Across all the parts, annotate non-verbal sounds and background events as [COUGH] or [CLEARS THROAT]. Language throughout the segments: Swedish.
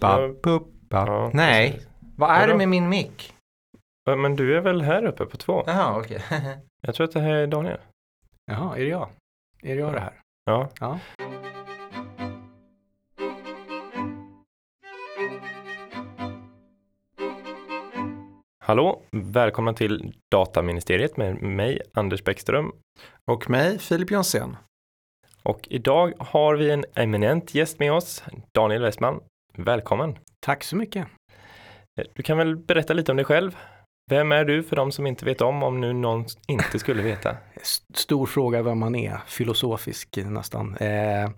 Ba, bup, ba. Ja, Nej, precis. vad är Vadå? det med min mick? Men du är väl här uppe på två? Jaha, okej. [LAUGHS] Jag tror att det här är Daniel. Jaha, är det jag? Är det jag det här? Ja. Ja. Hallå, välkomna till Dataministeriet med mig, Anders Bäckström. Och mig, Filip Jonsén. Och idag har vi en eminent gäst med oss, Daniel Westman. Välkommen! Tack så mycket. Du kan väl berätta lite om dig själv? Vem är du för de som inte vet om, om nu någon inte skulle veta? [LAUGHS] Stor fråga vem man är, filosofisk nästan. Eh,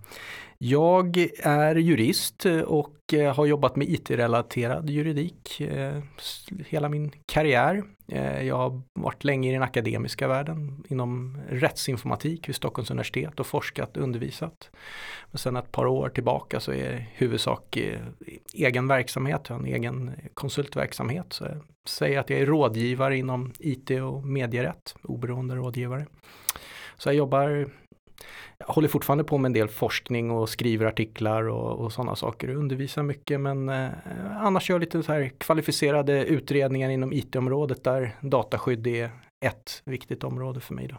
jag är jurist och eh, har jobbat med IT-relaterad juridik eh, hela min karriär. Eh, jag har varit länge i den akademiska världen inom rättsinformatik vid Stockholms universitet och forskat och undervisat. Men sen ett par år tillbaka så är huvudsak egen verksamhet, jag har en egen konsultverksamhet. Så jag säger att jag är rådgivare inom IT och medierätt, oberoende rådgivare. Så jag jobbar, jag håller fortfarande på med en del forskning och skriver artiklar och, och sådana saker och undervisar mycket men eh, annars gör jag lite så här kvalificerade utredningar inom IT-området där dataskydd är ett viktigt område för mig då.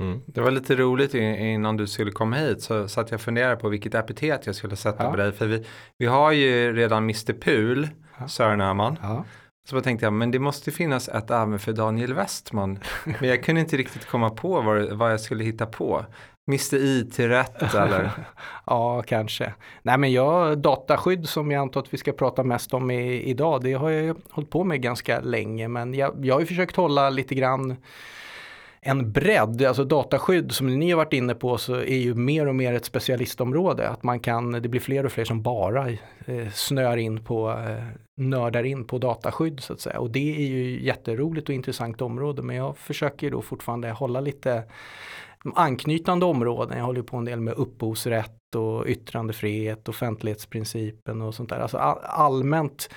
Mm. Det var lite roligt innan du skulle komma hit så satt jag och funderade på vilket epitet jag skulle sätta Ja. på dig. För vi, vi har ju redan Mr Pul, Ja. Sören Öhman. Ja. Så då tänkte jag, men det måste finnas ett även för Daniel Westman. [LAUGHS] Men jag kunde inte riktigt komma på vad, vad jag skulle hitta på. Mr IT-rätt [LAUGHS] eller? ja, kanske. Nej men jag, dataskydd som jag antar att vi ska prata mest om i, idag, det har jag ju hållit på med ganska länge men jag, jag har ju försökt hålla lite grann en bredd, alltså dataskydd som ni har varit inne på så är ju mer och mer ett specialistområde. Att man kan, det blir fler och fler som bara eh, snör in på, eh, nördar in på dataskydd så att säga. Och det är ju jätteroligt och intressant område men jag försöker då fortfarande hålla lite de anknytande områden. Jag håller på en del med upphovsrätt och yttrandefrihet, offentlighetsprincipen och sånt där. Alltså allmänt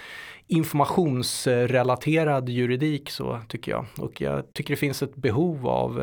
informationsrelaterad juridik så tycker jag. Och jag tycker det finns ett behov av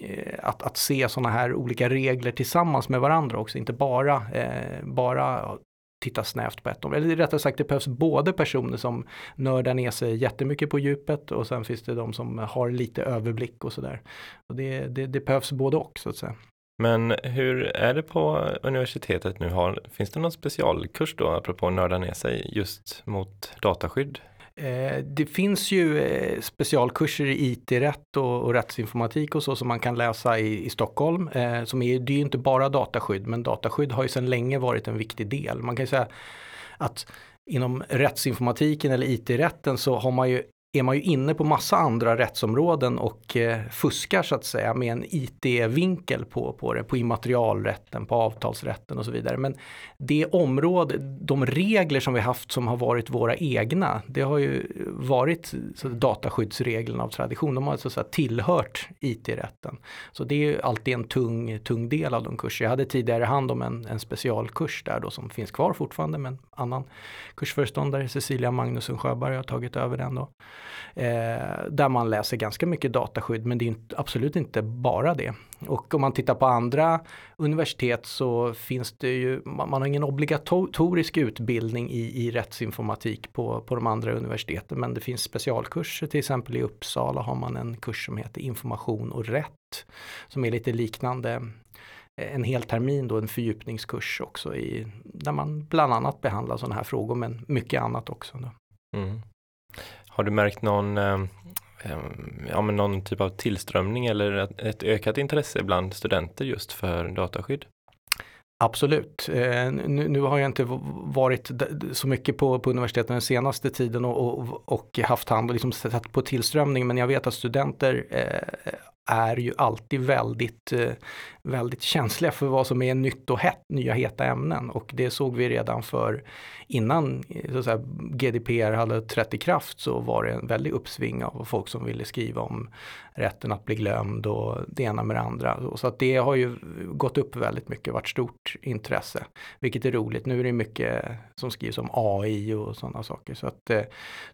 eh, att, att se sådana här olika regler tillsammans med varandra också, inte bara, eh, bara titta snävt på ett område. Eller rättare sagt, det behövs både personer som nördar ner sig jättemycket på djupet och sen finns det de som har lite överblick och sådär. Och det, det, det behövs både och så att säga. Men hur är det på universitetet nu? Har, finns det någon specialkurs då, apropå nörda ner sig, just mot dataskydd? Eh, det finns ju eh, specialkurser i IT-rätt och, och rättsinformatik och så som man kan läsa i, i Stockholm. Eh, som är, det är ju inte bara dataskydd, men dataskydd har ju sedan länge varit en viktig del. Man kan ju säga att inom rättsinformatiken eller IT-rätten så har man ju är man ju inne på massa andra rättsområden och eh, fuskar så att säga med en IT-vinkel på, på det, på immaterialrätten, på avtalsrätten och så vidare. Men det område, de regler som vi haft som har varit våra egna, det har ju varit så att dataskyddsreglerna av tradition, de har alltså så att tillhört IT-rätten. Så det är ju alltid en tung, tung del av de kurser. Jag hade tidigare hand om en, en specialkurs där då som finns kvar fortfarande, men annan kursföreståndare, Cecilia Magnusson Sjöberg, har tagit över den då. Eh, där man läser ganska mycket dataskydd men det är absolut inte bara det. Och om man tittar på andra universitet så finns det ju, man, man har ingen obligatorisk utbildning i, i rättsinformatik på, på de andra universiteten men det finns specialkurser till exempel i Uppsala har man en kurs som heter information och rätt som är lite liknande eh, en hel termin då en fördjupningskurs också i, där man bland annat behandlar sådana här frågor men mycket annat också. Då. Mm. Har du märkt någon, eh, ja, men någon typ av tillströmning eller ett, ökat intresse bland studenter just för dataskydd? Absolut. Eh, nu, har jag inte varit så mycket på, på universiteten den senaste tiden och, och, och haft hand och liksom sett på tillströmning men jag vet att studenter eh, är ju alltid väldigt, eh, väldigt känsliga för vad som är nytt och hett, nya heta ämnen och det såg vi redan för innan eh, så att säga, GDPR hade trätt i kraft så var det en väldig uppsving av folk som ville skriva om rätten att bli glömd och det ena med det andra. Så att det har ju gått upp väldigt mycket, varit stort intresse, vilket är roligt. Nu är det mycket som skrivs om AI och sådana saker. Så att eh,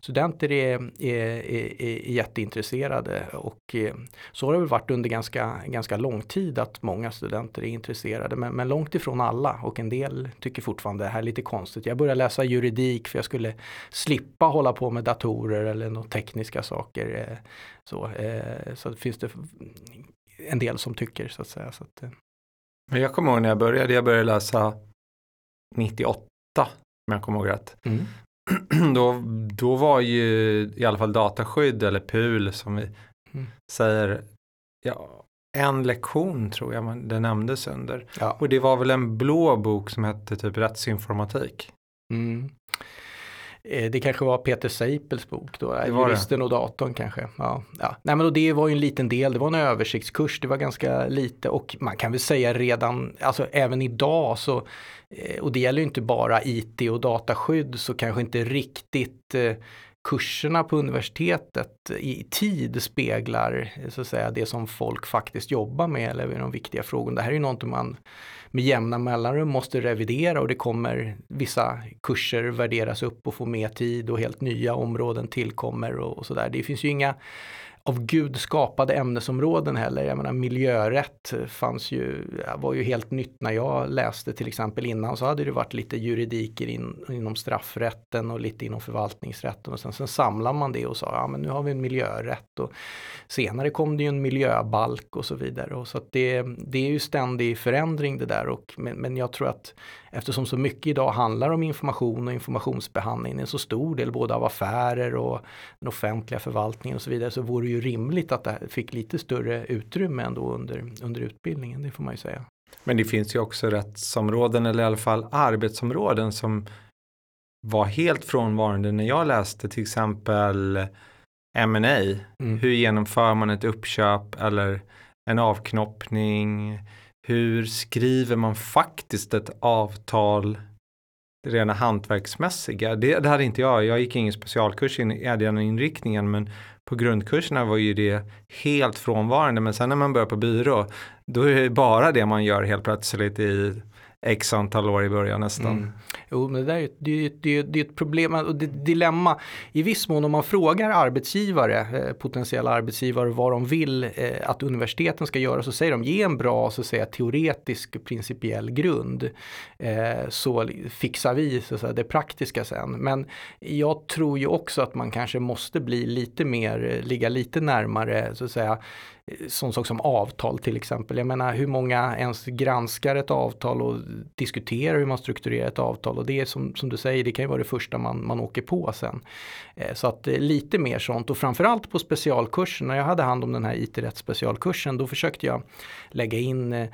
studenter är, är, är, är jätteintresserade och eh, så har det varit under ganska, ganska lång tid att många studenter är intresserade men, men långt ifrån alla och en del tycker fortfarande det här är lite konstigt. Jag började läsa juridik för jag skulle slippa hålla på med datorer eller några tekniska saker. Eh, så, eh, så finns det en del som tycker så att säga. Så att, Men jag kommer ihåg när jag började, jag började läsa 98 om jag kommer ihåg rätt. mm. [CLEARS THROAT] då, då var ju i alla fall dataskydd eller PUL som vi Mm. säger, ja, en lektion tror jag man, det nämndes under. Ja. Och det var väl en blå bok som hette typ rättsinformatik. Mm. Eh, Det kanske var Peter Seipels bok då, Det var det. Juristen och datorn kanske. Ja, ja. Nej, men då det var ju en liten del, det var en översiktskurs, det var ganska lite och man kan väl säga redan, alltså även idag så, eh, och det gäller ju inte bara IT och dataskydd, så kanske inte riktigt eh, kurserna på universitetet i tid speglar så att säga, det som folk faktiskt jobbar med eller med de viktiga frågorna. Det här är ju någonting man med jämna mellanrum måste revidera och det kommer vissa kurser värderas upp och få mer tid och helt nya områden tillkommer och, och sådär. Det finns ju inga av Gud skapade ämnesområden heller. Jag menar miljörätt fanns ju, var ju helt nytt. När jag läste till exempel innan så hade det varit lite juridiker in, inom straffrätten och lite inom förvaltningsrätten. Och sen, sen samlar man det och sa ja men nu har vi en miljörätt. Och senare kom det ju en miljöbalk och så vidare. Och så att det, det är ju ständig förändring det där. Och men, men jag tror att eftersom så mycket idag handlar om information och informationsbehandling, en så stor del både av affärer och den offentliga förvaltningen och så vidare så vore det ju rimligt att det fick lite större utrymme ändå under, under utbildningen, det får man ju säga. Men det finns ju också rättsområden eller i alla fall arbetsområden som var helt frånvarande när jag läste till exempel M&A. Mm. Hur genomför man ett uppköp eller en avknoppning? Hur skriver man faktiskt ett avtal? Det rena hantverksmässiga. Det, det hade inte jag. Jag gick ingen specialkurs i den inriktningen men på grundkurserna var ju det helt frånvarande. Men sen när man börjar på byrå då är det bara det man gör helt plötsligt i x antal år i början nästan. Mm. Jo, men det, där är, ett- det, det, det är ett problem och det är ett dilemma. I viss mån om man frågar arbetsgivare, eh, potentiella arbetsgivare vad de vill eh, att universiteten ska göra så säger de ge en bra så att säga, teoretisk principiell grund. Eh, så fixar vi så att säga, det praktiska sen. Men jag tror ju också att man kanske måste bli lite mer, ligga lite närmare så att säga sån sak som avtal till exempel. Jag menar hur många ens granskar ett avtal och diskuterar hur man strukturerar ett avtal och det är som, som du säger, det kan ju vara det första man, man åker på sen. Eh, så att eh, lite mer sånt och framförallt på specialkursen, när jag hade hand om den här IT-rätt specialkursen, då försökte jag lägga in eh,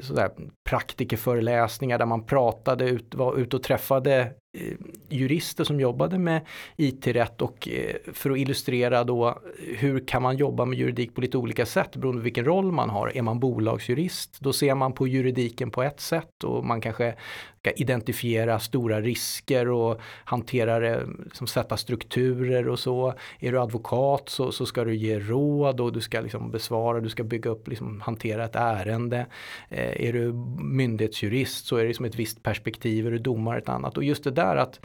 sådär praktikerföreläsningar där man pratade, ut, var ute och träffade Eh, jurister som jobbade med IT-rätt och eh, för att illustrera då hur kan man jobba med juridik på lite olika sätt beroende på vilken roll man har. Är man bolagsjurist, då ser man på juridiken på ett sätt och man kanske ska identifiera stora risker och hantera det, liksom sätta strukturer och så. Är du advokat så, så ska du ge råd och du ska liksom besvara, du ska bygga upp, liksom hantera ett ärende. Eh, är du myndighetsjurist så är det som ett visst perspektiv, är du domare ett annat. Och just det där att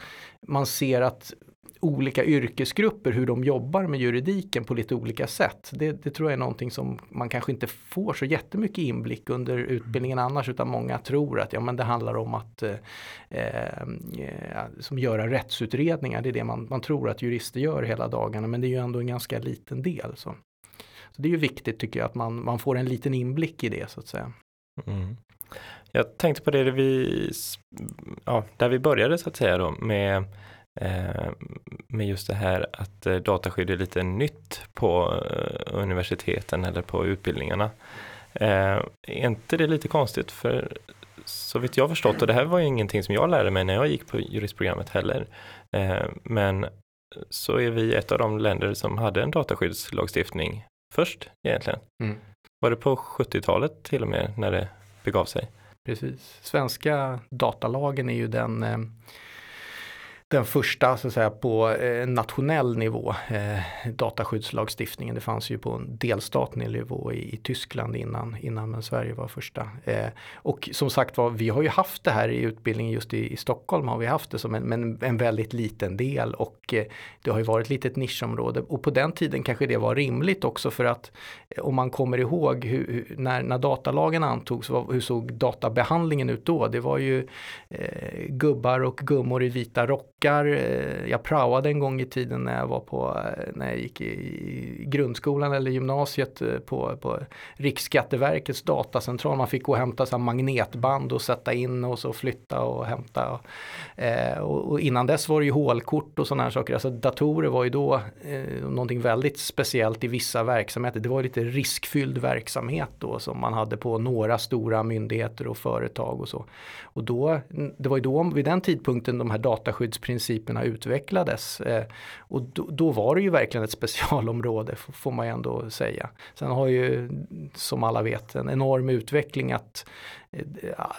man ser att olika yrkesgrupper, hur de jobbar med juridiken på lite olika sätt. Det, det tror jag är någonting som man kanske inte får så jättemycket inblick under utbildningen annars, utan många tror att ja, men det handlar om att eh, eh, som göra rättsutredningar. Det är det man, man tror att jurister gör hela dagarna, men det är ju ändå en ganska liten del. Så, så det är ju viktigt tycker jag att man, man får en liten inblick i det så att säga. Mm. Jag tänkte på det där vi, ja, där vi började så att säga då med, eh, med just det här att eh, dataskydd är lite nytt på eh, universiteten eller på utbildningarna. Är inte det lite konstigt? För så vitt jag förstått, och det här var ju ingenting som jag lärde mig när jag gick på juristprogrammet heller, men så är vi ett av de länder som hade en dataskyddslagstiftning först egentligen. Mm. Var det på 70-talet till och med när det begav sig? Precis. Svenska datalagen är ju den, eh, den första så att säga, på eh, nationell nivå, eh, dataskyddslagstiftningen. Det fanns ju på en delstatlig nivå i, i Tyskland innan, innan men Sverige var första. Eh, och som sagt var, vi har ju haft det här i utbildningen just i, i Stockholm har vi haft det som en, men en väldigt liten del och eh, det har ju varit lite ett nischområde och på den tiden kanske det var rimligt också för att eh, om man kommer ihåg hur, hur, när, när datalagen antogs, vad, hur såg databehandlingen ut då? Det var ju eh, gubbar och gummor i vita rockar backar. Eh, jag praoade en gång i tiden när jag var på, eh, när jag gick i grundskolan eller gymnasiet eh, på, på Riksskatteverkets datacentral. Man fick gå och hämta så magnetband och sätta in och så flytta och hämta. Och, och, och innan dess var det ju hålkort och sådana här saker. Alltså datorer var ju då eh, någonting väldigt speciellt i vissa verksamheter. Det var lite riskfylld verksamhet då som man hade på några stora myndigheter och företag och så. Och då, det var ju då vid den tidpunkten de här dataskyddsprinciperna principerna utvecklades. Eh, och då, då, var det ju verkligen ett specialområde får man ju ändå säga. Sen har ju som alla vet en enorm utveckling att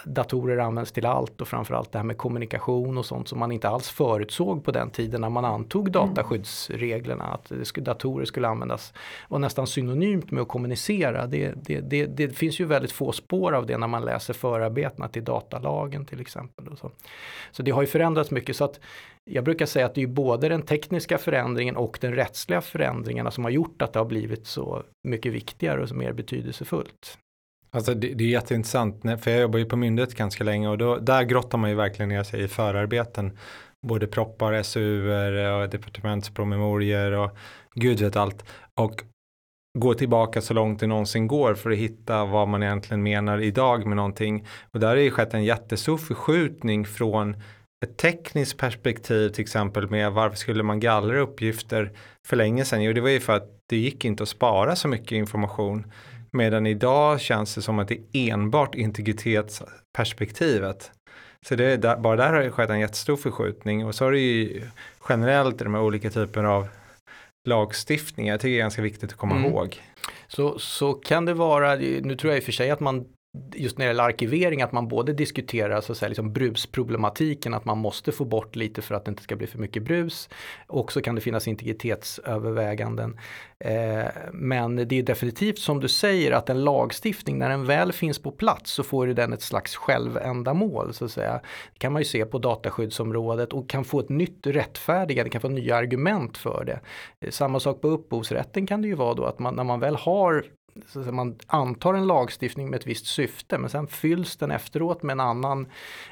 datorer används till allt och framförallt det här med kommunikation och sånt som man inte alls förutsåg på den tiden när man antog mm. dataskyddsreglerna. Att datorer skulle användas var nästan synonymt med att kommunicera. Det, det, det, det, finns ju väldigt få spår av det när man läser förarbetena till datalagen till exempel. Och så. så det har ju förändrats mycket. så att jag brukar säga att det är både den tekniska förändringen och den rättsliga förändringarna som har gjort att det har blivit så mycket viktigare och mer betydelsefullt. Alltså det, det, är jätteintressant, för jag jobbar ju på myndighet ganska länge och då, där grottar man ju verkligen ner sig i förarbeten. Både proppar, SUR och departementspromemorier och gud vet allt. Och gå tillbaka så långt det någonsin går för att hitta vad man egentligen menar idag med någonting. Och där har det skett en jättestor förskjutning från ett tekniskt perspektiv till exempel med varför skulle man gallra uppgifter för länge sedan? Jo, det var ju för att det gick inte att spara så mycket information. Medan idag känns det som att det är enbart integritetsperspektivet. Så det där, bara där har det skett en jättestor förskjutning och så har det ju generellt de här olika typerna av lagstiftningar. Jag tycker det är ganska viktigt att komma mm. ihåg. Så, så kan det vara, nu tror jag i och för sig att man just när det gäller arkivering att man både diskuterar så att säga, liksom brusproblematiken, att man måste få bort lite för att det inte ska bli för mycket brus. Och så kan det finnas integritetsöverväganden. Eh, men det är definitivt som du säger att en lagstiftning, när den väl finns på plats så får den ett slags självändamål. Så att säga. Det kan man ju se på dataskyddsområdet och kan få ett nytt rättfärdigande, kan få nya argument för det. Eh, samma sak på upphovsrätten kan det ju vara då att man, när man väl har så man antar en lagstiftning med ett visst syfte men sen fylls den efteråt med en annan,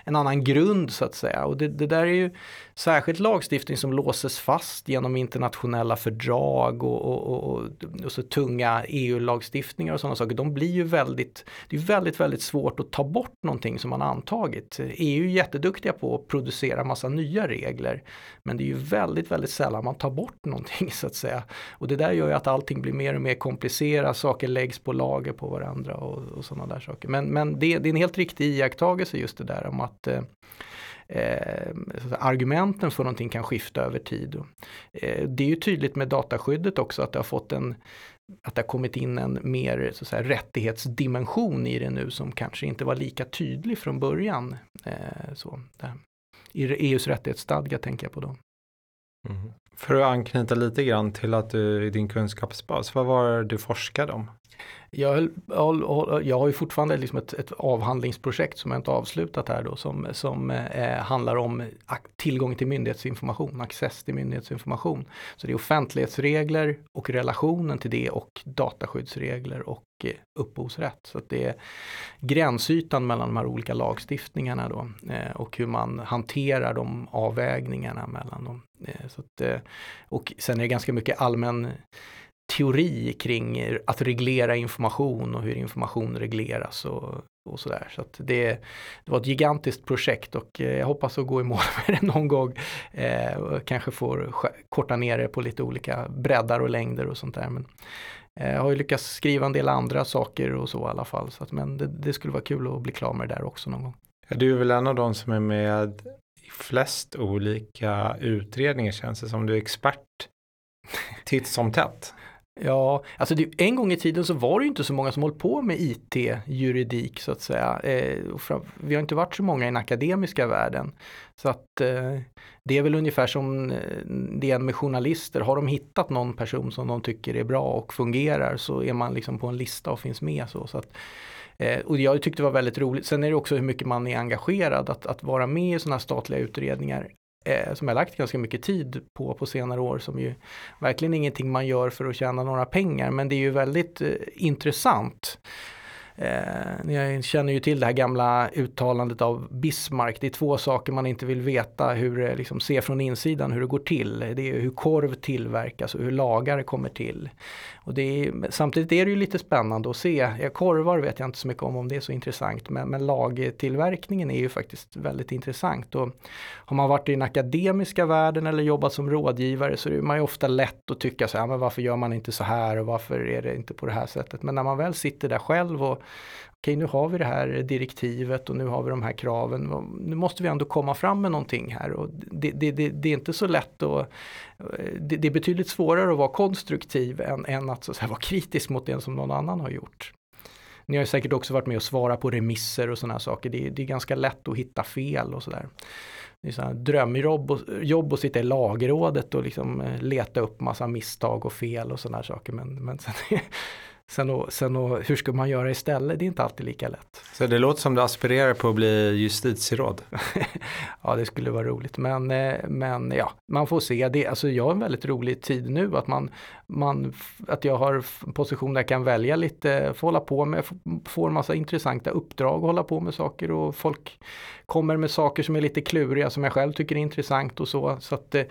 en annan grund så att säga. Och det, det där är ju särskilt lagstiftning som låses fast genom internationella fördrag och, och, och, och så tunga EU-lagstiftningar och sådana saker. De blir ju väldigt, det är väldigt, väldigt svårt att ta bort någonting som man antagit. EU är jätteduktiga på att producera massa nya regler. Men det är ju väldigt, väldigt sällan man tar bort någonting så att säga. Och det där gör ju att allting blir mer och mer komplicerat, saker läggs på lager på varandra och, och sådana där saker. Men, men det, det, är en helt riktig iakttagelse just det där om att eh, eh, argumenten för någonting kan skifta över tid. Eh, det är ju tydligt med dataskyddet också att det har fått en att det har kommit in en mer så att säga, rättighetsdimension i det nu som kanske inte var lika tydlig från början. Eh, så, där. I EUs rättighetsstadga tänker jag på då. Mm. För att anknyta lite grann till att du i din kunskapsbas, vad var det du forskade om? Jag, jag har ju fortfarande liksom ett, ett, avhandlingsprojekt som jag inte avslutat här då som, som eh, handlar om tillgång till myndighetsinformation, access till myndighetsinformation. Så det är offentlighetsregler och relationen till det och dataskyddsregler och eh, upphovsrätt. Så att det är gränsytan mellan de här olika lagstiftningarna då eh, och hur man hanterar de avvägningarna mellan dem. Eh, så att, eh, och sen är det ganska mycket allmän teori kring att reglera information och hur information regleras och, och sådär. Så att det, det var ett gigantiskt projekt och eh, jag hoppas att gå i mål [LAUGHS] med det någon gång. Eh, och kanske får korta ner det på lite olika breddar och längder och sånt där. Men eh, jag har ju lyckats skriva en del andra saker och så i alla fall. Så att, men det, det skulle vara kul att bli klar med det där också någon gång. Ja, du är väl en av de som är med i flest olika utredningar känns det som. Du är expert titt som tätt. Ja, alltså det, en gång i tiden så var det ju inte så många som hållit på med IT-juridik så att säga. Eh, vi har inte varit så många i den akademiska världen. Så att eh, det är väl ungefär som eh, det är med journalister. Har de hittat någon person som de tycker är bra och fungerar så är man liksom på en lista och finns med. Så, så att, eh, och jag tyckte det var väldigt roligt. Sen är det också hur mycket man är engagerad. Att, att vara med i sådana här statliga utredningar eh, som jag lagt ganska mycket tid på på senare år som ju verkligen ingenting man gör för att tjäna några pengar men det är ju väldigt eh, intressant. Eh, jag känner ju till det här gamla uttalandet av Bismarck. Det är två saker man inte vill veta hur det liksom se från insidan hur det går till. Det är hur korv tillverkas och hur lagar kommer till. Och det är, samtidigt är det ju lite spännande att se. Korvar vet jag inte så mycket om om det är så intressant men, men lagtillverkningen är ju faktiskt väldigt intressant. Och har man varit i den akademiska världen eller jobbat som rådgivare så är man ju ofta lätt att tycka så här, men varför gör man inte så här och varför är det inte på det här sättet. Men när man väl sitter där själv och okej nu har vi det här direktivet och nu har vi de här kraven. Nu måste vi ändå komma fram med någonting här och det, det, det, det är inte så lätt att eh, det, är betydligt svårare att vara konstruktiv än, än att, så att säga, vara kritisk mot det som någon annan har gjort. Ni har säkert också varit med och svarat på remisser och sådana saker. Det, det, är ganska lätt att hitta fel och sådär. Det är sådana drömjobb och, jobb att sitta i lagrådet och liksom eh, leta upp massa misstag och fel och sådana saker. Men, men sen, [LAUGHS] Sen, och, sen och, hur ska man göra istället? Det är inte alltid lika lätt. Så det låter som du aspirerar på att bli justitieråd? [LAUGHS] ja, det skulle vara roligt. Men, eh, men ja, man får se. Det, alltså jag har en väldigt rolig tid nu att, man, man, att jag har en position där jag kan välja lite, få hålla på med, få en massa intressanta uppdrag och hålla på med saker och folk kommer med saker som är lite kluriga som jag själv tycker är intressant och så. Så att eh,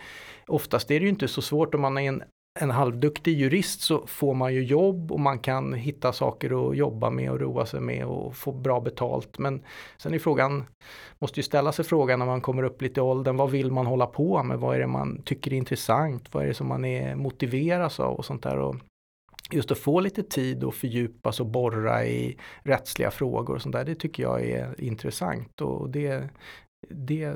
oftast är det ju inte så svårt om man är en en halvduktig jurist så får man ju jobb och man kan hitta saker att jobba med och roa sig med och få bra betalt. Men sen är frågan, måste ju ställa sig frågan när man kommer upp lite i åldern, vad vill man hålla på med? Vad är det man tycker är intressant? Vad är det som man är motiveras av och sånt där? Och just att få lite tid och fördjupas och borra i rättsliga frågor och sånt där, det tycker jag är intressant och det det,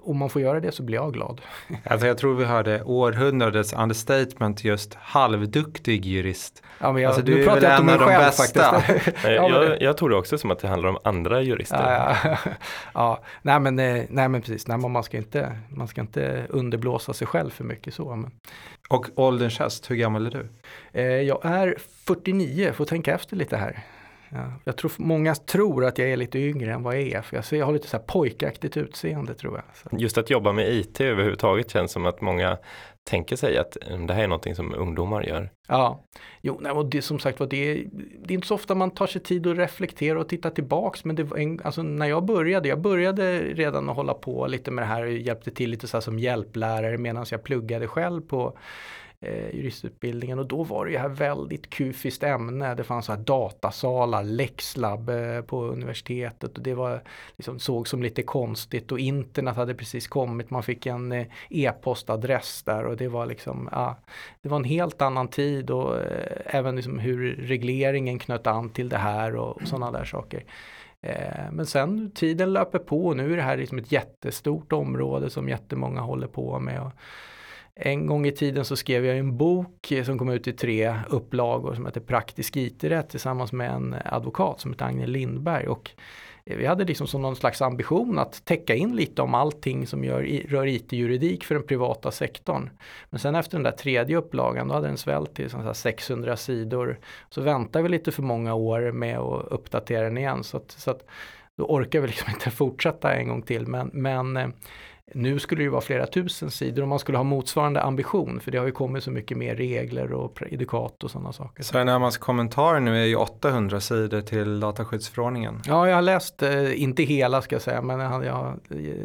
om man får göra det så blir jag glad. [LAUGHS] Alltså jag tror vi hörde århundradets understatement just halvduktig jurist. Ja, men jag, alltså, du är väl en av de själv, bästa. [LAUGHS] ja, jag, jag tror också som att det handlar om andra jurister. Ja, ja. [LAUGHS] ja. Nej, men, eh, nej men precis, nej, man, ska inte, man ska inte underblåsa sig själv för mycket så. Men. Och ålderns häst, hur gammal är du? Eh, jag är 49, får tänka efter lite här. Ja, jag tror många tror att jag är lite yngre än vad jag är. För jag, ser, jag har lite så här pojkaktigt utseende tror jag. Så. Just att jobba med IT överhuvudtaget känns som att många tänker sig att mm, det här är någonting som ungdomar gör. Ja, jo, nej, och det som sagt var det, det är inte så ofta man tar sig tid att reflektera och titta tillbaks. Men det var en, alltså, när jag började, jag började redan att hålla på lite med det här och hjälpte till lite så här som hjälplärare medan jag pluggade själv på eh, juristutbildningen och då var det ju här väldigt kufiskt ämne. Det fanns så här datasalar, läxlabb eh, på universitetet och det var liksom, såg som lite konstigt och internet hade precis kommit. Man fick en eh, e-postadress där och det var liksom, ja, det var en helt annan tid och eh, även liksom hur regleringen knöt an till det här och, och sådana där saker. Eh, men sen tiden löper på och nu är det här liksom ett jättestort område som jättemånga håller på med. Och, en gång i tiden så skrev jag en bok eh, som kom ut i tre upplagor som heter Praktisk IT-rätt tillsammans med en advokat som heter Agne Lindberg. Och eh, vi hade liksom som någon slags ambition att täcka in lite om allting som gör, rör IT-juridik för den privata sektorn. Men sen efter den där tredje upplagan då hade den svällt till 600 sidor. Så väntade vi lite för många år med att uppdatera den igen. Så, att, så att då orkar vi liksom [LAUGHS] inte fortsätta en gång till. Men, men eh, nu skulle det vara flera tusen sidor om man skulle ha motsvarande ambition för det har ju kommit så mycket mer regler och predikat och sådana saker. Så närmast kommentar nu är ju 800 sidor till dataskyddsförordningen. Ja, jag har läst, eh, inte hela ska jag säga, men jag har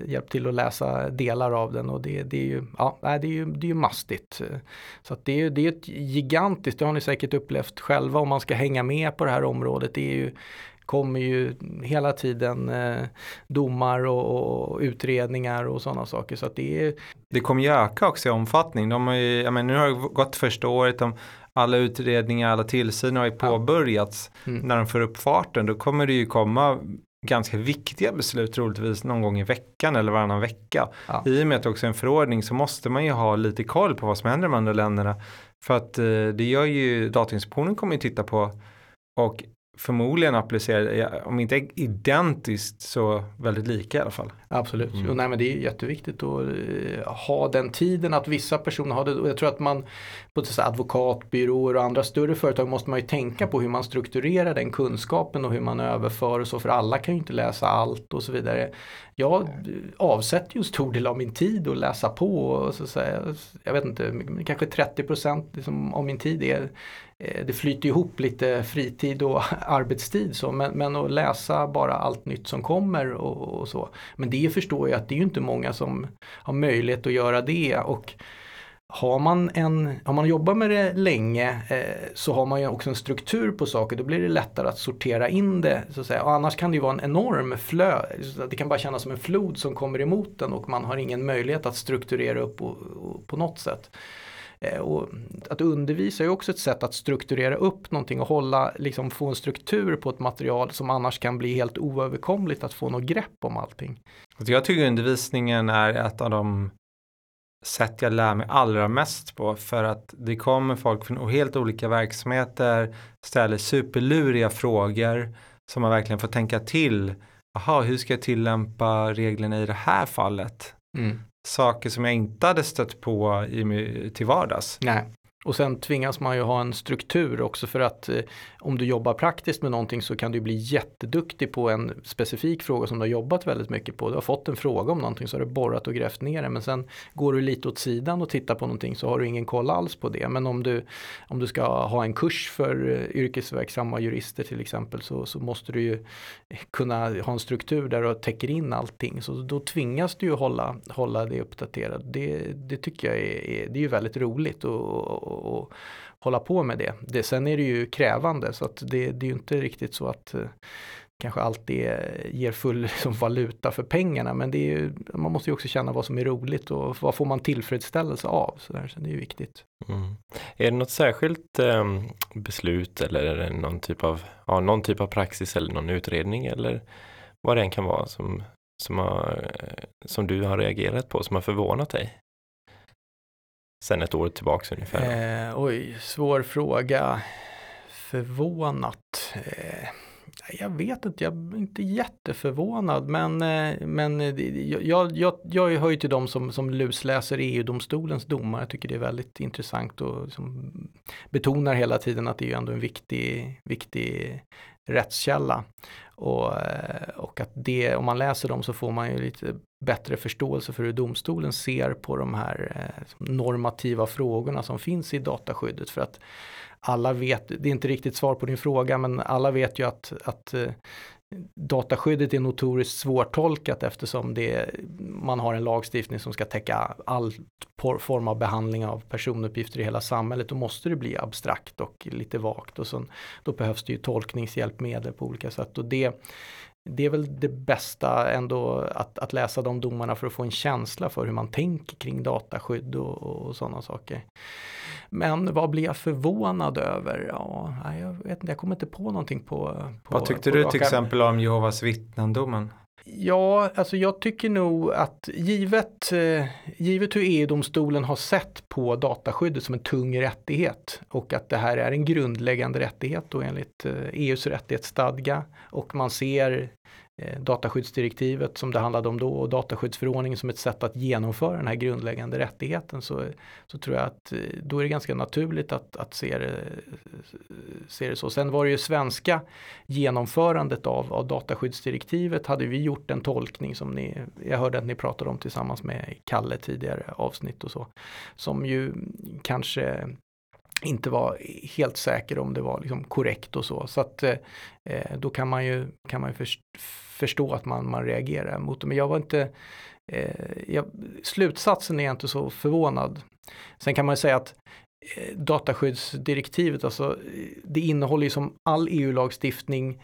hjälpt till att läsa delar av den och det, det är ju, ja, det är ju, det är ju mastigt. Så att det är, det är ett gigantiskt, det har ni säkert upplevt själva om man ska hänga med på det här området. Det är ju kommer ju hela tiden eh, domar och, och, utredningar och sådana saker. Så att det, är... det kommer ju öka också i omfattning. De har ju, jag menar, nu har det gått första året, de, alla utredningar, alla tillsyner har ju påbörjats. Mm. När de får upp farten då kommer det ju komma ganska viktiga beslut troligtvis någon gång i veckan eller varannan vecka. Ja. I och med att det också är en förordning så måste man ju ha lite koll på vad som händer i de andra länderna. För att eh, det gör ju Datainspektionen kommer ju titta på och förmodligen applicera, ja, om inte identiskt så väldigt lika i alla fall. Absolut, Mm. och nej, men det är jätteviktigt att eh, ha den tiden att vissa personer har det. Och jag tror att man på advokatbyråer och andra större företag måste man ju tänka på hur man strukturerar den kunskapen och hur man överför och så. För alla kan ju inte läsa allt och så vidare. Jag avsätter ju en stor del av min tid att läsa på. Och så att säga, jag vet inte, kanske 30% liksom av min tid är Eh, det flyter ihop lite fritid och [LAUGHS] arbetstid så, men, men att läsa bara allt nytt som kommer och, och så. Men det förstår jag att det är ju inte många som har möjlighet att göra det och har man, en, har man jobbat med det länge eh, så har man ju också en struktur på saker. Då blir det lättare att sortera in det. Så att säga. Och annars kan det ju vara en enorm flö. Det kan bara kännas som en flod som kommer emot den och man har ingen möjlighet att strukturera upp och, och, på något sätt. Eh, och att undervisa är också ett sätt att strukturera upp någonting och hålla, liksom få en struktur på ett material som annars kan bli helt oöverkomligt att få något grepp om allting. Och jag tycker undervisningen är ett av de sätt jag lär mig allra mest på för att det kommer folk från helt olika verksamheter, ställer superluriga frågor som man verkligen får tänka till. Jaha, hur ska jag tillämpa reglerna i det här fallet? Saker som jag inte hade stött på i, till vardags. Nej. Och sen tvingas man ju ha en struktur också för att eh, om du jobbar praktiskt med någonting så kan du bli jätteduktig på en specifik fråga som du har jobbat väldigt mycket på. Du har fått en fråga om någonting så har du borrat och grävt ner det men sen går du lite åt sidan och tittar på någonting så har du ingen koll alls på det. Men om du, om du ska ha en kurs för eh, yrkesverksamma jurister till exempel så, så måste du ju kunna ha en struktur där du täcker in allting. Så då tvingas du ju hålla, hålla det uppdaterat. Det, det tycker jag är, är, det är ju väldigt roligt och, och, och hålla på med det. det. Sen är det ju krävande så att det, det är ju inte riktigt så att eh, kanske alltid ger full [LAUGHS] liksom, valuta för pengarna men det är ju, man måste ju också känna vad som är roligt och vad får man tillfredsställelse av. Så, där, så det är ju viktigt. Mm. Är det något särskilt eh, beslut eller är det någon typ av, ja, någon typ av praxis eller någon utredning eller vad det än kan vara som, som, har, eh, som du har reagerat på som har förvånat dig? Sen ett år tillbaks ungefär. Eh, oj, svår fråga. Förvånat. Eh, jag vet inte, jag är inte jätteförvånad men, eh, men eh, jag, jag, jag hör ju till de som, som lusläser EU-domstolens domar. Jag tycker det är väldigt intressant och som betonar hela tiden att det är ju ändå en viktig, viktig rättskälla. Och, eh, och att det, om man läser dem så får man ju lite bättre förståelse för hur domstolen ser på de här eh, normativa frågorna som finns i dataskyddet. För att alla vet, det är inte riktigt svar på din fråga, men alla vet ju att, att eh, dataskyddet är notoriskt svårtolkat eftersom det, man har en lagstiftning som ska täcka all form av behandling av personuppgifter i hela samhället. Då måste det bli abstrakt och lite vagt och sen, då behövs det ju tolkningshjälpmedel på olika sätt. Och det, det är väl det bästa ändå att, att läsa de domarna för att få en känsla för hur man tänker kring dataskydd och, och sådana saker. Men vad blir jag förvånad över? Ja, jag vet inte, jag kommer inte på någonting på, på Vad tyckte på du till exempel om Jehovas vittnen-domen? Ja, alltså jag tycker nog att givet, eh, givet hur EU-domstolen har sett på dataskyddet som en tung rättighet och att det här är en grundläggande rättighet då enligt eh, e EUs rättighetsstadga och man ser Eh, dataskyddsdirektivet som det handlade om då och dataskyddsförordningen som ett sätt att genomföra den här grundläggande rättigheten så, så tror jag att eh, då är det ganska naturligt att, att se, det, se det så. Sen var det ju svenska genomförandet av, av dataskyddsdirektivet hade vi gjort en tolkning som ni, jag hörde att ni pratade om tillsammans med Kalle tidigare avsnitt och så, som ju kanske inte var helt säker om det var liksom korrekt och så. Så att eh, då kan man ju, kan man ju förstå att man, man reagerar mot det. Men jag var inte, eh, jag, slutsatsen är jag inte så förvånad. Sen kan man ju säga att eh, dataskyddsdirektivet, alltså det innehåller ju som all EU-lagstiftning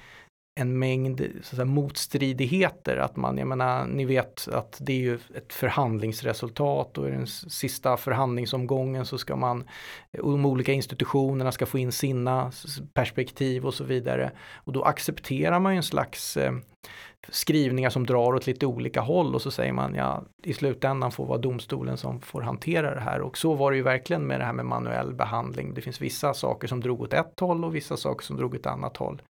en mängd så säga, motstridigheter. Att man, jag menar, ni vet att det är ju ett förhandlingsresultat och i den sista förhandlingsomgången så ska man, de olika institutionerna ska få in sina perspektiv och så vidare. Och då accepterar man ju en slags eh, skrivningar som drar åt lite olika håll och så säger man ja i slutändan får vara domstolen som får hantera det här och så var det ju verkligen med det här med manuell behandling. Det finns vissa saker som drog åt ett håll och vissa saker som drog åt ett annat håll.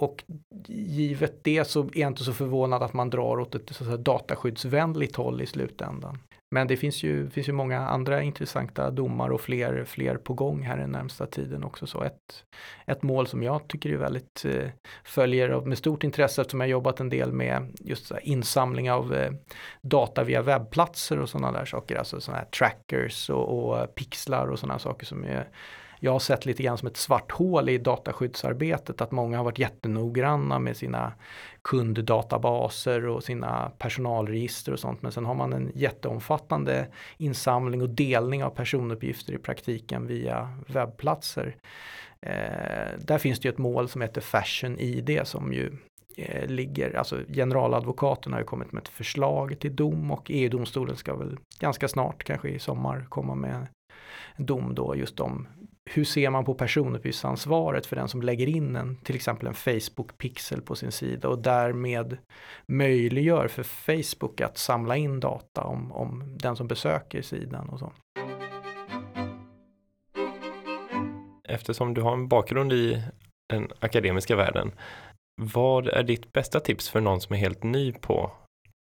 Och givet det så är jag inte så förvånad att man drar åt ett så att säga, dataskyddsvänligt håll i slutändan. Men det finns ju, finns ju många andra intressanta domar och fler, fler på gång här den närmsta tiden också. Så ett, ett mål som jag tycker är väldigt eh, följer med stort intresse eftersom jag jobbat en del med just insamling av eh, data via webbplatser och sådana där saker. Alltså sådana här trackers och, och pixlar och sådana saker som är jag har sett lite grann som ett svart hål i dataskyddsarbetet att många har varit jättenoggranna med sina kunddatabaser och sina personalregister och sånt men sen har man en jätteomfattande insamling och delning av personuppgifter i praktiken via webbplatser. Eh, där finns det ju ett mål som heter Fashion ID som ju eh, ligger, alltså generaladvokaten har ju kommit med ett förslag till dom och EU-domstolen ska väl ganska snart, kanske i sommar, komma med en dom då just om hur ser man på personuppgiftsansvaret för den som lägger in en, till exempel en Facebook-pixel på sin sida och därmed möjliggör för Facebook att samla in data om, om den som besöker sidan och så. Eftersom du har en bakgrund i den akademiska världen, vad är ditt bästa tips för någon som är helt ny på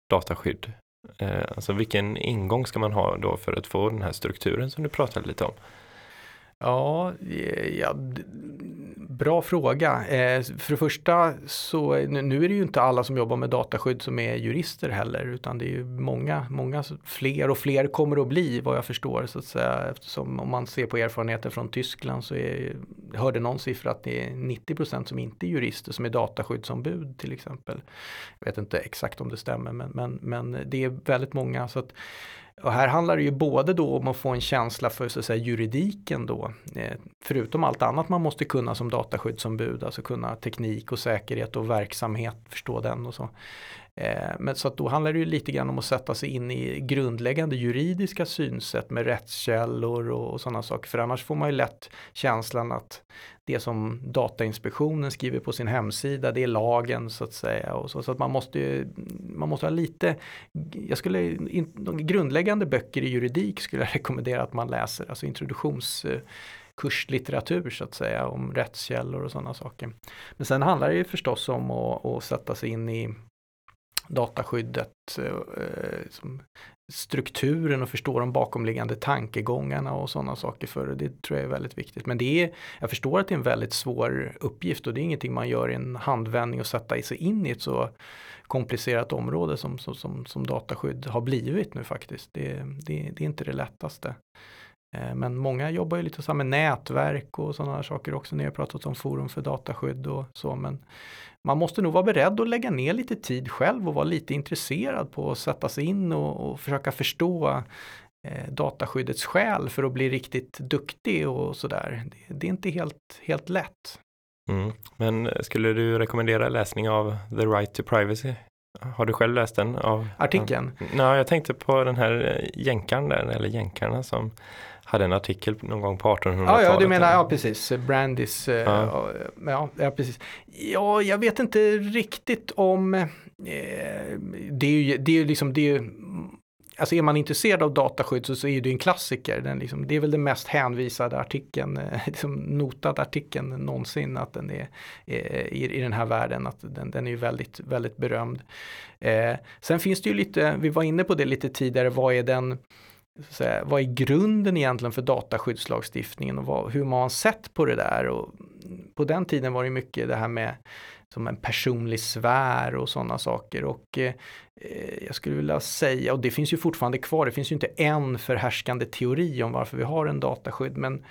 dataskydd? Eh, alltså vilken ingång ska man ha då för att få den här strukturen som du pratade lite om? Ja, eh, ja, bra fråga. Eh, för det första så nu är det ju inte alla som jobbar med dataskydd som är jurister heller utan det är ju många, många fler och fler kommer att bli vad jag förstår så att säga eftersom om man ser på erfarenheter från Tyskland så är, jag hörde någon siffra att det är 90% som inte är jurister som är dataskyddsombud till exempel. Jag vet inte exakt om det stämmer men, men, men det är väldigt många så att och här handlar det ju både då om att få en känsla för så att säga, juridiken då, eh, förutom allt annat man måste kunna som dataskyddsombud, alltså kunna teknik och säkerhet och verksamhet, förstå den och så. Eh, men så att då handlar det ju lite grann om att sätta sig in i grundläggande juridiska synsätt med rättskällor och sådana saker. För annars får man ju lätt känslan att det som Datainspektionen skriver på sin hemsida, det är lagen så att säga. Och så, så att man måste, man måste ha lite, jag skulle, in, grundläggande böcker i juridik skulle jag [LAUGHS] rekommendera att man läser, alltså introduktions eh, kurslitteratur så att säga om rättskällor och sådana saker. Men sen handlar det ju förstås om att, att sätta sig in i dataskyddet, eh, eh, strukturen och förstå de bakomliggande tankegångarna och sådana saker för det tror jag är väldigt viktigt. Men det är, jag förstår att det är en väldigt svår uppgift och det är ingenting man gör i en handvändning och sätta sig in i ett så komplicerat område som, som, som, som dataskydd har blivit nu faktiskt. Det, det, det är inte det lättaste. Eh, men många jobbar ju lite så med nätverk och sådana saker också. Ni har pratat om forum för dataskydd och så. Men man måste nog vara beredd att lägga ner lite tid själv och vara lite intresserad på att sätta sig in och, och försöka förstå eh, dataskyddets skäl för att bli riktigt duktig och sådär. Det, det är inte helt, helt lätt. Mm. Men skulle du rekommendera läsning av The Right to Privacy? Har du själv läst den? Av, Artikeln? Ja, jag tänkte på den här eh, jänkarn där, eller jänkarna som hade en artikel någon gång på 1800-talet. Ja, ja, du menar, ja precis, Brandis, eh, ja. Ja, ja, precis. Ja, jag vet inte riktigt om, eh, det är ju, det är ju liksom, det är ju, alltså är man intresserad av dataskydd så, så är det ju en klassiker. Den liksom, det är väl den mest hänvisade artikeln, eh, [LAUGHS] liksom notad artikeln någonsin att den är eh, i, i den här världen, att den, den är ju väldigt, väldigt berömd. Eh, sen finns det ju lite, vi var inne på det lite tidigare, vad är den säga, vad är grunden egentligen för dataskyddslagstiftningen och vad, hur man har sett på det där. Och på den tiden var det mycket det här med som en personlig sfär och sådana saker. Och eh, eh, jag skulle vilja säga, och det finns ju fortfarande kvar, det finns ju inte en förhärskande teori om varför vi har en dataskydd, men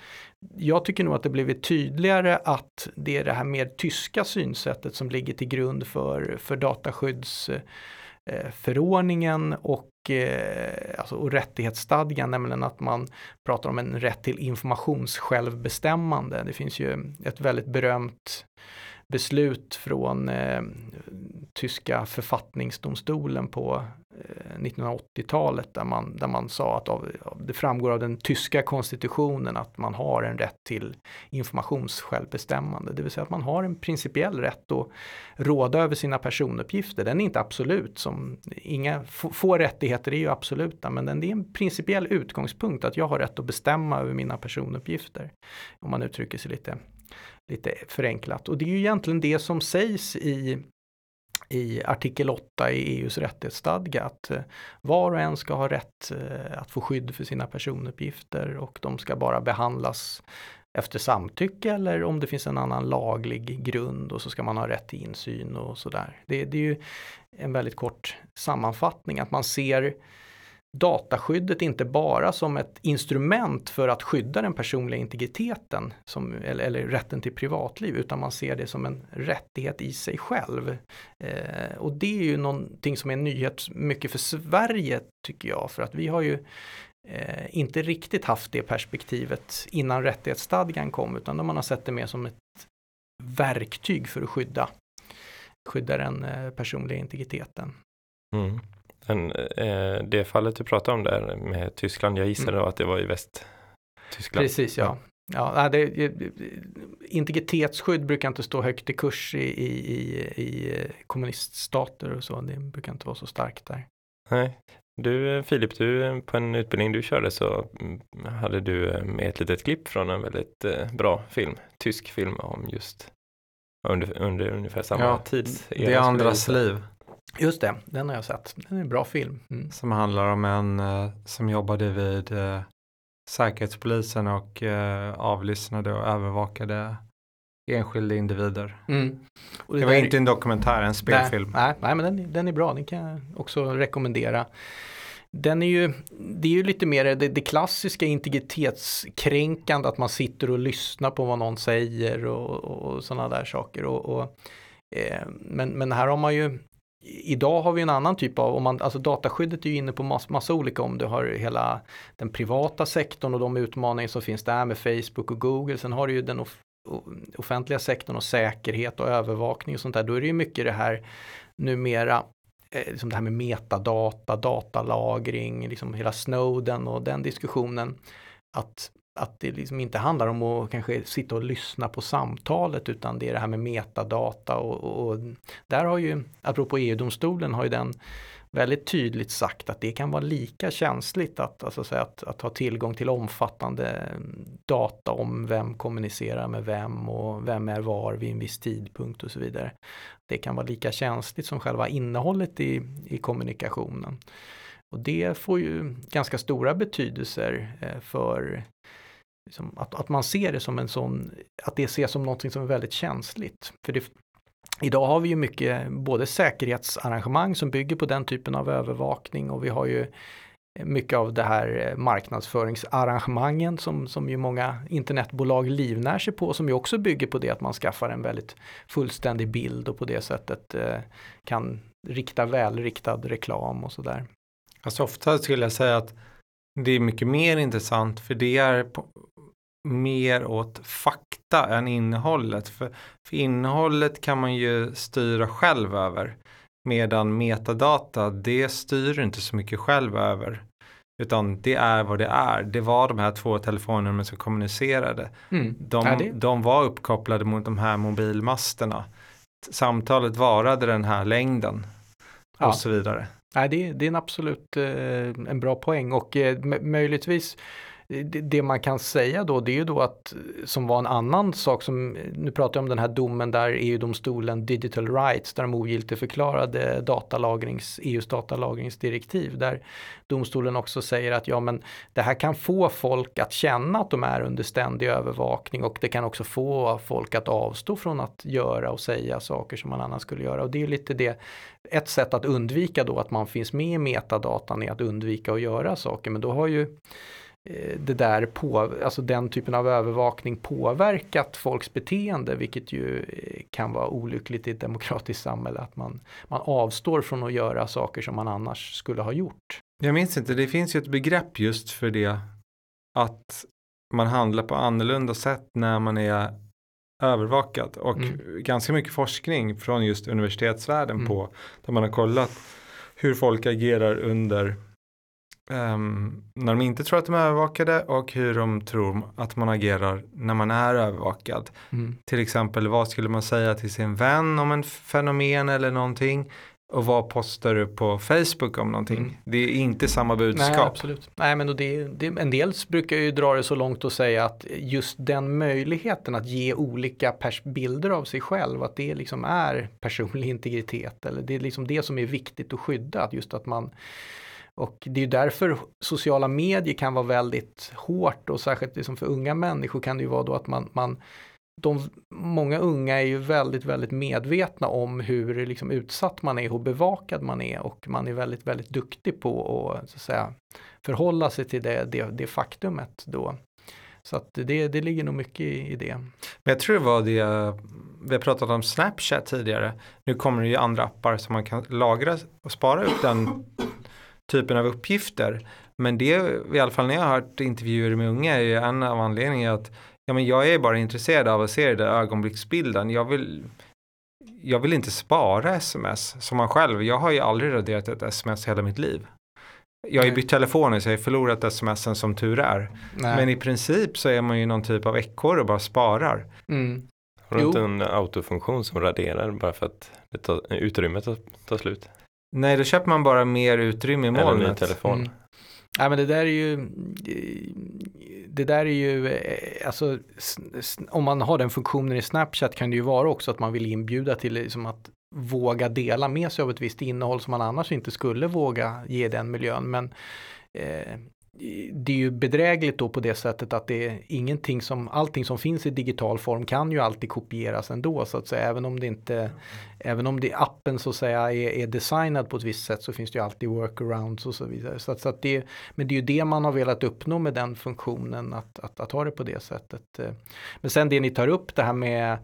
jag tycker nog att det blivit tydligare att det är det här mer tyska synsättet som ligger till grund för, för dataskyddsförordningen eh, och Eh, alltså, och rättighetsstadgan, nämligen att man pratar om en rätt till informationssjälvbestämmande. Det finns ju ett väldigt berömt beslut från eh, tyska författningsdomstolen på eh, 1980-talet där man, där man sa att av, det framgår av den tyska konstitutionen att man har en rätt till informationssjälvbestämmande. Det vill säga att man har en principiell rätt att råda över sina personuppgifter. Den är inte absolut, som inga få rättigheter är ju absoluta, men den är en principiell utgångspunkt att jag har rätt att bestämma över mina personuppgifter. Om man uttrycker sig lite, lite förenklat. Och det är ju egentligen det som sägs i i artikel 8 i EUs rättighetsstadga att eh, var och en ska ha rätt eh, att få skydd för sina personuppgifter och de ska bara behandlas efter samtycke eller om det finns en annan laglig grund och så ska man ha rätt till insyn och sådär. Det, det är ju en väldigt kort sammanfattning att man ser dataskyddet inte bara som ett instrument för att skydda den personliga integriteten som, eller, eller rätten till privatliv utan man ser det som en rättighet i sig själv. Eh, och det är ju någonting som är en nyhet mycket för Sverige tycker jag för att vi har ju eh, inte riktigt haft det perspektivet innan rättighetsstadgan kom utan man har sett det mer som ett verktyg för att skydda, skydda den eh, personliga integriteten. Mm. Men, eh, det fallet du pratade om där med Tyskland, jag gissade mm. att det var i Västtyskland. Precis, ja. ja det, integritetsskydd brukar inte stå högt i kurs i, i, i, i kommuniststater och så. Det brukar inte vara så starkt där. Nej. Du Filip, du, på en utbildning du körde så mm, hade du med ett litet klipp från en väldigt eh, bra film, tysk film om just under, under ungefär samma ja, tids. Det är andras liv. Just det, den har jag sett. Den är en bra film. Mm. Som handlar om en uh, som jobbade vid uh, Säkerhetspolisen och uh, avlyssnade och övervakade enskilda individer. Mm. det, det var inte en dokumentär, en spelfilm. Nej, nej, men den, den är bra, den kan jag också rekommendera. Den är ju, det är ju lite mer det, det klassiska integritetskränkande att man sitter och lyssnar på vad någon säger och, och sådana där saker. Och, och eh, men, men här har man ju Idag har vi en annan typ av, om man, alltså dataskyddet är ju inne på massa, massa olika om du har hela den privata sektorn och de utmaningar som finns där med Facebook och Google. Sen har du ju den offentliga sektorn och säkerhet och övervakning och sånt där. Då är det ju mycket det här numera eh, liksom det här med metadata, datalagring, liksom hela Snowden och den diskussionen. Att att det liksom inte handlar om att kanske sitta och lyssna på samtalet utan det är det här med metadata och, och där har ju, apropå EU-domstolen har ju den väldigt tydligt sagt att det kan vara lika känsligt att, alltså att, att ha tillgång till omfattande data om vem kommunicerar med vem och vem är var vid en viss tidpunkt och så vidare. Det kan vara lika känsligt som själva innehållet i, i kommunikationen. Och det får ju ganska stora betydelser eh, för liksom, att, att man ser det som en sån, att det ses som någonting som är väldigt känsligt. För det, idag har vi ju mycket både säkerhetsarrangemang som bygger på den typen av övervakning och vi har ju mycket av det här eh, marknadsföringsarrangemangen som, som ju många internetbolag livnär sig på som ju också bygger på det att man skaffar en väldigt fullständig bild och på det sättet eh, kan rikta välriktad reklam och sådär. Alltså ofta skulle jag säga att det är mycket mer intressant för det är mer åt fakta än innehållet. För, för innehållet kan man ju styra själv över. Medan metadata, det styr inte så mycket själv över. Utan det är vad det är. Det var de här två telefonnumren som kommunicerade. Mm. De, ja, de var uppkopplade mot de här mobilmasterna. Samtalet varade den här längden. Och ja. så vidare. Nej, det, det är en absolut eh, en bra poäng och eh, möjligtvis det man kan säga då det är ju då att som var en annan sak som, nu pratar jag om den här domen där EU-domstolen Digital Rights där de ogiltigförklarade datalagrings, EUs datalagringsdirektiv där domstolen också säger att ja men det här kan få folk att känna att de är under ständig övervakning och det kan också få folk att avstå från att göra och säga saker som man annars skulle göra. Och det är lite det ett sätt att undvika då att man finns med i metadatan är att undvika att göra saker. Men då har ju det där på, alltså den typen av övervakning påverkat folks beteende, vilket ju eh, kan vara olyckligt i ett demokratiskt samhälle, att man, man avstår från att göra saker som man annars skulle ha gjort. Jag minns inte, det finns ju ett begrepp just för det, att man handlar på annorlunda sätt när man är övervakat och Mm. ganska mycket forskning från just universitetsvärlden Mm. på där man har kollat hur folk agerar under ehm, när de inte tror att de är övervakade och hur de tror att man agerar när man är övervakad. Mm. Till exempel vad skulle man säga till sin vän om en fenomen eller någonting och vad postar du på Facebook om någonting. Mm. Det är inte samma Nej, budskap. absolut. Nej, men det, det, en del brukar ju dra det så långt och säga att just den möjligheten att ge olika pers- bilder av sig själv, att det liksom är personlig integritet. Eller det är liksom det som är viktigt att skydda. Att just att man, och det är ju därför sociala medier kan vara väldigt hårt och särskilt liksom för unga människor kan det ju vara då att man, man de, många unga är ju väldigt, väldigt medvetna om hur liksom utsatt man är, hur bevakad man är och man är väldigt, väldigt duktig på att, så att säga, förhålla sig till det, det, det faktumet då. Så att det, det ligger nog mycket i, i det. Men jag tror det var det, vi har pratat om Snapchat tidigare. Nu kommer det ju andra appar som man kan lagra och spara upp den typen av uppgifter. Men det, i alla fall när jag har hört intervjuer med unga, är ju en av anledningarna att ja, men jag är bara intresserad av att se den där ögonblicksbilden. Jag vill, jag vill inte spara sms som man själv. Jag har ju aldrig raderat ett sms hela mitt liv. Jag har ju bytt telefoner så jag har förlorat smsen som tur är. Nej. Men i princip så är man ju någon typ av ekorre och bara sparar. mm. Har du inte en autofunktion som raderar bara för att det tar, utrymmet tar, tar slut? Nej, då köper man bara mer utrymme i Eller en ny molnet. telefon? Mm. Ja, men det där är ju, det där är ju, eh, alltså om man har den funktionen i Snapchat kan det ju vara också att man vill inbjuda till liksom att våga dela med sig av ett visst innehåll som man annars inte skulle våga ge den miljön. Men eh, det är ju bedrägligt då på det sättet att det är ingenting som, allting som finns i digital form kan ju alltid kopieras ändå så att säga. Även om det inte, även om det, appen så att säga är, är designad på ett visst sätt så finns det ju alltid workarounds och så vidare. Så att, så att det, men det är ju det man har velat uppnå med den funktionen att, att, att ha det på det sättet. Men sen det ni tar upp det här med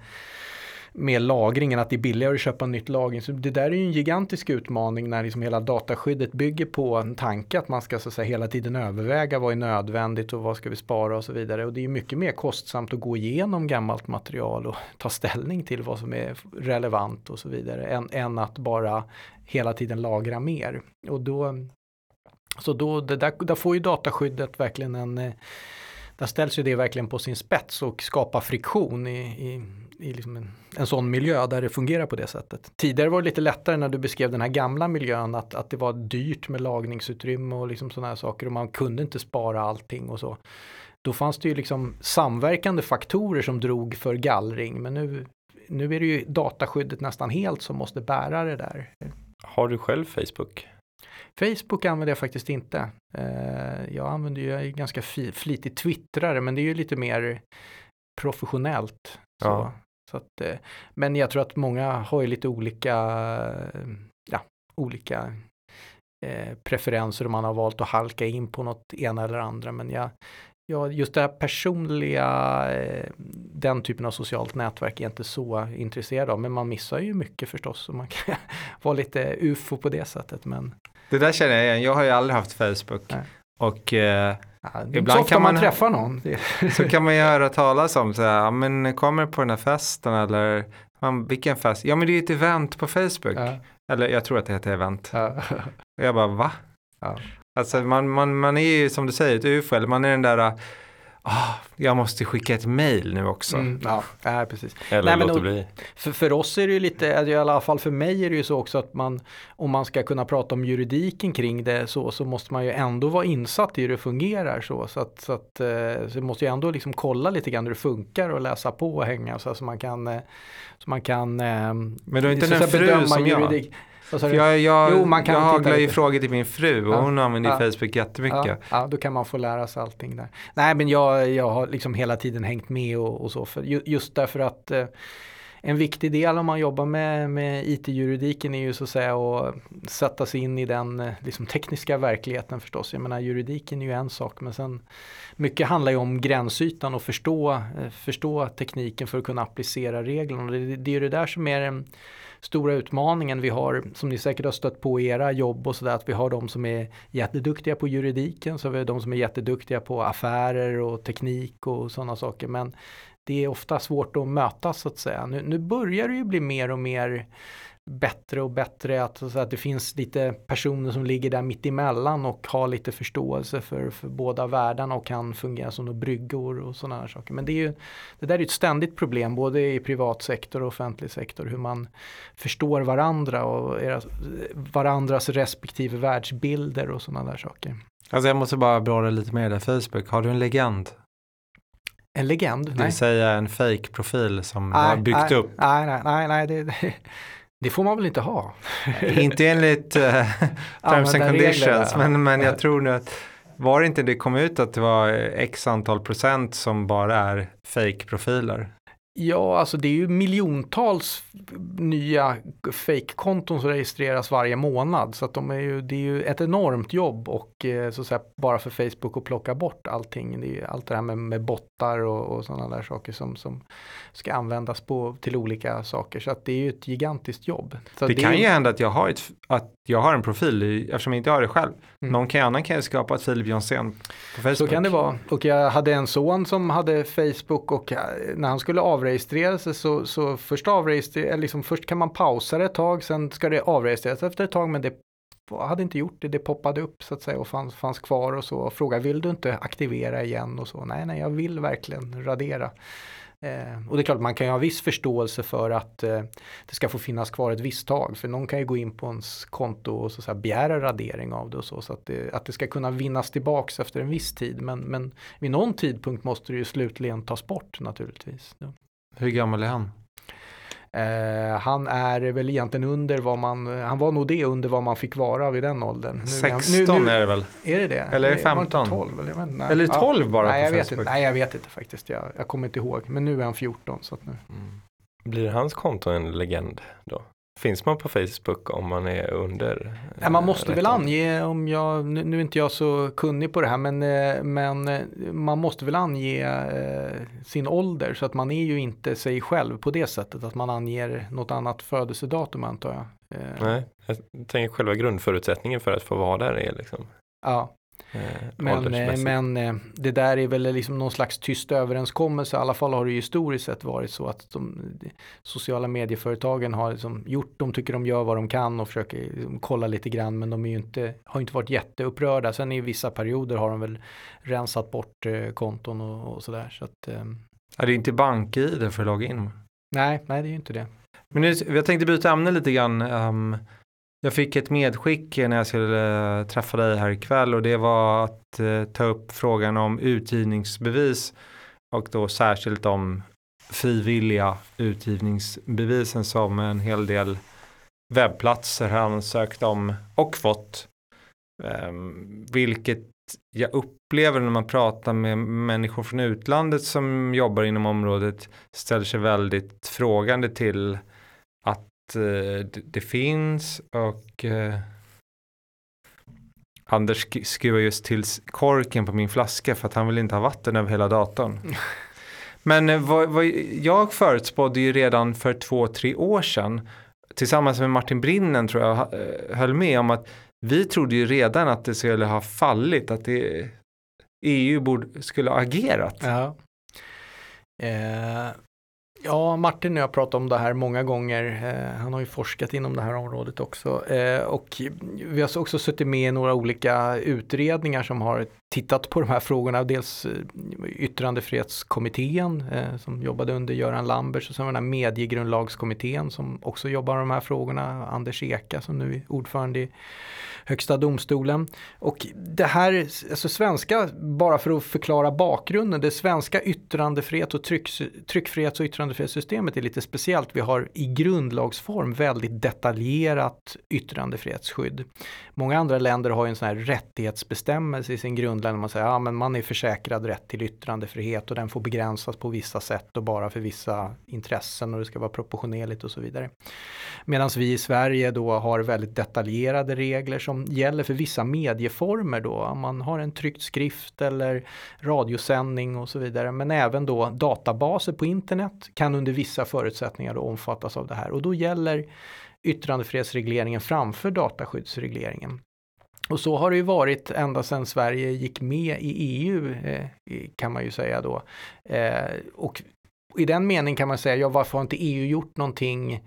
med lagringen, att det är billigare att köpa nytt lagring. Så det där är ju en gigantisk utmaning när liksom hela dataskyddet bygger på en tanke att man ska så att säga, hela tiden överväga vad är nödvändigt och vad ska vi spara och så vidare. Och det är mycket mer kostsamt att gå igenom gammalt material och ta ställning till vad som är relevant och så vidare än, än att bara hela tiden lagra mer. Och då, så då, det där, där får ju dataskyddet verkligen en eh, där ställs ju det verkligen på sin spets och skapar friktion i, i, i liksom en, en sån miljö där det fungerar på det sättet. Tidigare var det lite lättare när du beskrev den här gamla miljön att, att det var dyrt med lagningsutrymme och liksom sådana här saker och man kunde inte spara allting och så. Då fanns det ju liksom samverkande faktorer som drog för gallring men nu, nu är det ju dataskyddet nästan helt som måste bära det där. Har du själv Facebook? Facebook använder jag faktiskt inte. Eh, jag använder ju, jag är ganska flitig twittrare men det är ju lite mer professionellt. Så, Ja. Så att, eh, men jag tror att många har ju lite olika, ja, olika eh, preferenser och man har valt att halka in på något ena eller andra. Men jag, jag, just det här personliga, eh, den typen av socialt nätverk är jag inte så intresserad av. Men man missar ju mycket förstås. Och man kan [LAUGHS] vara lite ufo på det sättet. Men Det där känner jag igen. Jag har ju aldrig haft Facebook. Nej. Och eh, Ja, Ibland kan man, man- träffar någon. [LAUGHS] Så kan man ju höra talas om så här, men kommer på den här festen eller man, vilken fest? Ja men det är ett event på Facebook. ja, Eller jag tror att det heter event. ja, Och jag bara va? Alltså man, man, man är ju som du säger ett ufo eller man är den där ah, jag måste skicka ett mail nu också. Mm, ja, ja, precis. Eller Nej, men låter och- bli? För, för oss är det ju lite, alltså i alla fall för mig är det ju så också att man, om man ska kunna prata om juridiken kring det så, så måste man ju ändå vara insatt i hur det fungerar så. Så att, så att eh, så måste ju ändå liksom kolla lite grann hur det funkar och läsa på och hänga så, så man kan, eh, så man kan eh, Men du har inte så en att fru bedöma som jag. juridik. För jag, jag, Jo, man kan jag haglar ju frågor till min fru och Ja. hon använder Ja. Facebook jättemycket. Ja, ja, då kan man få lära sig allting där. Nej, men jag, jag har liksom hela tiden hängt med och, och så. För, ju- just därför att eh, en viktig del om man jobbar med, med IT-juridiken är ju så att säga att sätta sig in i den eh, liksom, tekniska verkligheten förstås. Jag menar juridiken är ju en sak men sen mycket handlar ju om gränsytan och förstå, eh, förstå tekniken för att kunna applicera reglerna. Det, det är ju det där som är, stora utmaningen vi har, som ni säkert har stött på i era jobb och sådär, att vi har de som är jätteduktiga på juridiken, så har vi de som är jätteduktiga på affärer och teknik och sådana saker. Men det är ofta svårt att mötas så att säga. Nu, nu börjar det ju bli mer och mer bättre och bättre att, så att det finns lite personer som ligger där mitt emellan och har lite förståelse för, för båda världarna och kan fungera som bryggor och sådana här saker. Men det, är ju, det där är ett ständigt problem både i privat sektor och offentlig sektor hur man förstår varandra och era, varandras respektive världsbilder och sådana där saker. Alltså jag måste bara beröra lite mer där Facebook. Har du en legend? En legend? Det vill säga en fake-profil som du har byggt nej, upp. Nej, nej, nej, nej det, [LAUGHS] det, får man väl inte ha. inte enligt [LAUGHS] uh, terms and conditions, men, men jag tror nu att var det inte det kom ut att det var x antal procent som bara är fake-profiler? Ja, alltså det är ju miljontals nya fake-konton som registreras varje månad. Så att de är ju, det är ju ett enormt jobb och eh, så att säga, bara för Facebook att plocka bort allting. Det är allt det här med, med bottar och, och sådana där saker som, som ska användas på, till olika saker. Så att det är ju ett gigantiskt jobb. Så det, det kan ju hända att jag har, ett, att jag har en profil eftersom jag inte har det själv. Mm. Någon kan, annan kan ju skapa ett Filip Jonsén på Facebook. Så kan det vara. Och jag hade en son som hade Facebook och eh, när han skulle avregistrera sig så, så först, avregistrera, liksom först kan man pausa det ett tag, sen ska det avregistreras efter ett tag men det hade inte gjort det, det poppade upp så att säga och fanns, fanns kvar och så och frågade vill du inte aktivera igen och så. Nej, nej, jag vill verkligen radera. Eh, och det är klart, man kan ju ha viss förståelse för att eh, det ska få finnas kvar ett visst tag. För någon kan ju gå in på ens konto och så, så här, begära radering av det och så. Så att det, att det ska kunna vinnas tillbaks efter en viss tid. Men, men vid någon tidpunkt måste det ju slutligen tas bort naturligtvis. Ja. Hur gammal är han? Eh, han är väl egentligen under vad man, han var nog det under vad man fick vara vid den åldern. Nu, 16 nu, nu, är det väl? Är det det? Eller är det 15? 12, eller, men, nej, eller 12 ja, bara nej, på jag Facebook? vet inte, nej jag vet inte faktiskt, jag, jag kommer inte ihåg. Men nu är han 14 så att nu. Mm. Blir hans konto en legend då? Finns man på Facebook om man är under? Ja, man måste väl ange om jag, nu, är inte jag så kunnig på det här, men, eh, men eh, man måste väl ange eh, sin ålder så att man är ju inte sig själv på det sättet att man anger något annat födelsedatum antar jag. Nej, jag tänker själva grundförutsättningen för att få vara där är liksom. Ja, Eh, men, eh, men eh, det där är väl liksom någon slags tyst överenskommelse. I alla fall har det historiskt sett varit så att de sociala medieföretagen har liksom gjort, de tycker de gör vad de kan och försöker liksom kolla lite grann men de är ju inte, har inte varit jätteupprörda. Sen i vissa perioder har de väl rensat bort konton och, och sådär. Så att, är det inte bank-id för att logga in? Nej, nej det är ju inte det. Men jag tänkte byta ämne lite grann. Um, jag fick ett medskick när jag skulle eh, träffa dig här ikväll och det var att eh, ta upp frågan om utgivningsbevis och då särskilt om frivilliga utgivningsbevisen som en hel del webbplatser har ansökt om och fått. Ehm, vilket jag upplever när man pratar med människor från utlandet som jobbar inom området ställer sig väldigt frågande till Eh, det, finns och eh, Anders skruvar just till korken på min flaska för att han vill inte ha vatten över hela datorn. [LAUGHS] Men eh, vad, vad, jag förutspådde ju redan för två, tre år sedan tillsammans med Martin Brinnen tror jag eh, höll med om att vi trodde ju redan att det skulle ha fallit, att det, EU borde, skulle ha agerat. Ja. Eh, Ja, Martin och jag pratat om det här många gånger. Eh, han har ju forskat inom det här området också. Eh, och vi har också suttit med i några olika utredningar som har tittat på de här frågorna. Dels eh, yttrandefrihetskommittén eh, som jobbade under Göran Lambers och sen den här mediegrundlagskommittén som också jobbar med de här frågorna. Anders Eka som nu är ordförande i Högsta domstolen. Och det här, alltså svenska, bara för att förklara bakgrunden, det svenska yttrandefrihet och tryck, tryckfrihets och yttrandefrihetssystemet är lite speciellt. Vi har i grundlagsform väldigt detaljerat yttrandefrihetsskydd. Många andra länder har ju en sån här rättighetsbestämmelse i sin grundlag. Man säger att ja, man är försäkrad rätt till yttrandefrihet och den får begränsas på vissa sätt och bara för vissa intressen och det ska vara proportionerligt och så vidare. Medan vi i Sverige då har väldigt detaljerade regler som gäller för vissa medieformer då. Om man har en tryckt skrift eller radiosändning och så vidare. Men även då databaser på internet kan under vissa förutsättningar omfattas av det här och då gäller yttrandefrihetsregleringen framför dataskyddsregleringen. Och så har det ju varit ända sedan Sverige gick med i EU eh, kan man ju säga då. Eh, och i den meningen kan man säga, ja varför har inte EU gjort någonting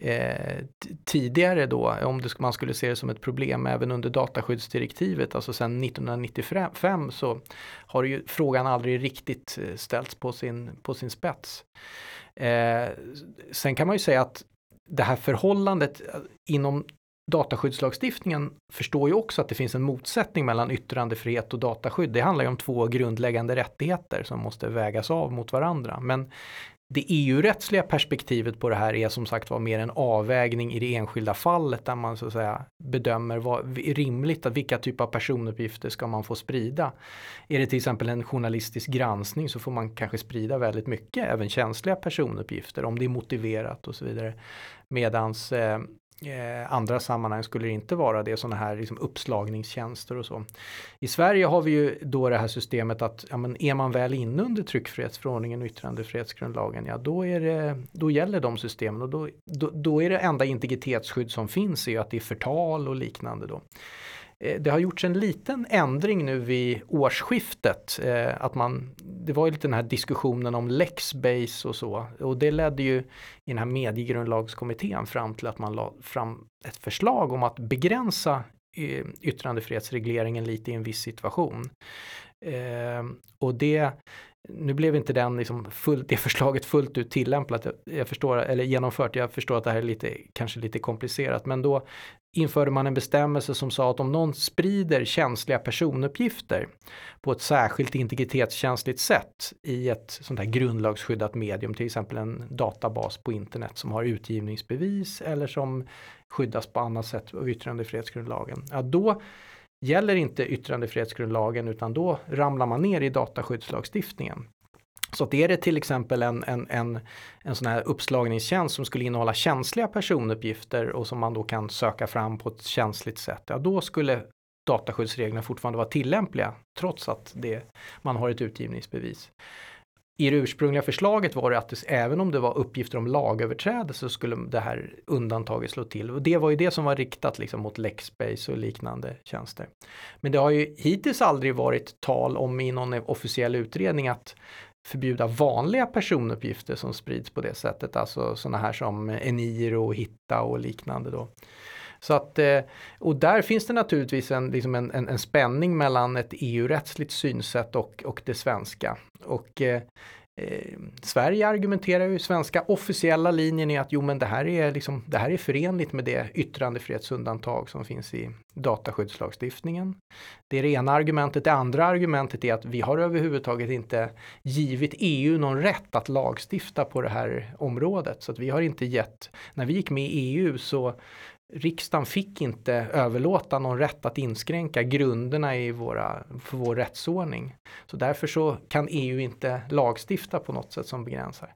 eh, tidigare då, om det, man skulle se det som ett problem även under dataskyddsdirektivet, alltså sedan 1995 så har ju frågan aldrig riktigt eh, ställts på sin, på sin spets. Eh, sen kan man ju säga att det här förhållandet eh, inom dataskyddslagstiftningen förstår ju också att det finns en motsättning mellan yttrandefrihet och dataskydd. Det handlar ju om två grundläggande rättigheter som måste vägas av mot varandra. Men det EU-rättsliga perspektivet på det här är som sagt var mer en avvägning i det enskilda fallet där man så att säga bedömer vad är rimligt att vilka typer av personuppgifter ska man få sprida. Är det till exempel en journalistisk granskning så får man kanske sprida väldigt mycket, även känsliga personuppgifter om det är motiverat och så vidare. Medans eh, Eh, andra sammanhang skulle det inte vara det, sådana här liksom uppslagningstjänster och så. I Sverige har vi ju då det här systemet att ja, men är man väl inne under tryckfrihetsförordningen och yttrandefrihetsgrundlagen, ja då, är det, då gäller de systemen och då, då, då är det enda integritetsskydd som finns är att det är förtal och liknande då. Eh, det har gjorts en liten ändring nu vid årsskiftet. Eh, att man, det var ju lite den här diskussionen om Lexbase och så. Och det ledde ju i den här mediegrundlagskommittén fram till att man la fram ett förslag om att begränsa eh, yttrandefrihetsregleringen lite i en viss situation. och det nu blev inte den liksom full, det förslaget fullt ut tillämpat, jag förstår, eller genomfört, jag förstår att det här är lite, kanske lite komplicerat, men då införde man en bestämmelse som sa att om någon sprider känsliga personuppgifter på ett särskilt integritetskänsligt sätt i ett sånt här grundlagsskyddat medium, till exempel en databas på internet som har utgivningsbevis eller som skyddas på annat sätt av yttrandefrihetsgrundlagen, ja då gäller inte yttrandefrihetsgrundlagen utan då ramlar man ner i dataskyddslagstiftningen. Så att är det till exempel en, en, en, en sån här uppslagningstjänst som skulle innehålla känsliga personuppgifter och som man då kan söka fram på ett känsligt sätt, ja då skulle dataskyddsreglerna fortfarande vara tillämpliga trots att det, man har ett utgivningsbevis i det ursprungliga förslaget var det att även om det var uppgifter om lagöverträdelse så skulle det här undantaget slå till. Och det var ju det som var riktat liksom mot Lexbase och liknande tjänster. Men det har ju hittills aldrig varit tal om i någon officiell utredning att förbjuda vanliga personuppgifter som sprids på det sättet, alltså sådana här som Eniro Hitta och liknande då. Så att, eh, och där finns det naturligtvis en, liksom en, en, en spänning mellan ett EU-rättsligt synsätt och, och det svenska. Och eh, eh, Sverige argumenterar ju, svenska officiella linjen är att jo men det här är, liksom, det här är förenligt med det yttrandefrihetsundantag som finns i dataskyddslagstiftningen. Det är det ena argumentet. Det andra argumentet är att vi har överhuvudtaget inte givit EU någon rätt att lagstifta på det här området. Så att vi har inte gett, när vi gick med i EU så riksdagen fick inte överlåta någon rätt att inskränka grunderna i våra, för vår rättsordning. Så därför så kan EU inte lagstifta på något sätt som begränsar.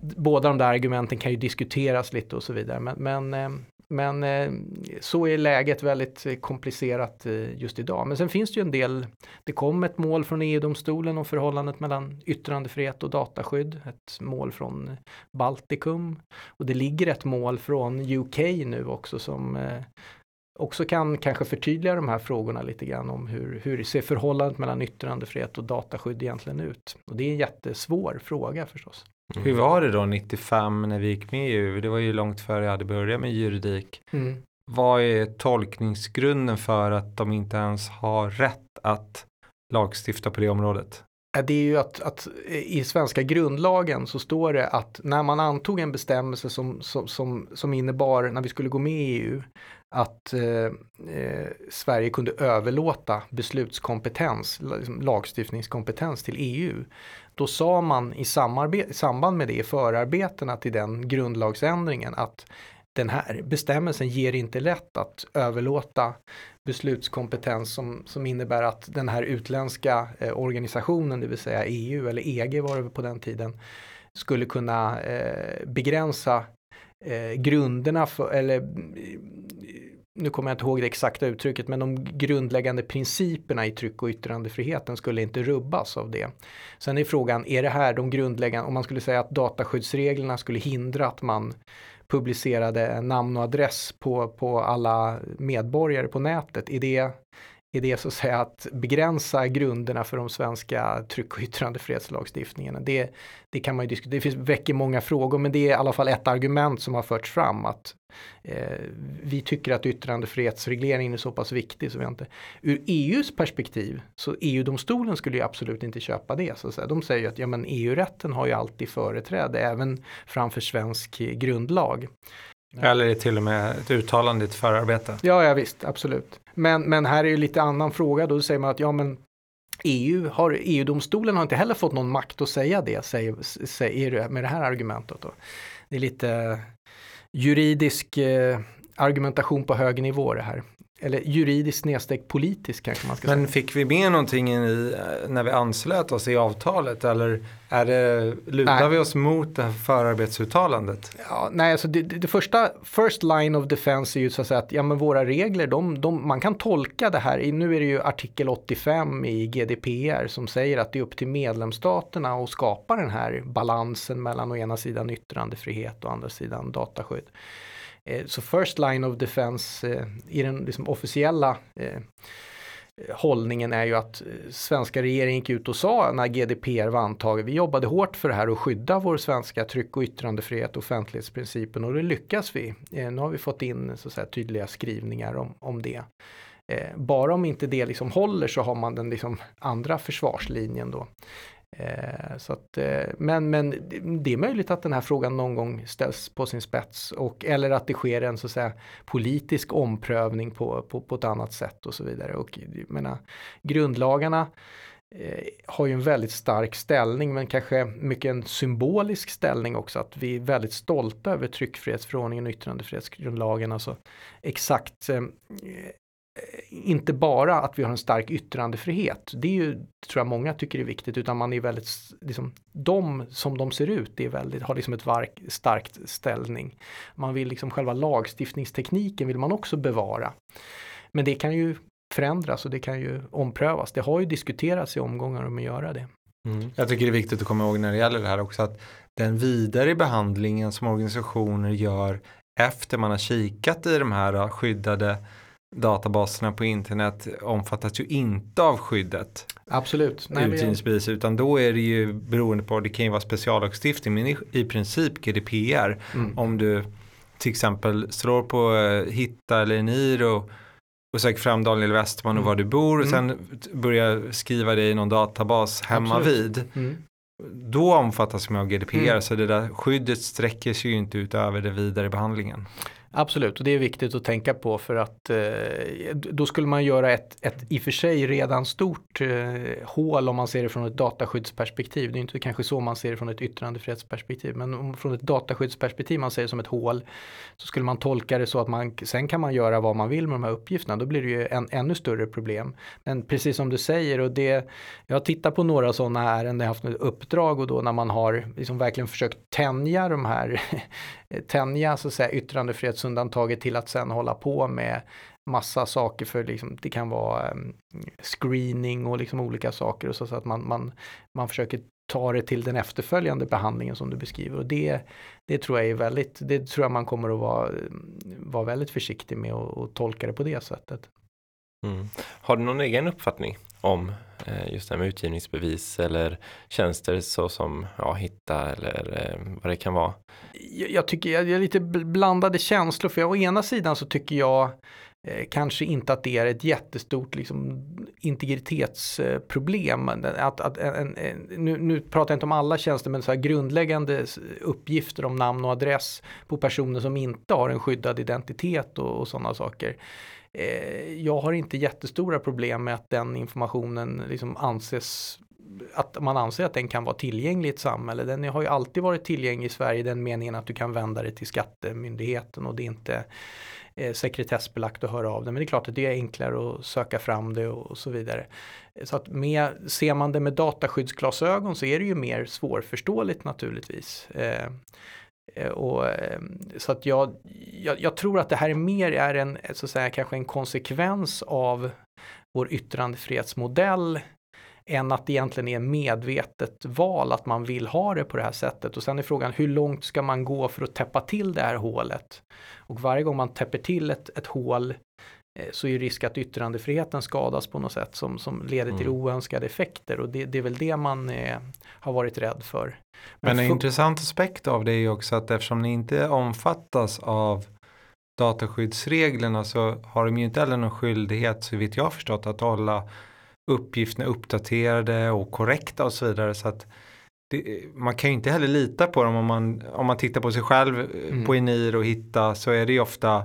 Båda de där argumenten kan ju diskuteras lite och så vidare men, men eh, men eh, så är läget väldigt eh, komplicerat eh, just idag. Men sen finns det ju en del, det kom ett mål från EU-domstolen om förhållandet mellan yttrandefrihet och dataskydd, ett mål från Baltikum och det ligger ett mål från UK nu också som också kan kanske förtydliga de här frågorna lite grann om hur, hur ser förhållandet mellan yttrandefrihet och dataskydd egentligen ut? Och det är en jättesvår fråga förstås. Mm. Hur var det då 95 när vi gick med i EU? Det var ju långt före jag hade börjat med juridik. Mm. Vad är tolkningsgrunden för att de inte ens har rätt att lagstifta på det området? Det är ju att, att, i svenska grundlagen så står det att när man antog en bestämmelse som, som, som, som innebar när vi skulle gå med i EU att eh, eh, Sverige kunde överlåta beslutskompetens, liksom lagstiftningskompetens till EU. Då sa man i, i samband med det i förarbetena till den grundlagsändringen att den här bestämmelsen ger inte rätt att överlåta beslutskompetens som, som innebär att den här utländska eh, organisationen, det vill säga EU eller EG var det på den tiden, skulle kunna eh, begränsa eh, grunderna för, eller nu kommer jag inte ihåg det exakta uttrycket, men de grundläggande principerna i tryck och yttrandefriheten skulle inte rubbas av det. Sen är frågan, är det här de grundläggande, om man skulle säga att dataskyddsreglerna skulle hindra att man publicerade namn och adress på, på alla medborgare på nätet, är det är det så att säga att begränsa grunderna för de svenska tryck och yttrandefrihetslagstiftningarna. Det, det kan man ju diskutera, det finns, väcker många frågor men det är i alla fall ett argument som har förts fram att eh, vi tycker att yttrandefrihetsregleringen är så pass viktig så vi inte. Ur EUs perspektiv så EU-domstolen skulle ju absolut inte köpa det. Så att säga. De säger att ja, men EU-rätten har ju alltid företräde även framför svensk grundlag. Eller är till och med ett uttalande i ett förarbete. Ja, ja visst, absolut. Men, men här är ju lite annan fråga, då säger man att ja men EU har, EU-domstolen har inte heller fått någon makt att säga det, säger, säger med det här argumentet. Då. Det är lite juridisk eh, argumentation på hög nivå det här eller juridiskt snedstreck politiskt kanske man ska Men säga. Men fick vi med någonting i, när vi anslöt oss i avtalet eller är det, lutar nej. vi oss mot det här förarbetsuttalandet? Ja, nej, alltså det, det, första, first line of defense är ju så att säga att ja, men våra regler, de, de, man kan tolka det här, nu är det ju artikel 85 i GDPR som säger att det är upp till medlemsstaterna att skapa den här balansen mellan å ena sidan yttrandefrihet och å andra sidan dataskydd. Eh, så first line of defense eh, i den liksom officiella eh, hållningen är ju att svenska regeringen gick ut och sa när GDPR var antaget, vi jobbade hårt för det här och skydda vår svenska tryck och yttrandefrihet och offentlighetsprincipen och det lyckas vi. Nu har vi fått in så att säga, tydliga skrivningar om, om det. Bara om inte det liksom håller så har man den liksom andra försvarslinjen då. Eh, så att, eh, men, men det är möjligt att den här frågan någon gång ställs på sin spets och, eller att det sker en så att säga, politisk omprövning på, på, på ett annat sätt och så vidare. Och, menar, grundlagarna eh, har ju en väldigt stark ställning men kanske mycket en symbolisk ställning också att vi är väldigt stolta över tryckfrihetsförordningen och yttrandefrihetsgrundlagen. Alltså exakt eh, Eh, inte bara att vi har en stark yttrandefrihet, det är ju, tror jag många tycker är viktigt, utan man är väldigt, liksom, de som de ser ut är väldigt, har liksom ett vark, starkt ställning. Man vill liksom själva lagstiftningstekniken vill man också bevara. Men det kan ju förändras och det kan ju omprövas. Det har ju diskuterats i omgångar om att göra det. Mm. Jag tycker det är viktigt att komma ihåg när det gäller det här också att den vidare behandlingen som organisationer gör efter man har kikat i de här skyddade databaserna på internet omfattas ju inte av skyddet. Absolut. Utgivningsbevis utan då är det ju beroende på, det kan ju vara speciallagstiftning men i, princip GDPR mm. om du till exempel slår på uh, hitta eller Eniro och söker fram Daniel Westman och mm. var du bor och mm. sen börjar skriva det i någon databas hemma Absolut. vid. Mm. Då omfattas man av GDPR mm. så det där skyddet sträcker sig ju inte utöver det vidare behandlingen. Absolut, och det är viktigt att tänka på för att eh, då skulle man göra ett, ett i och för sig redan stort eh, hål om man ser det från ett dataskyddsperspektiv. Det är inte kanske så man ser det från ett yttrandefrihetsperspektiv, men om, från ett dataskyddsperspektiv man ser det som ett hål så skulle man tolka det så att man, sen kan man göra vad man vill med de här uppgifterna. Då blir det ju en ännu större problem. Men precis som du säger, och det, jag har tittat på några sådana ärenden, jag har haft ett uppdrag och då när man har liksom verkligen försökt tänja de här [LAUGHS] tänja så att säga, yttrandefrihetsundantaget till att sen hålla på med massa saker för liksom, det kan vara mm, screening och liksom olika saker och så, så att man, man, man försöker ta det till den efterföljande behandlingen som du beskriver och det, det tror jag är väldigt, det tror jag man kommer att vara, mm, vara väldigt försiktig med och, och tolka det på det sättet. Mm. Har du någon egen uppfattning om eh, just det här med utgivningsbevis eller tjänster såsom ja, Hitta eller eh, vad det kan vara? Jag, jag tycker jag, är lite blandade känslor för jag å ena sidan så tycker jag eh, kanske inte att det är ett jättestort liksom, integritetsproblem. Att, att, en, en, nu, nu, pratar jag inte om alla tjänster men så här grundläggande uppgifter om namn och adress på personer som inte har en skyddad identitet och, och sådana saker Eh, jag har inte jättestora problem med att den informationen liksom anses att man anser att den kan vara tillgänglig i ett samhälle. Den har ju alltid varit tillgänglig i Sverige i den meningen att du kan vända dig till skattemyndigheten och det är inte eh, sekretessbelagt att höra av det. Men det är klart att det är enklare att söka fram det och, och så vidare. Så att med, ser man det med dataskyddsglasögon så är det ju mer svårförståeligt naturligtvis. Eh, Eh, Eh, och, ehm, så att jag, jag, jag, tror att det här är mer är en, så att säga, kanske en konsekvens av vår yttrandefrihetsmodell än att det egentligen är medvetet val att man vill ha det på det här sättet. Och sen är frågan hur långt ska man gå för att täppa till det här hålet? Och varje gång man täpper till ett, ett hål så är risk att yttrandefriheten skadas på något sätt som, som leder till mm. oönskade effekter och det, det är väl det man eh, har varit rädd för. Men, Men en intressant aspekt av det är ju också att eftersom ni inte omfattas av dataskyddsreglerna så har de ju inte heller någon skyldighet så vitt jag förstått att hålla uppgifterna uppdaterade och korrekta och så vidare. Så att det, man kan ju inte heller lita på dem om man, om man tittar på sig själv mm. på Enir och Hitta så är det ju ofta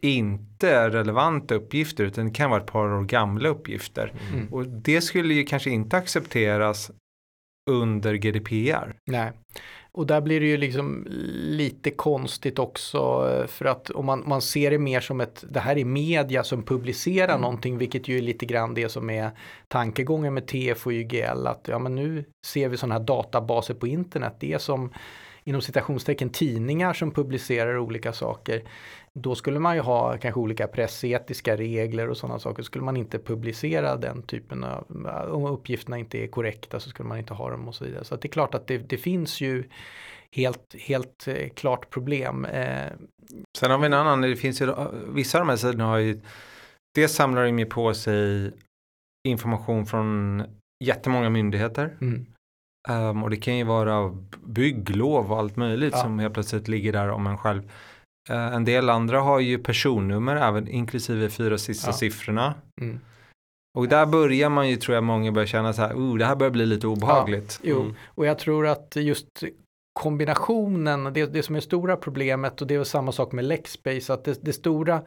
inte relevanta uppgifter utan det kan vara ett par år gamla uppgifter. Mm. Och det skulle ju kanske inte accepteras under GDPR. Nej, och där blir det ju liksom lite konstigt också för att om man, man ser det mer som ett, det här är media som publicerar mm. någonting vilket ju är lite grann det som är tankegången med TF och YGL att ja men nu ser vi sådana här databaser på internet, det är som inom citationstecken tidningar som publicerar olika saker. Då skulle man ju ha kanske olika pressetiska regler och sådana saker. Skulle man inte publicera den typen av, om uppgifterna inte är korrekta så skulle man inte ha dem och så vidare. Så det är klart att det, det finns ju helt, helt eh, klart problem. Eh, Sen har vi en annan, det finns ju, vissa av de här sidorna har ju, det samlar ju på sig information från jättemånga myndigheter. Mm. Um, och det kan ju vara bygglov och allt möjligt ja. som helt plötsligt ligger där om en själv. Uh, en del andra har ju personnummer även inklusive fyra sista ja. siffrorna. Mm. Och där börjar man ju tror jag många börjar känna så här, oh, det här börjar bli lite obehagligt. Ja, jo, mm. och jag tror att just kombinationen, det, det som är stora problemet och det är samma sak med Lexbase, att det, det stora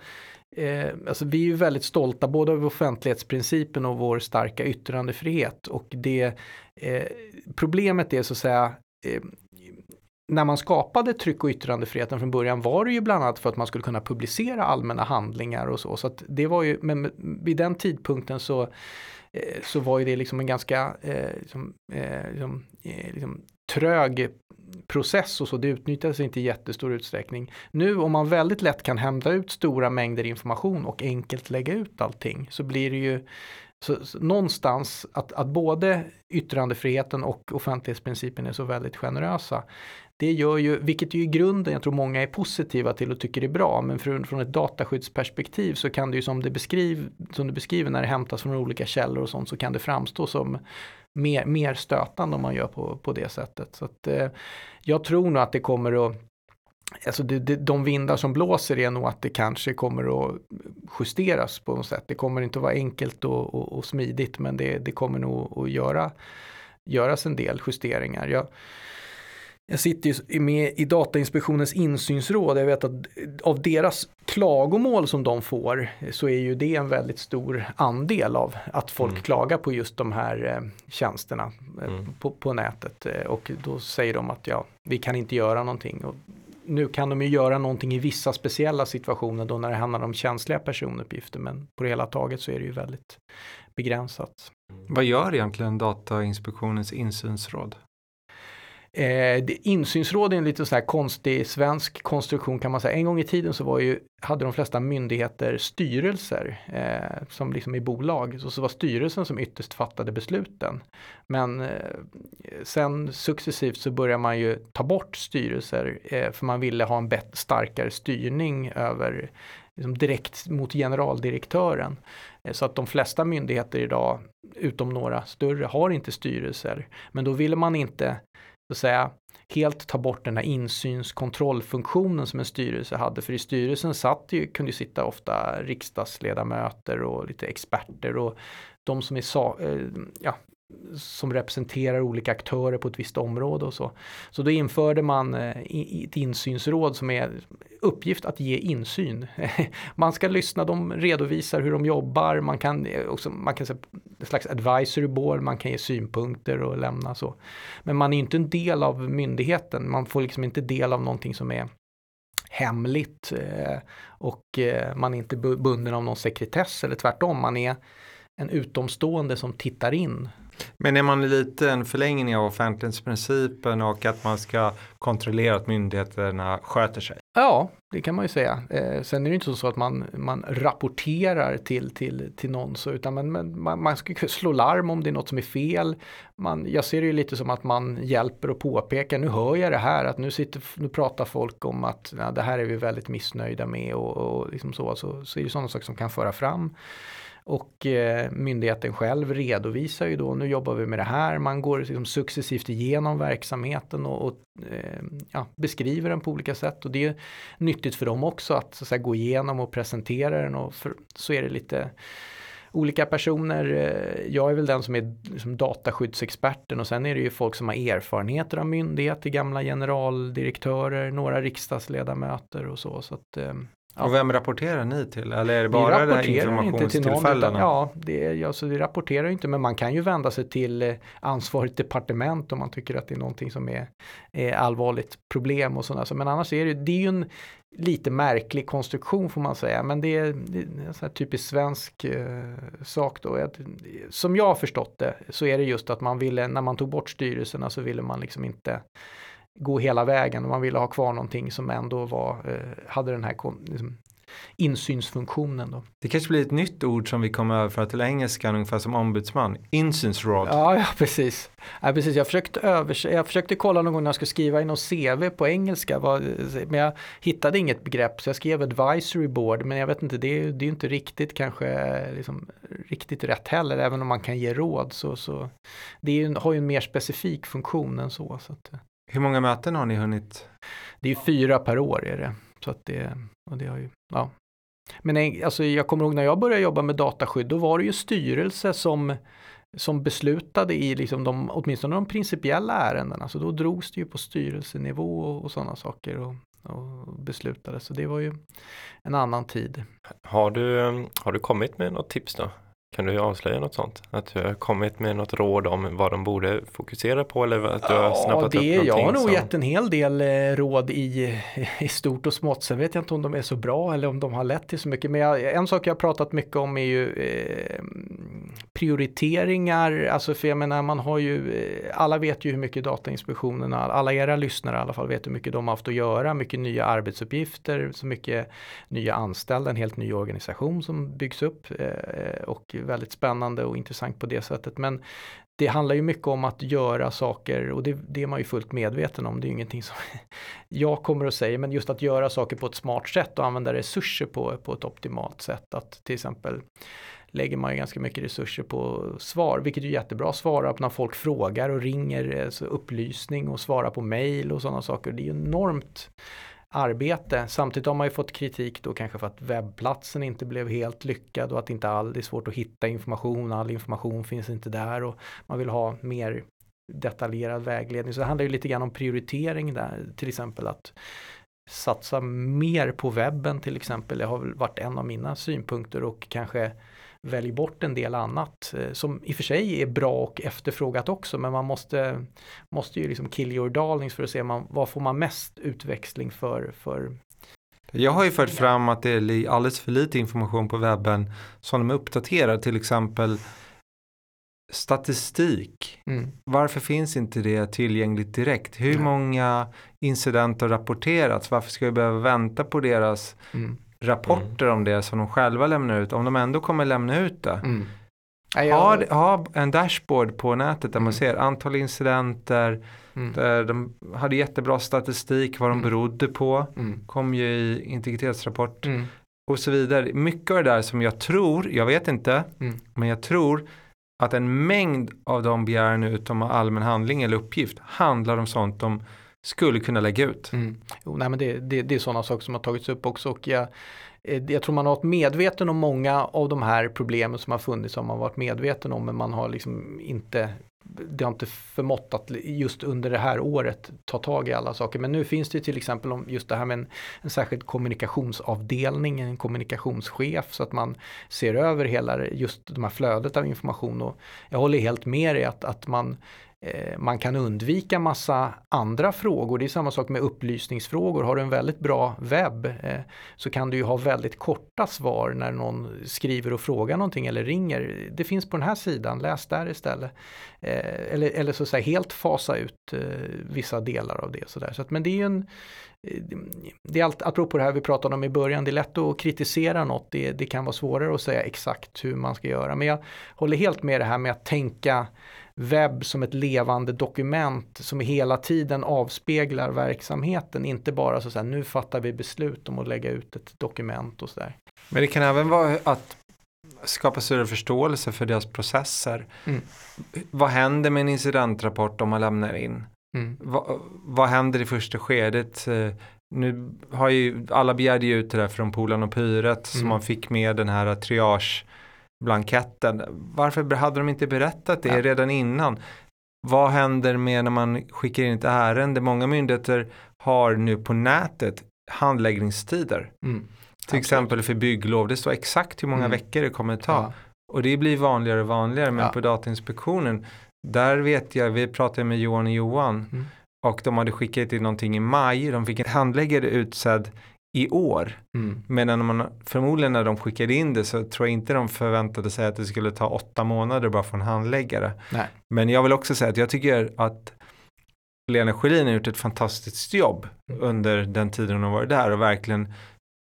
Eh, alltså vi är ju väldigt stolta både över offentlighetsprincipen och vår starka yttrandefrihet. Och det, eh, problemet är så att säga eh, när man skapade tryck och yttrandefriheten från början var det ju bland annat för att man skulle kunna publicera allmänna handlingar och så. så att det var ju, men vid den tidpunkten så, eh, så var ju det liksom en ganska eh, liksom, eh, liksom, eh, liksom, trög process och så, det utnyttjades inte i jättestor utsträckning. Nu om man väldigt lätt kan hämta ut stora mängder information och enkelt lägga ut allting så blir det ju så, så, någonstans att, att både yttrandefriheten och offentlighetsprincipen är så väldigt generösa. Det gör ju, vilket ju i grunden jag tror många är positiva till och tycker är bra, men från, från ett dataskyddsperspektiv så kan det ju som det, beskriv, som det beskriver när det hämtas från olika källor och sånt så kan det framstå som mer, mer stötande om man gör på, på det sättet. Så att, eh, jag tror nog att det kommer att Alltså det, det, de vindar som blåser är nog att det kanske kommer att justeras på något sätt. Det kommer inte att vara enkelt och, och, och smidigt men det, det, kommer nog att göra, göras en del justeringar. Jag, jag sitter ju med i Datainspektionens insynsråd. Jag vet att av deras klagomål som de får så är ju det en väldigt stor andel av att folk mm. klagar på just de här eh, tjänsterna eh, mm. på, på, nätet. Eh, och då säger de att ja, vi kan inte göra någonting. Och nu kan de ju göra någonting i vissa speciella situationer då när det handlar om känsliga personuppgifter. Men på det hela taget så är det ju väldigt begränsat. Vad gör egentligen Datainspektionens insynsråd? Eh, insynsråd är en lite så här konstig svensk konstruktion kan man säga. En gång i tiden så var ju, hade de flesta myndigheter styrelser eh, som liksom i bolag. Så, så var styrelsen som ytterst fattade besluten. Men eh, sen successivt så börjar man ju ta bort styrelser eh, för man ville ha en bättre, starkare styrning över liksom direkt mot generaldirektören. Eh, så att de flesta myndigheter idag, utom några större, har inte styrelser. Men då ville man inte så att säga, helt ta bort den här insynskontrollfunktionen som en styrelse hade. För i styrelsen satt ju, kunde ju sitta ofta riksdagsledamöter och lite experter och de som är eh, ja, som representerar olika aktörer på ett visst område och så. Så då införde man eh, ett insynsråd som är uppgift att ge insyn. [LAUGHS] man ska lyssna, de redovisar hur de jobbar, man kan eh, också, man kan säga ett slags advisory board, man kan ge synpunkter och lämna så. Men man är inte en del av myndigheten, man får liksom inte del av någonting som är hemligt eh, och man är inte bunden av någon sekretess eller tvärtom, man är en utomstående som tittar in men är man lite en förlängning av offentlighetsprincipen och att man ska kontrollera att myndigheterna sköter sig? Ja, det kan man ju säga. Eh, sen är det inte så att man, man rapporterar till, till, till någon, så, utan man, man, man ska slå larm om det är något som är fel. Man, jag ser det ju lite som att man hjälper och påpekar, nu hör jag det här, att nu, sitter, nu pratar folk om att ja, det här är vi väldigt missnöjda med och, och liksom så, så, så är det sådana saker som kan föra fram. Och eh, myndigheten själv redovisar ju då, nu jobbar vi med det här, man går liksom successivt igenom verksamheten och, och eh, ja, beskriver den på olika sätt. Och det är nyttigt för dem också att, så att säga, gå igenom och presentera den och för, så är det lite olika personer. Eh, jag är väl den som är liksom dataskyddsexperten och sen är det ju folk som har erfarenheter av myndigheter, gamla generaldirektörer, några riksdagsledamöter och så. så att, eh, Ja. Och vem rapporterar ni till? Eller är det bara det här informationstillfällena? Ja, det, alltså, det rapporterar inte men man kan ju vända sig till eh, ansvarigt departement om man tycker att det är någonting som är, är allvarligt problem och sådana. Men annars är det, det är ju en lite märklig konstruktion får man säga. Men det är, det är en typisk svensk eh, sak då. Som jag har förstått det så är det just att man ville, när man tog bort styrelserna så ville man liksom inte gå hela vägen och man ville ha kvar någonting som ändå var, eh, hade den här liksom, insynsfunktionen. Då. Det kanske blir ett nytt ord som vi kommer överföra till engelskan ungefär som ombudsman. Insynsråd. Ja, ja [LAUGHS] precis. Ja, precis. Jag, försökte övers jag försökte kolla någon gång när jag skulle skriva i någon CV på engelska. men jag hittade inget begrepp så jag skrev advisory board. Men jag vet inte, det är, det är inte riktigt kanske liksom, riktigt rätt heller. Även om man kan ge råd så, så det är, har ju en mer specifik funktion än så. så att, hur många möten har ni hunnit? Det är fyra per år är det. Så att det, och det har ju, ja. Men alltså, jag kommer ihåg när jag började jobba med dataskydd, då var det ju styrelse som, som beslutade i liksom de, åtminstone de principiella ärendena. Så då drogs det ju på styrelsenivå och, och sådana saker och, och beslutade. Så det var ju en annan tid. Har du, har du kommit med något tips då? Kan du avslöja något sånt? Att du har kommit med något råd om vad de borde fokusera på eller att du har snappat det, upp någonting? Jag har nog som... gett en hel del eh, råd i, i stort och smått. Sen vet jag inte om de är så bra eller om de har lett till så mycket. Men jag, en sak jag har pratat mycket om är ju eh, prioriteringar. Alltså för jag menar man har ju, eh, alla vet ju hur mycket Datainspektionen, alla era lyssnare i alla fall vet hur mycket de har haft att göra. Mycket nya arbetsuppgifter, så mycket nya anställda, en helt ny organisation som byggs upp. Eh, och väldigt spännande och intressant på det sättet. Men det handlar ju mycket om att göra saker och det, det är man ju fullt medveten om. Det är ju ingenting som [LAUGHS] jag kommer att säga, men just att göra saker på ett smart sätt och använda resurser på, på ett optimalt sätt. Att till exempel lägger man ju ganska mycket resurser på svar, vilket är jättebra. Svara när folk frågar och ringer, alltså upplysning och svara på mail och sådana saker. Det är ju enormt arbete. Samtidigt har man ju fått kritik då kanske för att webbplatsen inte blev helt lyckad och att inte all, det är svårt att hitta information, all information finns inte där och man vill ha mer detaljerad vägledning. Så det handlar ju lite grann om prioritering där, till exempel att satsa mer på webben till exempel. Det har väl varit en av mina synpunkter och kanske välj bort en del annat eh, som i och för sig är bra och efterfrågat också men man måste, måste ju liksom kill your darlings för att se man, vad får man mest utväxling för, för jag har ju fört fram att det är alldeles för lite information på webben som de uppdaterar till exempel statistik. Mm. Varför finns inte det tillgängligt direkt? Hur mm. många incidenter har rapporterats? Varför ska vi behöva vänta på deras mm rapporter mm. om det som de själva lämnar ut, om de ändå kommer lämna ut det. Mm. Ha, ha en dashboard på nätet där man mm. ser antal incidenter, mm. där de hade jättebra statistik vad de mm. berodde på, mm. kom ju i integritetsrapport och så vidare. Mycket av det där som jag tror, jag vet inte, men jag tror att en mängd av de begäran ut om allmän handling eller uppgift handlar om sånt de skulle kunna lägga ut. Mm. Jo, nej, men det, det, det är sådana saker som har tagits upp också och jag, eh, jag tror man har varit medveten om många av de här problemen som har funnits har man varit medveten om men man har liksom inte det har inte förmått att just under det här året ta tag i alla saker. Men nu finns det till exempel om just det här med en, en särskild kommunikationsavdelning, en kommunikationschef så att man ser över hela just de här flödet av information. Och jag håller helt med dig att, att man Eh, man kan undvika massa andra frågor. Det är samma sak med upplysningsfrågor. Har du en väldigt bra webb eh, så kan du ju ha väldigt korta svar när någon skriver och frågar någonting eller ringer. Det finns på den här sidan, läs där istället. Eh, eller, eller så att säga helt fasa ut vissa delar av det. Så där. Så att, men det är ju en det är allt, apropå det här vi pratade om i början, det är lätt att kritisera något, det, det kan vara svårare att säga exakt hur man ska göra. Men jag håller helt med det här med att tänka webb som ett levande dokument som hela tiden avspeglar verksamheten, inte bara så att nu fattar vi beslut om att lägga ut ett dokument och sådär. Men det kan även vara att skapa större förståelse för deras processer. Mm. Vad händer med en incidentrapport om man lämnar in? Mm. Va, vad händer i första skedet? Eh, nu har ju alla begärde ju ut det där från Polan och Pyret mm. så man fick med den här triageblanketten. Varför hade de inte berättat det ja. redan innan? Vad händer med när man skickar in ett ärende? Många myndigheter har nu på nätet handläggningstider. Mm. Till Absolut. exempel för bygglov, det står exakt hur många mm. veckor det kommer ta. Ja. Och det blir vanligare och vanligare, men ja. på Datainspektionen där vet jag, vi pratade med Johan och Johan mm. och de hade skickat in någonting i maj, de fick en handläggare utsedd i år. Mm. Medan man, förmodligen när de skickade in det så tror jag inte de förväntade sig att det skulle ta åtta månader bara för en handläggare. Nej. Men jag vill också säga att jag tycker att Lena Schelin har gjort ett fantastiskt jobb mm. under den tiden hon har varit där och verkligen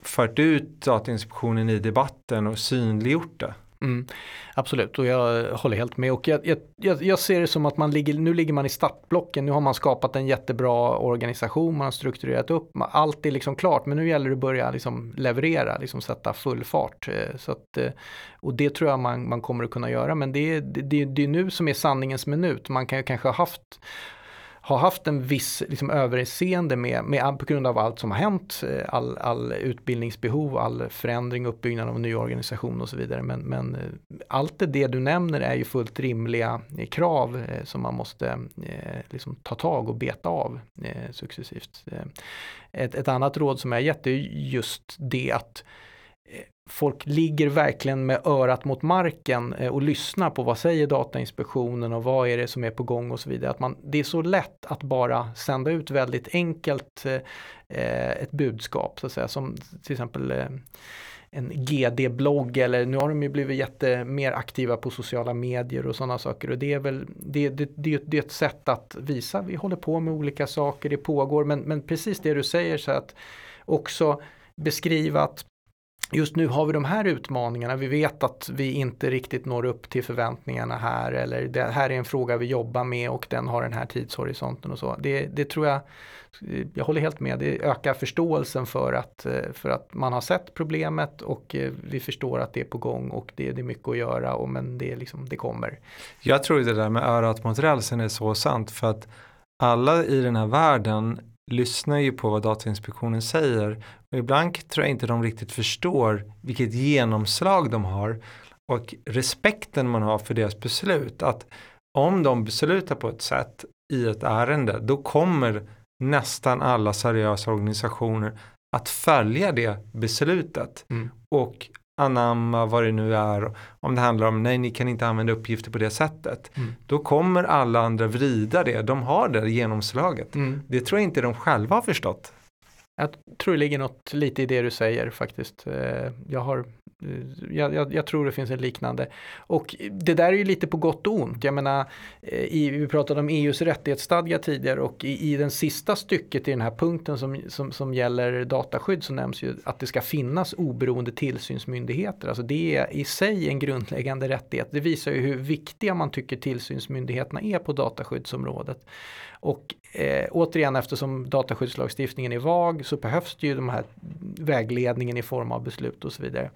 fört ut Datainspektionen i debatten och synliggjort det. Mm, absolut, och jag håller helt med. Och jag, jag, jag, ser det som att man ligger, nu ligger man i startblocken, nu har man skapat en jättebra organisation, man har strukturerat upp, allt är liksom klart, men nu gäller det att börja liksom leverera, liksom sätta full fart. Eh, så att, eh, och det tror jag man, man kommer att kunna göra, men det, det, det är nu som är sanningens minut. Man kan ju kanske ha haft har haft en viss liksom, överseende med, med, på grund av allt som har hänt, eh, all, all utbildningsbehov, all förändring, uppbyggnad av en ny organisation och så vidare. Men, men eh, allt det du nämner är ju fullt rimliga eh, krav som man måste eh, liksom, ta tag och beta av eh, successivt. Ett, ett annat råd som jag gett är just det att Eh, folk ligger verkligen med örat mot marken eh, och lyssnar på vad säger Datainspektionen och vad är det som är på gång och så vidare. Att man, det är så lätt att bara sända ut väldigt enkelt eh, eh ett budskap så att säga. Som till exempel eh, en GD-blogg eller nu har de ju blivit jätte mer aktiva på sociala medier och sådana saker. Och det är väl det, det, det, det är ett sätt att visa vi håller på med olika saker, det pågår. Men, men precis det du säger så att också beskriva att just nu har vi de här utmaningarna. Vi vet att vi inte riktigt når upp till förväntningarna här eller det här är en fråga vi jobbar med och den har den här tidshorisonten och så. Det, det tror jag, jag håller helt med, det ökar förståelsen för att, för att man har sett problemet och eh, vi förstår att det är på gång och det, det är mycket att göra och men det, liksom, det kommer. Jag tror det där med örat mot rälsen är så sant för att alla i den här världen lyssnar ju på vad Datainspektionen säger och ibland tror jag inte de riktigt förstår vilket genomslag de har och respekten man har för deras beslut. Att om de beslutar på ett sätt i ett ärende då kommer nästan alla seriösa organisationer att följa det beslutet mm. och anamma vad det nu är. Om det handlar om nej, ni kan inte använda uppgifter på det sättet. Mm. Då kommer alla andra vrida det. De har det genomslaget. Mm. Det tror jag inte de själva har förstått. Jag tror det ligger något lite i det du säger faktiskt. Eh, jag har eh, jag, jag, jag, tror det finns en liknande. Och det där är ju lite på gott och ont. Jag menar, eh, i, vi pratade om EUs rättighetsstadga tidigare och i, i den sista stycket i den här punkten som, som, som gäller dataskydd så nämns ju att det ska finnas oberoende tillsynsmyndigheter. Alltså det är i sig en grundläggande rättighet. Det visar ju hur viktiga man tycker tillsynsmyndigheterna är på dataskyddsområdet. Och eh, återigen eftersom dataskyddslagstiftningen är vag så behövs det ju de här vägledningen i form av beslut och så vidare.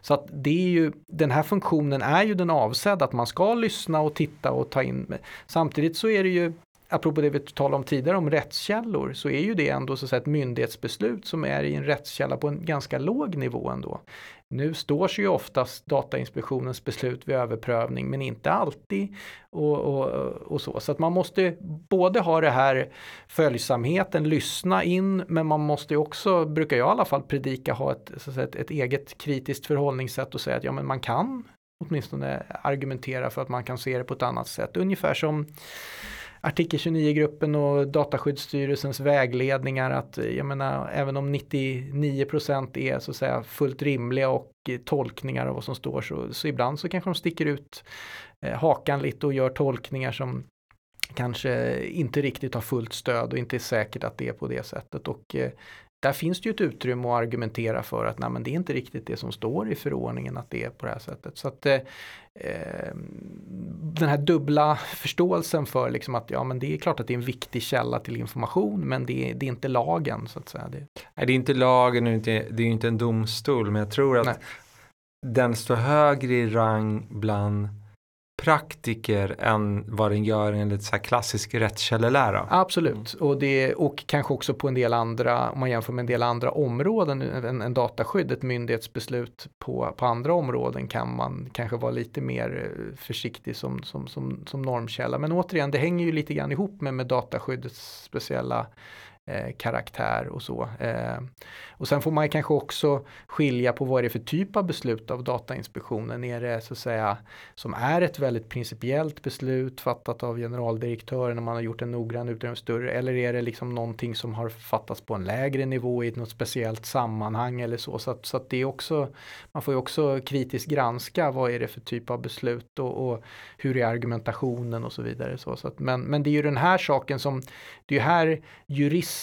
Så att det är ju, den här funktionen är ju den avsedda att man ska lyssna och titta och ta in. Samtidigt så är det ju apropå det vi talade om tidigare om rättskällor så är ju det ändå så att säga, ett myndighetsbeslut som är i en rättskälla på en ganska låg nivå ändå. Nu står sig ju oftast Datainspektionens beslut vid överprövning men inte alltid och, och, och, så. Så att man måste både ha det här följsamheten, lyssna in men man måste också, brukar jag i alla fall predika, ha ett, så att säga, ett, ett eget kritiskt förhållningssätt och säga att ja men man kan åtminstone argumentera för att man kan se det på ett annat sätt. Ungefär som artikel 29-gruppen och Dataskyddsstyrelsens vägledningar att eh, jag menar även om 99% är så att säga fullt rimliga och eh, tolkningar av vad som står så, så ibland så kanske de sticker ut eh, hakan lite och gör tolkningar som kanske inte riktigt har fullt stöd och inte är säkert att det är på det sättet. Och eh, där finns det ju ett utrymme att argumentera för att nej, men det är inte riktigt det som står i förordningen att det är på det här sättet. Så att eh, den här dubbla förståelsen för liksom att ja men det är klart att det är en viktig källa till information men det är, det är inte lagen så att säga. Det... Nej, det är inte lagen, det är inte, det är inte en domstol men jag tror att nej. den står högre i rang bland praktiker än vad den gör enligt så här klassisk rättskällelära. Absolut, och, det, och kanske också på en del andra, om man jämför med en del andra områden än, än dataskydd, ett myndighetsbeslut på, på andra områden kan man kanske vara lite mer eh, försiktig som, som, som, som normkälla. Men återigen, det hänger ju lite grann ihop med, med dataskyddets speciella eh, karaktär och så. Eh, och sen får man kanske också skilja på vad det är för typ av beslut av Datainspektionen. Är det så att säga som är ett väldigt principiellt beslut fattat av generaldirektören när man har gjort en noggrann utredning större eller är det liksom någonting som har fattats på en lägre nivå i något speciellt sammanhang eller så. Så att, så att det är också, man får ju också kritiskt granska vad är det för typ av beslut och, och hur är argumentationen och så vidare. Så, så att, men, men det är ju den här saken som, det är ju här jurist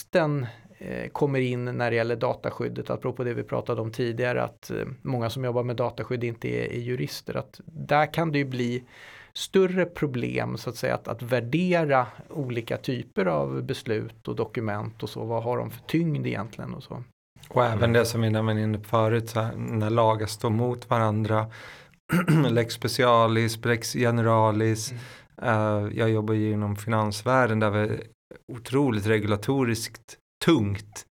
Eh, kommer in när det gäller dataskyddet, apropå det vi pratade om tidigare, att eh, många som jobbar med dataskydd inte är, är jurister, att där kan det ju bli större problem så att säga att, att värdera olika typer av beslut och dokument och så, vad har de för tyngd egentligen och så. Och även det som vi nämnde inne förut, så här, när lagar står mot varandra, [CLEARS THROAT] lex specialis, lex generalis, mm. uh, jag jobbar ju inom finansvärlden där vi otroligt regulatoriskt tungt.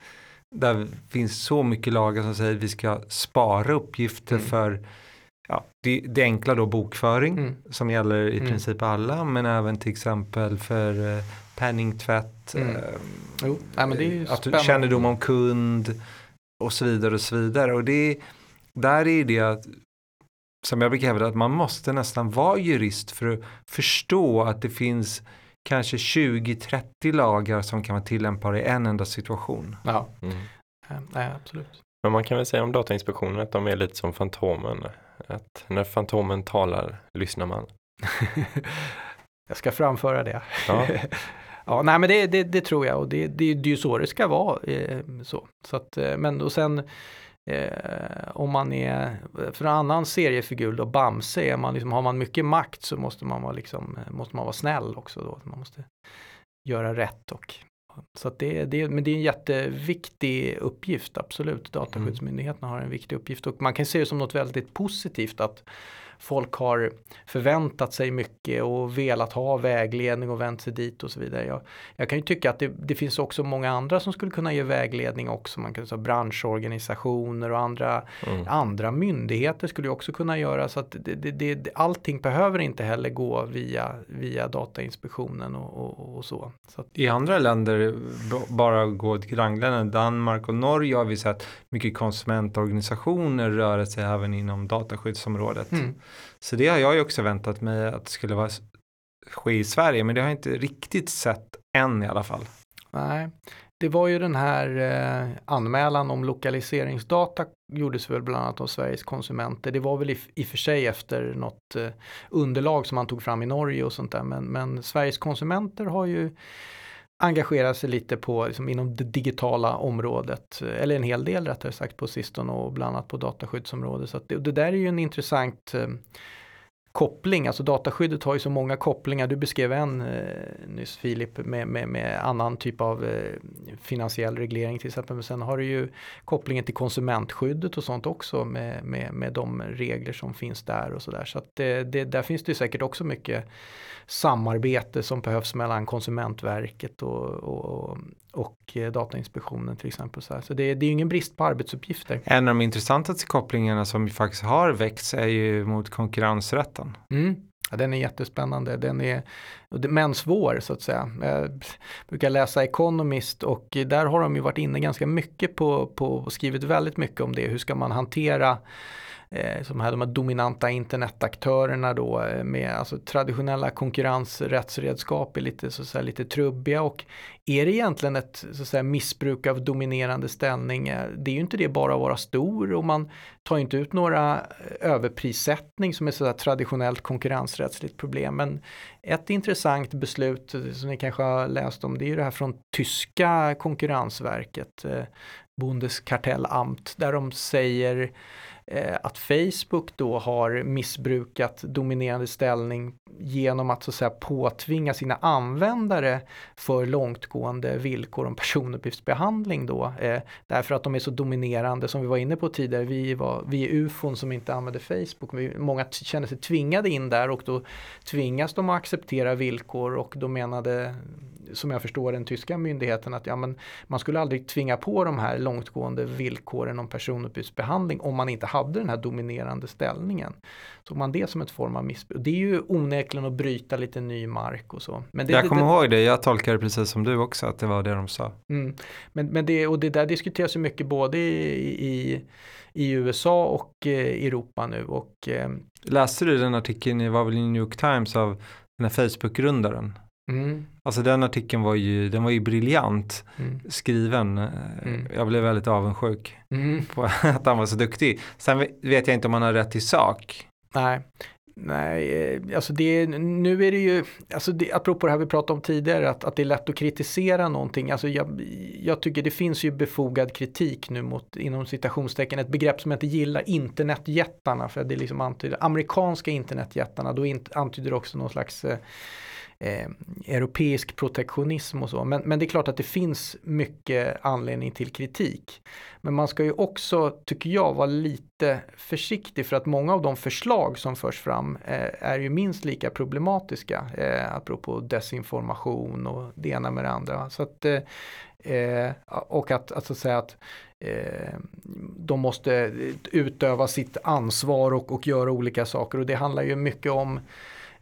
Där finns så mycket lagar som säger att vi ska spara uppgifter mm. för ja, det, det enkla då bokföring mm. som gäller i mm. princip alla men även till exempel för eh, penningtvätt, mm. eh, jo, nej, men det är att du kännedom om kund och så vidare och så vidare. Och det, där är det att som jag brukar hävda att man måste nästan vara jurist för att förstå att det finns kanske 20-30 lagar som kan vara tillämpbara i en enda situation. Ja, mm. ja absolut. Men man kan väl säga om Datainspektionen att de är lite som Fantomen. Att när Fantomen talar lyssnar man. [LAUGHS] jag ska framföra det. Ja. [LAUGHS] ja, nej men det, det, det, tror jag och det, det, det är ju så det ska vara. Eh, så. Så att, eh, men och sen Eh, om man är, för en annan seriefigur då, Bamse, är man liksom, har man mycket makt så måste man vara, liksom, måste man vara snäll också då. Man måste göra rätt och så att det, det, men det är en jätteviktig uppgift, absolut. Dataskyddsmyndigheterna har en viktig uppgift och man kan se det som något väldigt positivt att folk har förväntat sig mycket och velat ha vägledning och vänt sig dit och så vidare. Jag, jag kan ju tycka att det, det, finns också många andra som skulle kunna ge vägledning också. Man kan säga branschorganisationer och andra, mm. andra myndigheter skulle också kunna göra så att det, det, det, allting behöver inte heller gå via, via Datainspektionen och, och, och så. så att, I andra länder, bara gå till grannländerna, Danmark och Norge har vi sett mycket konsumentorganisationer röra sig även inom dataskyddsområdet. Mm. Så det har jag ju också väntat mig att det skulle vara, ske i Sverige, men det har jag inte riktigt sett än i alla fall. Nej, det var ju den här eh, anmälan om lokaliseringsdata gjordes väl bland annat av Sveriges konsumenter. Det var väl i, i och för sig efter något eh, underlag som man tog fram i Norge och sånt där. Men, men Sveriges konsumenter har ju engagera sig lite på liksom, inom det digitala området, eller en hel del rättare sagt på sistone och bland annat på dataskyddsområdet. Så det, det, där är ju en intressant eh, koppling, alltså dataskyddet har ju så många kopplingar. Du beskrev en eh, nyss Filip med, med, med, annan typ av eh, finansiell reglering till exempel. Men sen har du ju kopplingen till konsumentskyddet och sånt också med, med, med de regler som finns där och sådär. Så att det, det, där finns det ju säkert också mycket samarbete som behövs mellan Konsumentverket och, och, och eh, Datainspektionen till exempel. Så, så det, det är ju ingen brist på arbetsuppgifter. En av de intressantaste kopplingarna som faktiskt har växt är ju mot konkurrensrätten. Mm. Ja, den är jättespännande, den är men svår så att säga. Jag brukar läsa Economist och där har de ju varit inne ganska mycket på, på och skrivit väldigt mycket om det. Hur ska man hantera Eh, som här, de här dominanta internetaktörerna då eh, med alltså, traditionella konkurrensrättsredskap är lite, så att säga, lite trubbiga och är det egentligen ett så att säga, missbruk av dominerande ställning? Eh, det är ju inte det bara att vara stor och man tar inte ut några överprissättning som är sådär traditionellt konkurrensrättsligt problem. Men ett intressant beslut som ni kanske har läst om det är ju det här från tyska konkurrensverket, eh, Bundeskartellamt, där de säger Eh, att Facebook då har missbrukat dominerande ställning genom att så att säga påtvinga sina användare för långtgående villkor om personuppgiftsbehandling då. Eh, därför att de är så dominerande som vi var inne på tidigare. Vi, var, vi är ufon som inte använder Facebook. Vi, många känner sig tvingade in där och då tvingas de att acceptera villkor och då menade som jag förstår den tyska myndigheten att ja, men man skulle aldrig tvinga på de här långtgående villkoren om personuppgiftsbehandling om man inte hade den här dominerande ställningen. Så man det som ett form av missbruk. Det är ju onekligen att bryta lite ny mark och så. Men det, jag kommer ihåg det, jag tolkar det precis som du också, att det var det de sa. Mm. Men, men det, och det där diskuteras ju mycket både i, i i USA och eh, Europa nu. Och, eh, Läste du den artikeln, i var väl i New York Times av den här Facebook-grundaren? Mm. Alltså den artikeln var ju, den var ju briljant mm. skriven. Mm. Jag blev väldigt avundsjuk mm. på [LAUGHS] att han var så duktig. Sen vet jag inte om han har rätt i sak. Nej, Nej, eh, alltså det, nu är det ju, alltså det, apropå det här vi pratade om tidigare, att, att det är lätt att kritisera någonting. Alltså jag, jag tycker det finns ju befogad kritik nu mot, inom citationstecken, ett begrepp som jag inte gillar, internetjättarna, för det liksom antyder, amerikanska internetjättarna, då antyder det också någon slags eh, eh, europeisk protektionism och så. Men, men det är klart att det finns mycket anledning till kritik. Men man ska ju också, tycker jag, vara lite försiktig för att många av de förslag som förs fram eh, är ju minst lika problematiska. Eh, apropå desinformation och det ena med det andra. Så att, eh, eh och att, att, så att säga att eh, de måste utöva sitt ansvar och, och göra olika saker och det handlar ju mycket om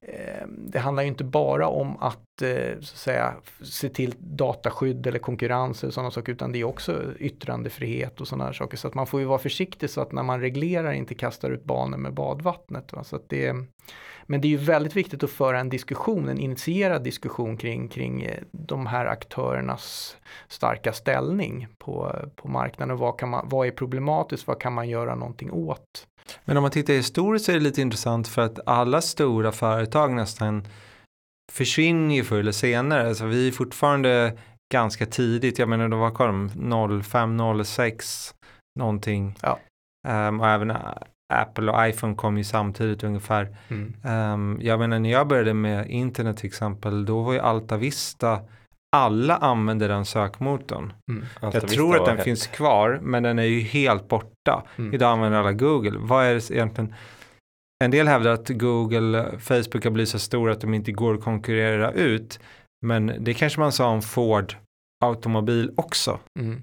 Ehm, det handlar ju inte bara om att, eh, så att säga, se till dataskydd eller konkurrens eller sådana saker utan det är också yttrandefrihet och sådana här saker. Så att man får ju vara försiktig så att när man reglerar inte kastar ut barnen med badvattnet. Va? Så att det, men det är ju väldigt viktigt att föra en diskussion, en initierad diskussion kring, kring eh, de här aktörernas starka ställning på, på marknaden. Vad, kan man, vad är problematiskt, vad kan man göra någonting åt? Men om man tittar historiskt så är det lite intressant för att alla stora företag nästan försvinner ju förr eller senare. Alltså vi är fortfarande ganska tidigt, jag menar då var de 05, 06 någonting. Ja. Um, och även Apple och iPhone kom ju samtidigt ungefär. Mm. Um, jag menar när jag började med internet till exempel, då var ju Alta Vista alla använder den sökmotorn. Mm. Jag tror att den helt... finns kvar, men den är ju helt borta. Mm. Idag använder alla Google. Vad är det egentligen? En del hävdar att Google, Facebook har blivit så stora att de inte går att konkurrera ut. Men det kanske man sa om Ford automobil också. Mm.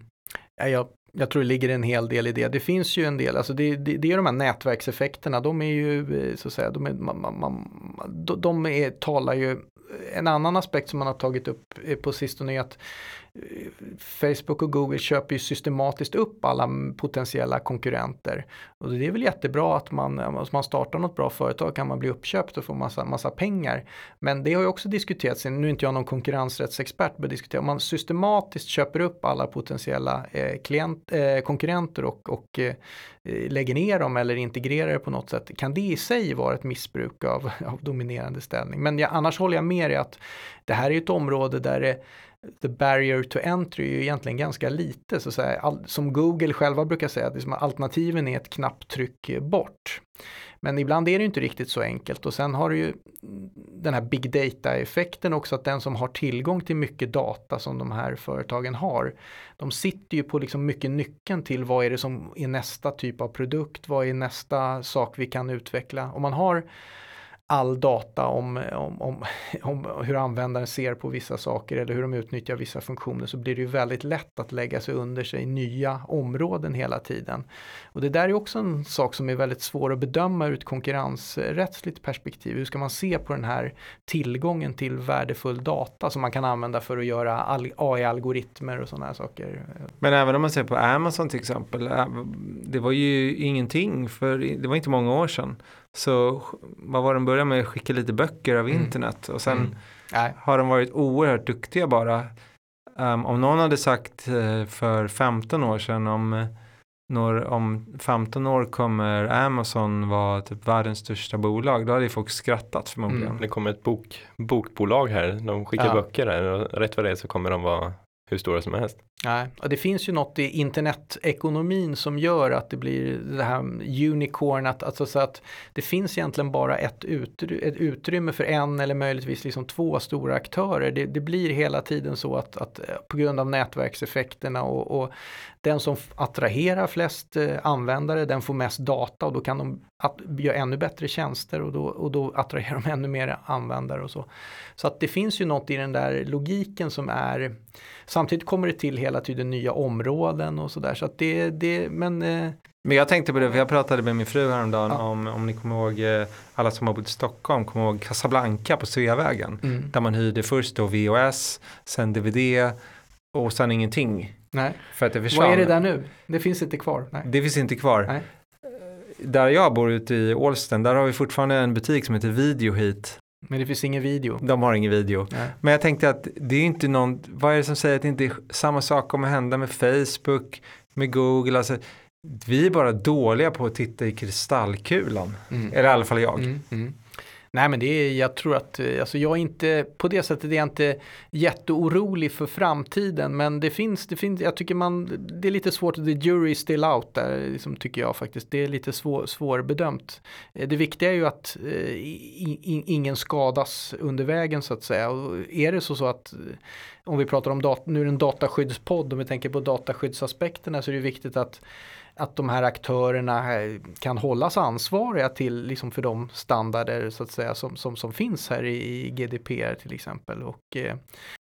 Ja, jag, jag tror det ligger en hel del i det. Det finns ju en del, alltså det, det, det är de här nätverkseffekterna, de är ju eh, så att säga, de, är, man, man, de, de är, talar ju en annan aspekt som man har tagit upp eh, på sistone är att Facebook och Google köper ju systematiskt upp alla potentiella konkurrenter. Och det är väl jättebra att man, om man startar något bra företag kan man bli uppköpt och få massa, massa pengar. Men det har ju också diskuterats, nu är inte jag någon konkurrensrättsexpert, men diskutera om man systematiskt köper upp alla potentiella eh, klient, eh, konkurrenter och, och eh, lägger ner dem eller integrerar det på något sätt. Kan det i sig vara ett missbruk av, [LAUGHS] av dominerande ställning? Men jag, annars håller jag med dig att det här är ett område där det the barrier to entry är ju egentligen ganska lite. Så, så all, som Google själva brukar säga, att liksom alternativen är ett knapptryck bort. Men ibland är det inte riktigt så enkelt och sen har du ju den här big data-effekten också att den som har tillgång till mycket data som de här företagen har, de sitter ju på liksom mycket nyckeln till vad är det som är nästa typ av produkt, vad är nästa sak vi kan utveckla. Om man har all data om, om, om, [LAUGHS] om hur användaren ser på vissa saker eller hur de utnyttjar vissa funktioner så blir det ju väldigt lätt att lägga sig under sig nya områden hela tiden. Och det där är också en sak som är väldigt svår att bedöma ur ett konkurrensrättsligt perspektiv. Hur ska man se på den här tillgången till värdefull data som man kan använda för att göra AI-algoritmer och sådana här saker. Men även om man ser på Amazon till exempel, det var ju ingenting för det var inte många år sedan. Så vad var de började med? Skicka lite böcker av mm. internet och sen mm. har de varit oerhört duktiga bara. Um, om någon hade sagt uh, för 15 år sedan om, uh, når, om 15 år kommer Amazon vara typ världens största bolag, då hade folk skrattat förmodligen. Mm. Det kommer ett bok, bokbolag här, de skickar ja. böcker här och rätt vad det är så kommer de vara hur stora som helst. Nej, och det finns ju något i internetekonomin som gör att det blir det här unicorn, att, alltså så att det finns egentligen bara ett, utry ett utrymme för en eller möjligtvis liksom två stora aktörer. Det, det blir hela tiden så att, att, eh, på grund av nätverkseffekterna och, och den som attraherar flest eh, användare, den får mest data och då kan de göra ännu bättre tjänster och då, och då attraherar de ännu mer användare och så. Så att det finns ju något i den där logiken som är Samtidigt kommer det till hela tiden nya områden och sådär. Så att det, det, men eh, men jag tänkte på det, för jag pratade med min fru häromdagen ja. om, om ni kommer ihåg, eh, alla som har bott i Stockholm, kommer ihåg Casablanca på Sveavägen. Mm. Där man hyrde först då VHS, sen DVD och sen ingenting. Nej. För att det försvann. Vad är det där nu? Det finns inte kvar. Nej. Det finns inte kvar. Nej. Där jag bor ute i Ålsten, där har vi fortfarande en butik som heter Videohit. Men det finns ingen video. De har ingen video. Nej. Men jag tänkte att det är inte någon, vad är det som säger att det inte är samma sak kommer hända med Facebook, med Google, alltså vi är bara dåliga på att titta i kristallkulan. Mm. Eller i alla fall jag. Mm, mm. Nej men det är, jag tror att, eh, alltså jag är inte, på det sättet är jag inte jätteorolig för framtiden. Men det finns, det finns, jag tycker man, det är lite svårt, the jury is still out där, liksom, tycker jag faktiskt. Det är lite svår, svårbedömt. Eh, det viktiga är ju att eh, i, ingen skadas under vägen så att säga. Och är det så, så att eh, om vi pratar om, dat, nu är det en dataskyddspodd, om vi tänker på dataskyddsaspekterna så är det viktigt att att de här aktörerna kan hållas ansvariga till liksom för de standarder så att säga som, som, som finns här i, GDPR till exempel. Och, eh,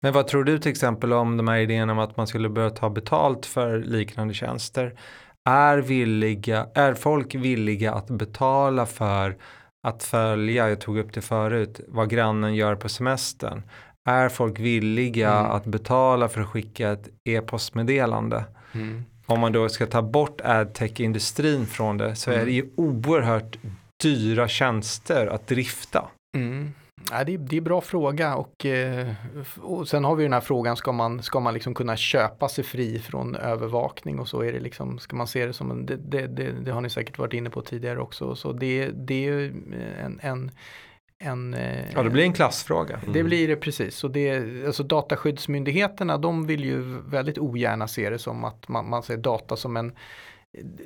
men vad tror du till exempel om de här idéerna om att man skulle börja ta betalt för liknande tjänster? Är, villiga, är folk villiga att betala för att följa, jag tog upp det förut, vad grannen gör på semestern? Är folk villiga mm. att betala för att skicka ett e-postmeddelande? Mm om man då ska ta bort adtech-industrin från det så mm. är det ju oerhört dyra tjänster att drifta. Mm. Ja, det, är, det är bra fråga och, eh, och sen har vi den här frågan, ska man, ska man liksom kunna köpa sig fri från övervakning och så är det liksom, ska man se det som en, det, det, det, har ni säkert varit inne på tidigare också, så det, det är en, en en... Eh, ja, det blir en klassfråga. Mm. Det blir det precis. Och det, alltså dataskyddsmyndigheterna de vill ju väldigt ogärna se det som att man, man ser data som en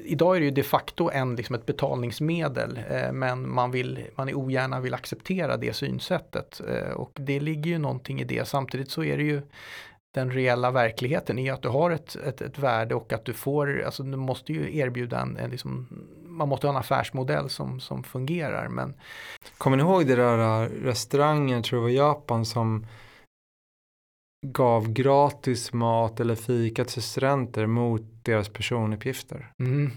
Idag är det ju de facto en, liksom ett betalningsmedel eh, men man, vill, man är ogärna vill acceptera det synsättet. Eh, och det ligger ju någonting i det. Samtidigt så är det ju den reella verkligheten är att du har ett, ett, ett värde och att du får, alltså du måste ju erbjuda en, en liksom, man måste ha en affärsmodell som, som fungerar. Men... Kommer ni ihåg det där restaurangen, tror jag var Japan, som gav gratis mat eller fika till studenter mot deras personuppgifter? Mm.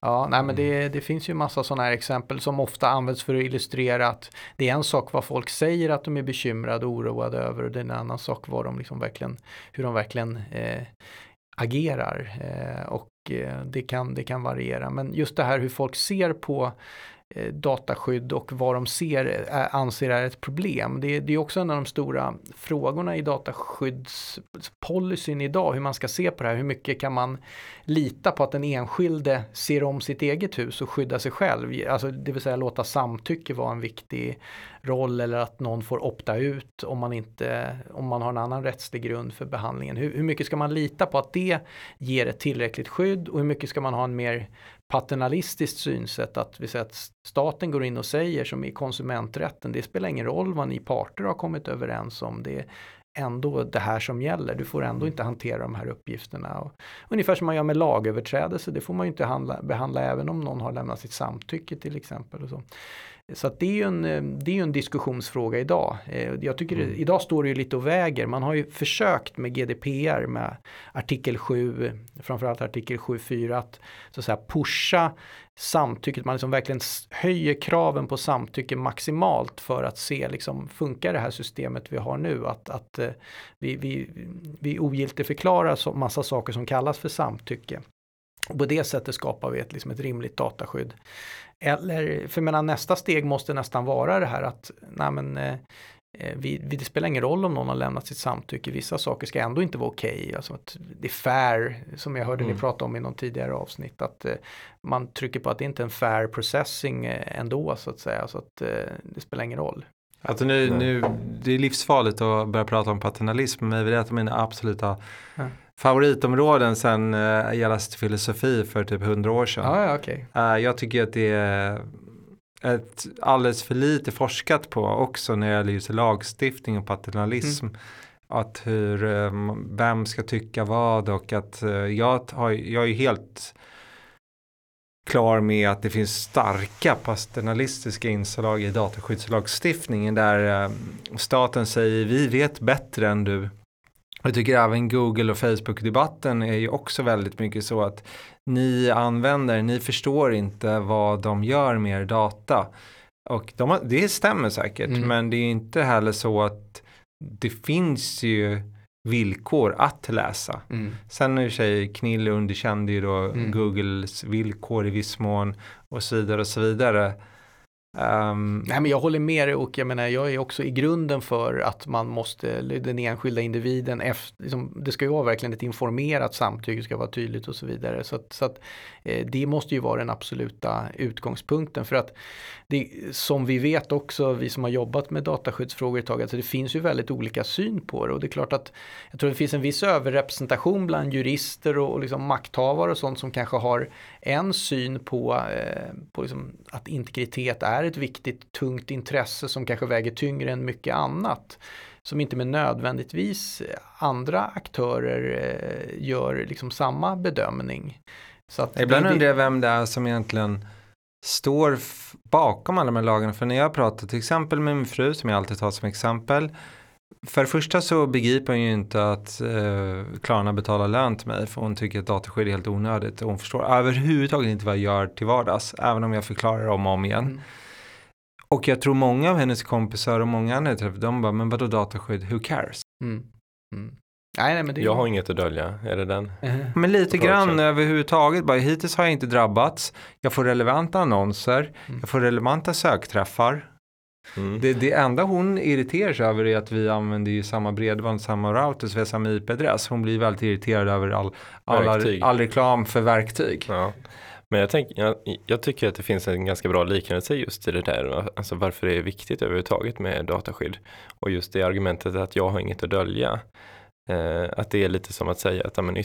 Ja, nej men det, mm. det finns ju massa sådana här exempel som ofta används för att illustrera att det är en sak vad folk säger att de är bekymrade och oroade över och det är en annan sak vad de liksom verkligen, hur de verkligen eh, agerar. Eh, och Eh, det, kan, det kan variera. Men just det här hur folk ser på Eh, dataskydd och vad de ser, eh, anser är ett problem. Det, det är också en av de stora frågorna i dataskyddspolicyn idag, hur man ska se på det här. Hur mycket kan man lita på att den enskilde ser om sitt eget hus och skyddar sig själv? Alltså, det vill säga låta samtycke vara en viktig roll eller att någon får opta ut om man, inte, om man har en annan rättslig grund för behandlingen. Hur, hur mycket ska man lita på att det ger ett tillräckligt skydd och hur mycket ska man ha en mer paternalistiskt synsätt att vi säger att staten går in och säger som i konsumenträtten, det spelar ingen roll vad ni parter har kommit överens om, det är ändå det här som gäller, du får ändå inte hantera de här uppgifterna. Och, ungefär som man gör med lagöverträdelse, det får man ju inte handla, behandla även om någon har lämnat sitt samtycke till exempel. Och så. Så det är ju en, eh, det är en diskussionsfråga idag. Eh, jag tycker mm. idag står det ju lite och väger. Man har ju försökt med GDPR med artikel 7, framförallt artikel 7.4 att så att säga pusha samtycket. Man liksom verkligen höjer kraven på samtycke maximalt för att se liksom funkar det här systemet vi har nu. Att, att eh, vi, vi, vi ogiltigförklarar massa saker som kallas för samtycke. Och på det sättet skapar vi ett, liksom ett rimligt dataskydd. Eller, för menar, nästa steg måste nästan vara det här att nej men, eh, eh, vi, vi, det spelar ingen roll om någon har lämnat sitt samtycke, vissa saker ska ändå inte vara okej. Okay. Alltså det är fair, som jag hörde mm. ni prata om i någon tidigare avsnitt, att eh, man trycker på att det inte är en fair processing eh, ändå så att säga, så att eh, det spelar ingen roll. Alltså nu, nu, det är livsfarligt att börja prata om paternalism, men det är ett av mina absoluta ja favoritområden sen uh, jag läste filosofi för typ hundra år sedan. Ah, ja, okay. uh, eh, jag tycker att det är ett alldeles för lite forskat på också när det gäller just lagstiftning och paternalism. Mm. Att hur, um, vem ska tycka vad och att uh, jag, har, jag är helt klar med att det finns starka paternalistiska inslag i dataskyddslagstiftningen där um, staten säger vi vet bättre än du. Jag tycker även Google och Facebook-debatten är ju också väldigt mycket så att ni användare, ni förstår inte vad de gör med er data. Och de, det stämmer säkert, mm. men det är inte heller så att det finns ju villkor att läsa. Mm. Sen i och för sig Knill underkände ju då mm. Googles villkor i viss mån och så vidare och så vidare. Um, Nej, men jag håller med dig och jag menar jag är också i grunden för att man måste, den enskilda individen, efter, liksom, det ska ju vara verkligen ett informerat samtycke, ska vara tydligt och så vidare. Så att, så att eh, det måste ju vara den absoluta utgångspunkten för att det, som vi vet också, vi som har jobbat med dataskyddsfrågor ett tag, alltså det finns ju väldigt olika syn på det och det är klart att jag tror det finns en viss överrepresentation bland jurister och, och liksom makthavare och sånt som kanske har en syn på, eh, på liksom att integritet är ett viktigt tungt intresse som kanske väger tyngre än mycket annat som inte med nödvändigtvis andra aktörer eh, gör liksom samma bedömning. Så Ibland undrar jag vem det är som egentligen står bakom alla de här lagarna. För när jag pratar till exempel med min fru som jag alltid tar som exempel. För det första så begriper hon ju inte att eh, Klarna betalar lön till mig för hon tycker att dataskydd är helt onödigt och hon förstår överhuvudtaget inte vad jag gör till vardags även om jag förklarar om och om igen. Mm. Och jag tror många av hennes kompisar och många andra träffar, de bara, men vadå dataskydd, who cares? Mm. Mm. Nej, nej, men det jag har inget att dölja, är det den? Men lite grann överhuvudtaget, bara hittills har jag inte drabbats. Jag får relevanta annonser, mm. jag får relevanta sökträffar. Mm. Det, det enda hon irriterar sig över är att vi använder ju samma bredband, samma routers, vi har samma IP-adress. Hon blir väldigt irriterad över all, all, all reklam för verktyg. Ja. Men jag, tänk, jag, jag, tycker att det finns en ganska bra liknelse just i det där, alltså varför det är viktigt överhuvudtaget med dataskydd. Och just det argumentet att jag har inget att dölja. Eh, att det är lite som att säga att men,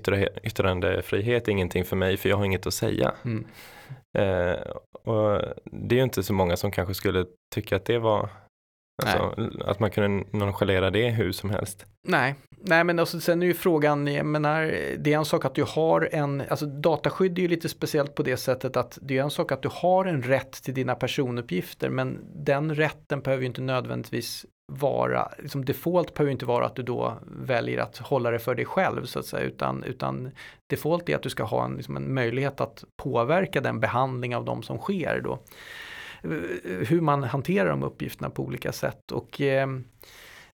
yttrandefrihet är ingenting för mig för jag har inget att säga. Mm. Eh, och det är ju inte så många som kanske skulle tycka att det var Alltså, att man kunde nonchalera det hur som helst. Nej, Nej men alltså, sen är ju frågan, jag menar, det är en sak att du har en, alltså dataskydd är ju lite speciellt på det sättet att det är en sak att du har en rätt till dina personuppgifter men den rätten behöver ju inte nödvändigtvis vara, liksom default behöver inte vara att du då väljer att hålla det för dig själv så att säga, utan, utan default är att du ska ha en, liksom en möjlighet att påverka den behandling av dem som sker då. Eh, hur man hanterar de uppgifterna på olika sätt. Och eh,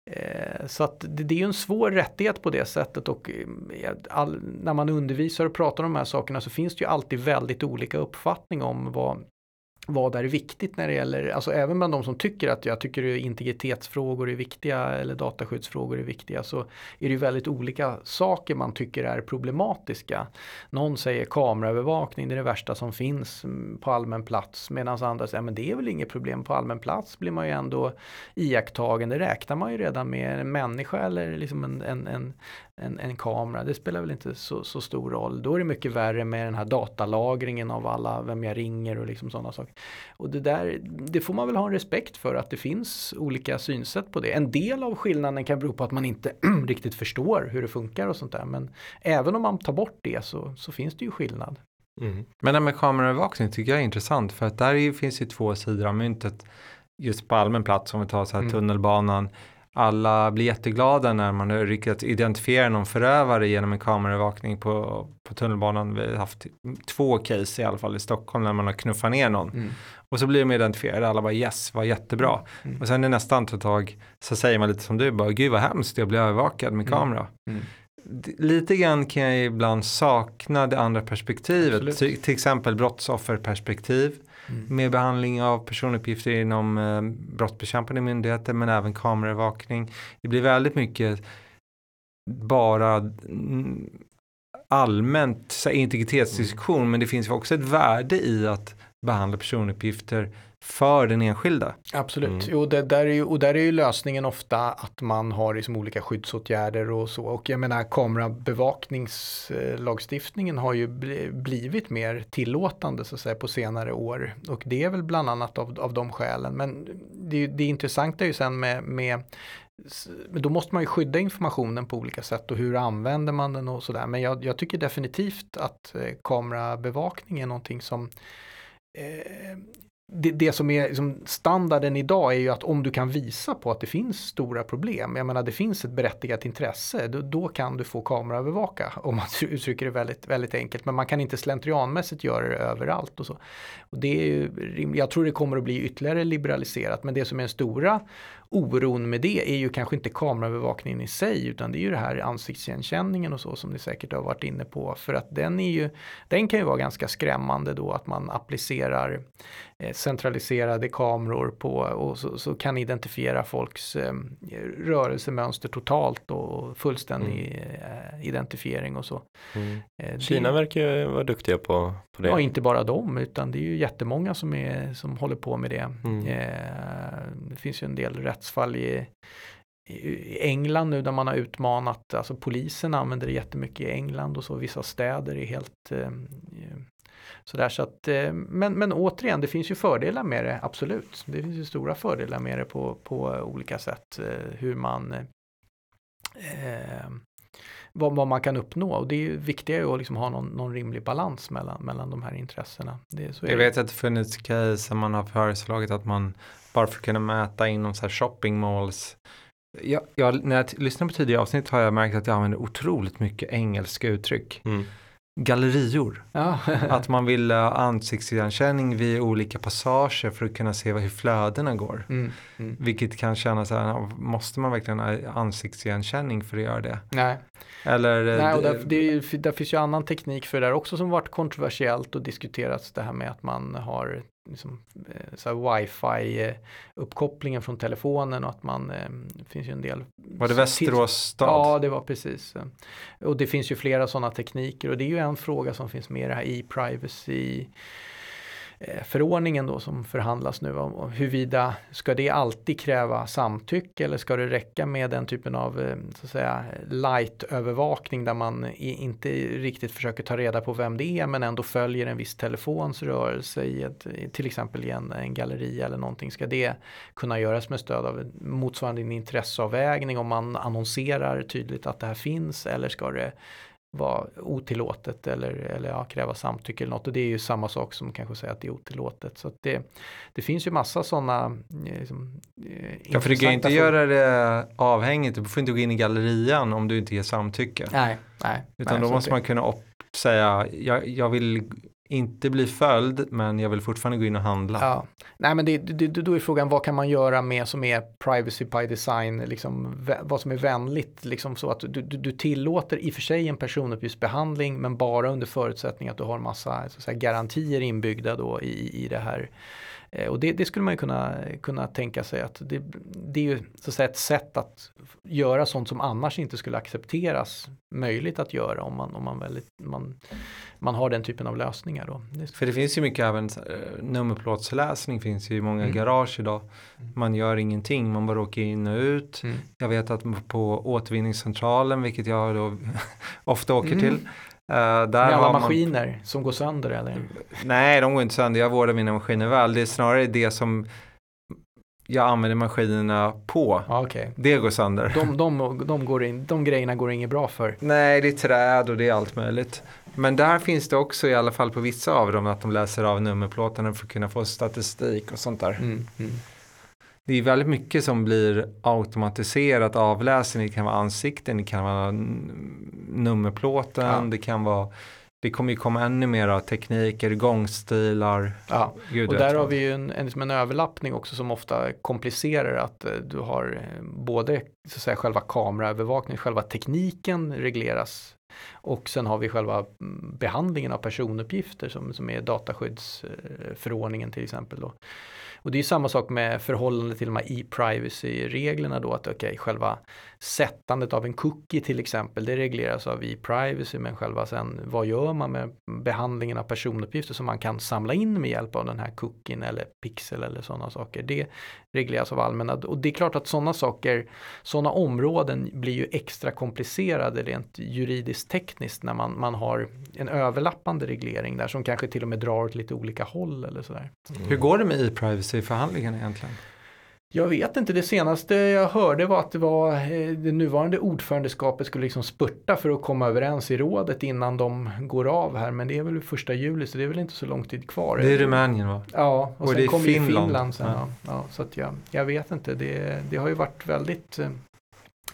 eh så att det, är ju en svår rättighet på det sättet. Och eh, all, när man undervisar och pratar om de här sakerna så finns det ju alltid väldigt olika uppfattning om vad, vad är viktigt när det gäller, alltså även bland de som tycker att jag tycker integritetsfrågor är viktiga eller dataskyddsfrågor är viktiga så är det väldigt olika saker man tycker är problematiska. Någon säger kameraövervakning det är det värsta som finns på allmän plats medan andra säger men det är väl inget problem på allmän plats blir man ju ändå iakttagen, det räknar man ju redan med en människa eller liksom en, en, en, en, en kamera, det spelar väl inte så, så, stor roll. Då är det mycket värre med den här datalagringen av alla, vem jag ringer och liksom sådana saker. Och det där, det får man väl ha en respekt för att det finns olika synsätt på det. En del av skillnaden kan bero på att man inte [CLEARS THROAT] riktigt förstår hur det funkar och sånt där. Men även om man tar bort det så, så finns det ju skillnad. Mm. Men det med kameraövervakning tycker jag är intressant för att där är, finns ju två sidor av myntet. Just på allmän plats om vi tar så här Mm. tunnelbanan. Alla blir jätteglada när man har lyckats identifiera någon förövare genom en kameraövervakning på, på tunnelbanan. Vi har haft två case i alla fall i Stockholm när man har knuffat ner någon. Mm. Och så blir de identifierade, alla bara yes, vad jättebra. Mm. Och sen i nästa andetag så säger man lite som du, bara gud vad hemskt, jag blir övervakad med Mm. kamera. Mm. Lite grann kan jag ibland sakna det andra perspektivet, till, till exempel brottsofferperspektiv Mm. med behandling av personuppgifter inom eh, brottsbekämpande myndigheter men även kameraövervakning. Det blir väldigt mycket bara mm, allmänt integritetsdiskussion men det finns också ett värde i att behandla personuppgifter för den enskilda. Absolut, Mm. jo, det, där är ju, och där är ju lösningen ofta att man har liksom olika skyddsåtgärder och så. Och jag menar kamerabevakningslagstiftningen har ju bli- blivit mer tillåtande så att säga på senare år. Och det är väl bland annat av, av de skälen. Men det, det intressanta är ju sen med, med men då måste man ju skydda informationen på olika sätt och hur använder man den och sådär. Men jag, jag tycker definitivt att eh, kamerabevakning är någonting som eh, det, det som är liksom standarden idag är ju att om du kan visa på att det finns stora problem, jag menar det finns ett berättigat intresse, då, då kan du få kameraövervaka om man [LAUGHS] uttrycker det väldigt, väldigt enkelt. Men man kan inte slentrianmässigt göra det överallt och så. Och det är ju, jag tror det kommer att bli ytterligare liberaliserat, men det som är den stora oron med det är ju kanske inte kameraövervakningen i sig, utan det är ju det här ansiktsigenkänningen och så som ni säkert har varit inne på. För att den är ju, den kan ju vara ganska skrämmande då att man applicerar eh, centraliserade kameror på och så, så kan identifiera folks eh, rörelsemönster totalt och fullständig eh, identifiering och så. Mm. Kina verkar ju vara duktiga på, på det. Ja, inte bara dem, utan det är ju jättemånga som, är, som håller på med det. Mm. Eh, det finns ju en del rättsfall i, i England nu där man har utmanat, alltså polisen använder det jättemycket i England och så, vissa städer är helt eh, sådär så att, eh, men, men återigen, det finns ju fördelar med det, absolut. Det finns ju stora fördelar med det på, på olika sätt, eh, hur man eh, vad, vad man kan uppnå och det är ju viktiga ju att liksom ha någon, någon rimlig balans mellan, mellan de här intressena. Det, så är Jag det. vet att det funnits case man har föreslagit att man bara för att kunna mäta inom så här shopping malls. Jag, jag, när jag lyssnar på tidigare avsnitt har jag märkt att jag använder otroligt mycket engelska uttryck. Mm. Gallerior. Ja. [LAUGHS] Att man vill ha ansiktsigenkänning vid olika passager för att kunna se hur flödena går. mm, mm. Vilket kan kännas här, måste man verkligen ha ansiktsigenkänning för att göra det? Nej, Eller eh, Nej och d- där, det där finns ju annan teknik för det där också som varit kontroversiellt och diskuterats det här med att man har liksom, eh, så här wifi eh, från telefonen och att man, eh, det finns ju en del var det Västerås stad? Ja, det var precis. Och det finns ju flera sådana tekniker och det är ju en fråga som finns med i det här e-privacy Eh, förordningen då som förhandlas nu om huruvida ska det alltid kräva samtycke eller ska det räcka med den typen av eh, så att säga light-övervakning där man inte riktigt försöker ta reda på vem det är men ändå följer en viss telefons rörelse i ett, till exempel i en, en galleri eller någonting. Ska det kunna göras med stöd av motsvarande en intresseavvägning om man annonserar tydligt att det här finns eller ska det vara otillåtet eller, eller ja, kräva samtycke eller något och det är ju samma sak som kanske säga att det är otillåtet. Så det, det finns ju massa sådana liksom, eh, Ja, för du kan ju inte göra det avhängigt, du får inte gå in i gallerian om du inte ger samtycke. Nej, nej. Utan nej, då måste det- man kunna upp, säga, jag, jag vill inte bli följd men jag vill fortfarande gå in och handla. Ja. Nej men det, det, då är frågan vad kan man göra med som är privacy by design, liksom, vad som är vänligt, liksom så att du, du, du tillåter i och för sig en personuppgiftsbehandling men bara under förutsättning att du har massa så att säga, garantier inbyggda då i, i det här. Eh, och det, det skulle man ju kunna, kunna tänka sig att det, det är ju så att säga ett sätt att göra sånt som annars inte skulle accepteras möjligt att göra om man, om man, väldigt, man, man har den typen av lösningar då. För det finns ju mycket även uh, nummerplåtsläsning finns ju i många Mm. garage idag. Man gör ingenting, man bara åker in och ut. Mm. Jag vet att på återvinningscentralen, vilket jag då [LAUGHS] ofta åker Mm. till. Eh, där alla har man, maskiner som går sönder eller? Nej, de går inte sönder. Jag vårdar mina maskiner väl. Det är snarare det som jag använder maskinerna på. Okej. Det går sönder. De, de, de, går in, de grejerna går inget bra för. Nej, det är träd och det är allt möjligt. Men där finns det också i alla fall på vissa av dem att de läser av nummerplåtarna för att kunna få statistik och sånt där. Mm, mm. Det är väldigt mycket som blir automatiserat avläsning. Det kan vara ansikten, det kan vara nummerplåten, ja. det kan vara det kommer ju komma ännu mer tekniker, gångstilar. Ja, Gud och där har vi ju en, en, en överlappning också som ofta komplicerar att eh, du har eh, både så att säga, själva kameraövervakningen, själva tekniken regleras och sen har vi själva mm, behandlingen av personuppgifter som, som är dataskyddsförordningen till exempel. Då. Och det är samma sak med förhållande till de här e-privacy-reglerna då, att okay, själva sättandet av en cookie till exempel, det regleras av e-privacy, men själva sen vad gör man med behandlingen av personuppgifter som man kan samla in med hjälp av den här cookien eller pixel eller sådana saker. Det regleras av allmänna och det är klart att sådana saker, sådana områden blir ju extra komplicerade rent juridiskt tekniskt när man, man har en överlappande reglering där som kanske till och med drar åt lite olika håll eller sådär. Mm. Hur går det med e-privacy-förhandlingen egentligen? Jag vet inte, det senaste jag hörde var att det var eh, det nuvarande ordförandeskapet skulle liksom spurta för att komma överens i rådet innan de går av här. Men det är väl första juli så det är väl inte så lång tid kvar. Det är Rumänien va? Ja, och, och sen kommer Finland. Finland sen. Ja. Ja, så att jag, jag vet inte, det, det har ju varit väldigt eh,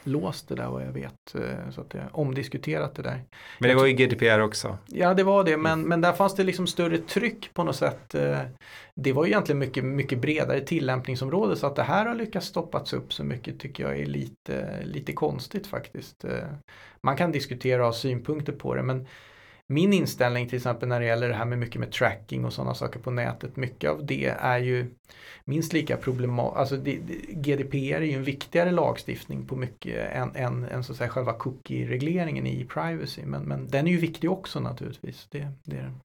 låst det där vad jag vet. Eh, så att det är omdiskuterat det där. Men det var ju GDPR också. Ja det var det men, men där fanns det liksom större tryck på något sätt. Eh, det var ju egentligen mycket, mycket bredare tillämpningsområde så att det här har lyckats stoppats upp så mycket tycker jag är lite, lite konstigt faktiskt. Eh, man kan diskutera och ha synpunkter på det men min inställning till exempel när det gäller det här med mycket med tracking och sådana saker på nätet, mycket av det är ju minst lika problematiskt. Alltså det, det, GDPR är ju en viktigare lagstiftning på mycket än, än, än så att säga själva cookie-regleringen i privacy. Men, men den är ju viktig också naturligtvis. Det, det är den.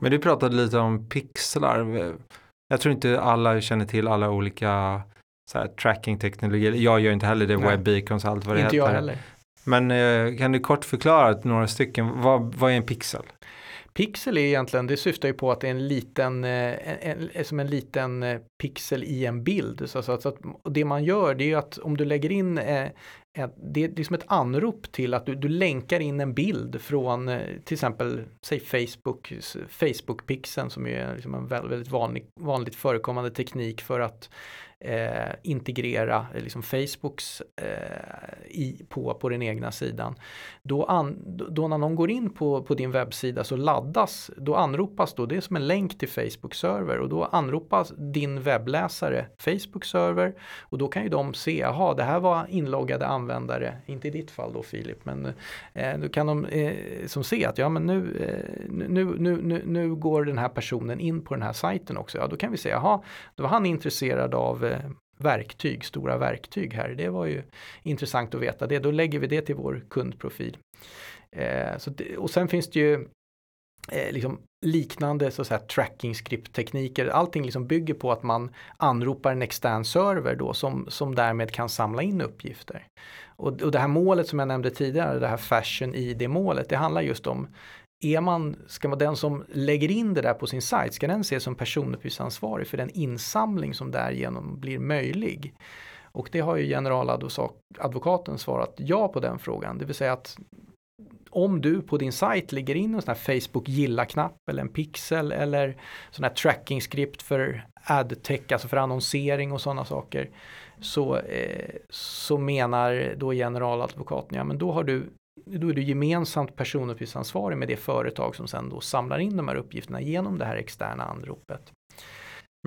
Men du pratade lite om pixlar. Jag tror inte alla känner till alla olika tracking-teknologier. Jag gör inte heller det, webbeacons och allt vad det inte heter. Jag heller. Men eh, kan du kort förklara några stycken, vad, vad är en pixel? Pixel är egentligen, det syftar ju på att det är en liten, eh, en, en, eh, som en liten eh, pixel i en bild. Så, så, så att, det man gör det är att om du lägger in det, det är liksom ett anrop till att du, du länkar in en bild från eh, till exempel säg Facebook, Facebook-pixeln som är liksom en väldigt vanlig, vanligt förekommande teknik för att eh, integrera eh, liksom Facebooks eh, i, på, på den egna sidan. Då, an, då när någon går in på, på din webbsida så laddas, då anropas då, det är som en länk till Facebook-server och då anropas din webbläsare Facebook-server och då kan ju de se, jaha det här var inloggade användare, inte i ditt fall då Filip, men eh, då kan de eh, som se att ja men nu, eh, nu, nu, nu, nu går den här personen in på den här sajten också, ja då kan vi se, jaha, då var han intresserad av Eh, verktyg, stora verktyg här. Det var ju intressant att veta det. Då lägger vi det till vår kundprofil. Eh, så det, och sen finns det ju eh, liksom liknande så att säga, tracking script-tekniker. Allting liksom bygger på att man anropar en extern server då som, som därmed kan samla in uppgifter. Och, och det här målet som jag nämnde tidigare, det här fashion ID-målet, det handlar just om är man, ska man den som lägger in det där på sin sajt, ska den ses som personuppgiftsansvarig för den insamling som därigenom blir möjlig? Och det har ju generaladvokaten svarat ja på den frågan, det vill säga att om du på din sajt lägger in en sån här Facebook gilla-knapp eller en pixel eller sån här tracking-skript för adtech, alltså för annonsering och sådana saker. Så, eh, så menar då generaladvokaten, ja men då har du då är du gemensamt personuppgiftsansvarig med det företag som sen då samlar in de här uppgifterna genom det här externa anropet.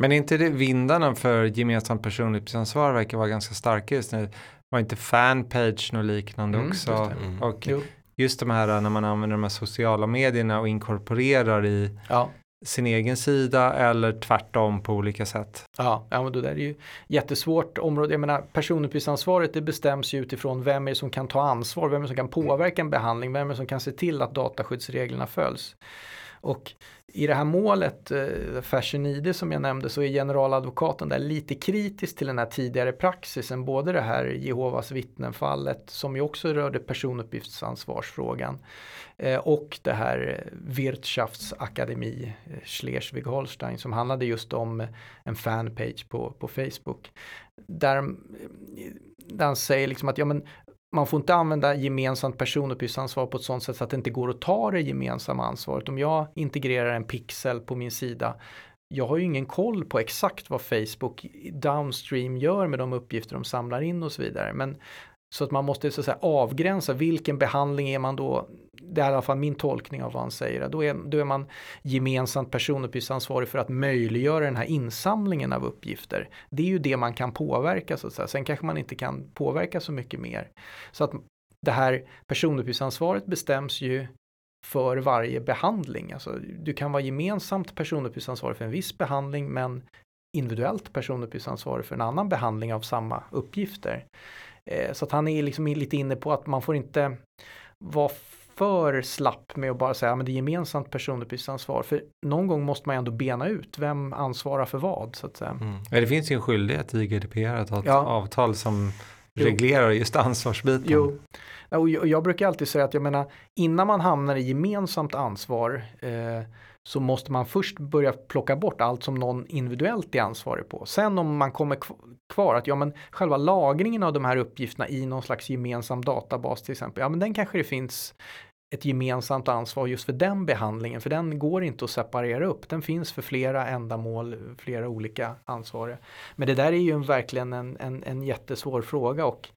Men är inte det vindarna för gemensamt personuppgiftsansvar verkar vara ganska starka just nu? Var inte fanpage och liknande mm, också? Just mm. Och jo. Just de här när man använder de här sociala medierna och inkorporerar i ja sin egen sida eller tvärtom på olika sätt. Ja, ja men det där är ju jättesvårt område. Jag menar personuppgiftsansvaret det bestäms ju utifrån vem är det som kan ta ansvar, vem är det som kan påverka en behandling, vem är det som kan se till att dataskyddsreglerna följs. Och i det här målet, eh, Fashion ID som jag nämnde, så är generaladvokaten där lite kritisk till den här tidigare praxisen, både det här Jehovas vittnen-fallet som ju också rörde personuppgiftsansvarsfrågan eh, och det här Wirtschaftsakademi eh, Schleswig-Holstein som handlade just om en fanpage på, på Facebook. Där, där han säger liksom att ja, men man får inte använda gemensamt personuppgiftsansvar på ett sådant sätt så att det inte går att ta det gemensamma ansvaret. Om jag integrerar en pixel på min sida jag har ju ingen koll på exakt vad Facebook downstream gör med de uppgifter de samlar in och så vidare. Men så att man måste så att säga, avgränsa vilken behandling är man då, det är i alla fall min tolkning av vad han säger, då är, då är man gemensamt personuppgiftsansvarig för att möjliggöra den här insamlingen av uppgifter. Det är ju det man kan påverka så att säga, sen kanske man inte kan påverka så mycket mer. Så att det här personuppgiftsansvaret bestäms ju för varje behandling. Alltså, du kan vara gemensamt personuppgiftsansvarig för en viss behandling men individuellt personuppgiftsansvarig för en annan behandling av samma uppgifter. Eh, så att han är liksom lite inne på att man får inte vara för slapp med att bara säga att det är gemensamt personuppgiftsansvar. För någon gång måste man ändå bena ut vem ansvarar för vad så att säga. Mm. det finns ju en skyldighet i GDPR att ha ett ja. avtal som reglerar just ansvarsbiten. Jo. Och jag brukar alltid säga att jag menar innan man hamnar i gemensamt ansvar eh, så måste man först börja plocka bort allt som någon individuellt är ansvarig på. Sen om man kommer kvar att ja men själva lagringen av de här uppgifterna i någon slags gemensam databas till exempel, ja men den kanske det finns ett gemensamt ansvar just för den behandlingen, för den går inte att separera upp. Den finns för flera ändamål, flera olika ansvariga. Men det där är ju verkligen en, en, en jättesvår fråga och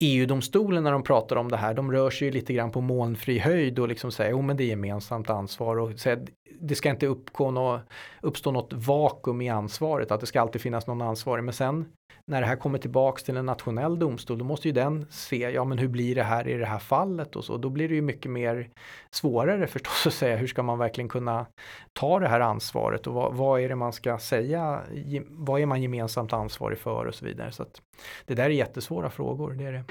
EU-domstolen när de pratar om det här, de rör sig ju lite grann på molnfri höjd och liksom säger, jo men det är gemensamt ansvar och säger, det ska inte uppgå nå, uppstå något vakuum i ansvaret, att det ska alltid finnas någon ansvarig. Men sen när det här kommer tillbaks till en nationell domstol, då måste ju den se, ja men hur blir det här i det här fallet och så. Då blir det ju mycket mer svårare förstås att säga, hur ska man verkligen kunna ta det här ansvaret och vad, vad är det man ska säga, vad är man gemensamt ansvarig för och så vidare. Så att det där är jättesvåra frågor, det är det.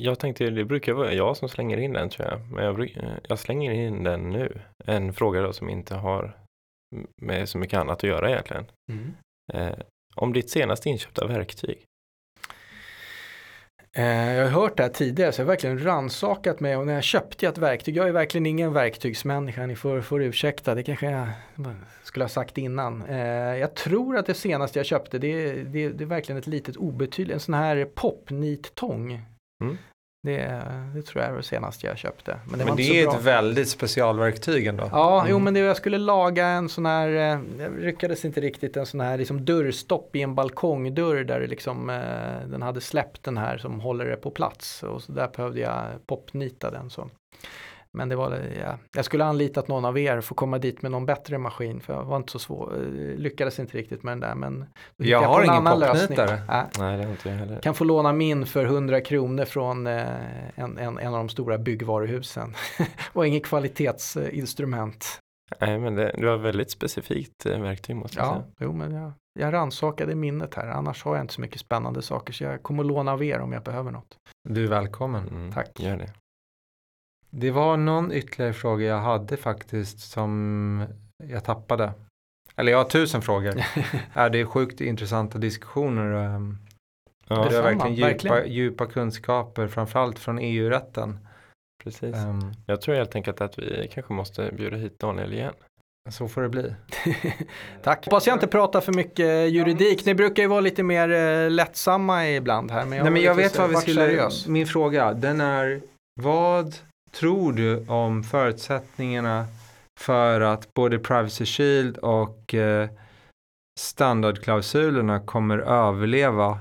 Jag tänkte, det brukar vara jag som slänger in den tror jag, men jag, jag slänger in den nu. En fråga då som inte har med så mycket annat att göra egentligen. Mm. Eh, om ditt senaste inköpta verktyg? Eh, jag har hört det här tidigare så jag har verkligen ransakat mig och när jag köpte ett verktyg, jag är verkligen ingen verktygsmänniska, ni får, får ursäkta, det kanske jag skulle ha sagt innan. Eh, jag tror att det senaste jag köpte det, det, det är verkligen ett litet obetydligt, en sån här popnittång. Mm. Det, det, tror jag är det senaste jag köpte. Men det, men det är bra. ett väldigt specialverktyg ändå. Ja, mm. jo men det, jag skulle laga en sån här, eh, jag lyckades inte riktigt, en sån här liksom dörrstopp i en balkongdörr där det liksom, eh, den hade släppt den här som håller det på plats. Och så där behövde jag popnita den. Så. Men det var, ja, jag skulle anlitat någon av er för att komma dit med någon bättre maskin för jag var inte så svår, eh, lyckades inte riktigt med den där men jag, jag har ingen popnitare. Ja. Nej, det har inte jag heller. Kan få låna min för 100 kronor från eh, en, en, en av de stora byggvaruhusen. [LAUGHS] var inget kvalitetsinstrument. Nej, men det, du har väldigt specifikt eh, verktyg måste jag ja, säga. Jo, men jag, jag rannsakade minnet här, annars har jag inte så mycket spännande saker så jag kommer låna av er om jag behöver något. Du är välkommen. Mm, Tack. Gör det. Det var någon ytterligare fråga jag hade faktiskt som jag tappade. Eller jag har tusen frågor. [LAUGHS] ja, det är sjukt intressanta diskussioner. Ehm, ja, det är verkligen djupa, djupa kunskaper, framförallt från EU-rätten. Precis. Um, jag tror helt enkelt att vi kanske måste bjuda hit Daniel igen. Så får det bli. [LAUGHS] Tack. Hoppas jag inte pratar för mycket juridik. Ni brukar ju vara lite mer eh, lättsamma ibland här. Men jag, Nej, men jag vet vad vi skulle... Seriös. Min fråga, den är vad tror du om förutsättningarna för att både Privacy Shield och eh, standardklausulerna kommer överleva?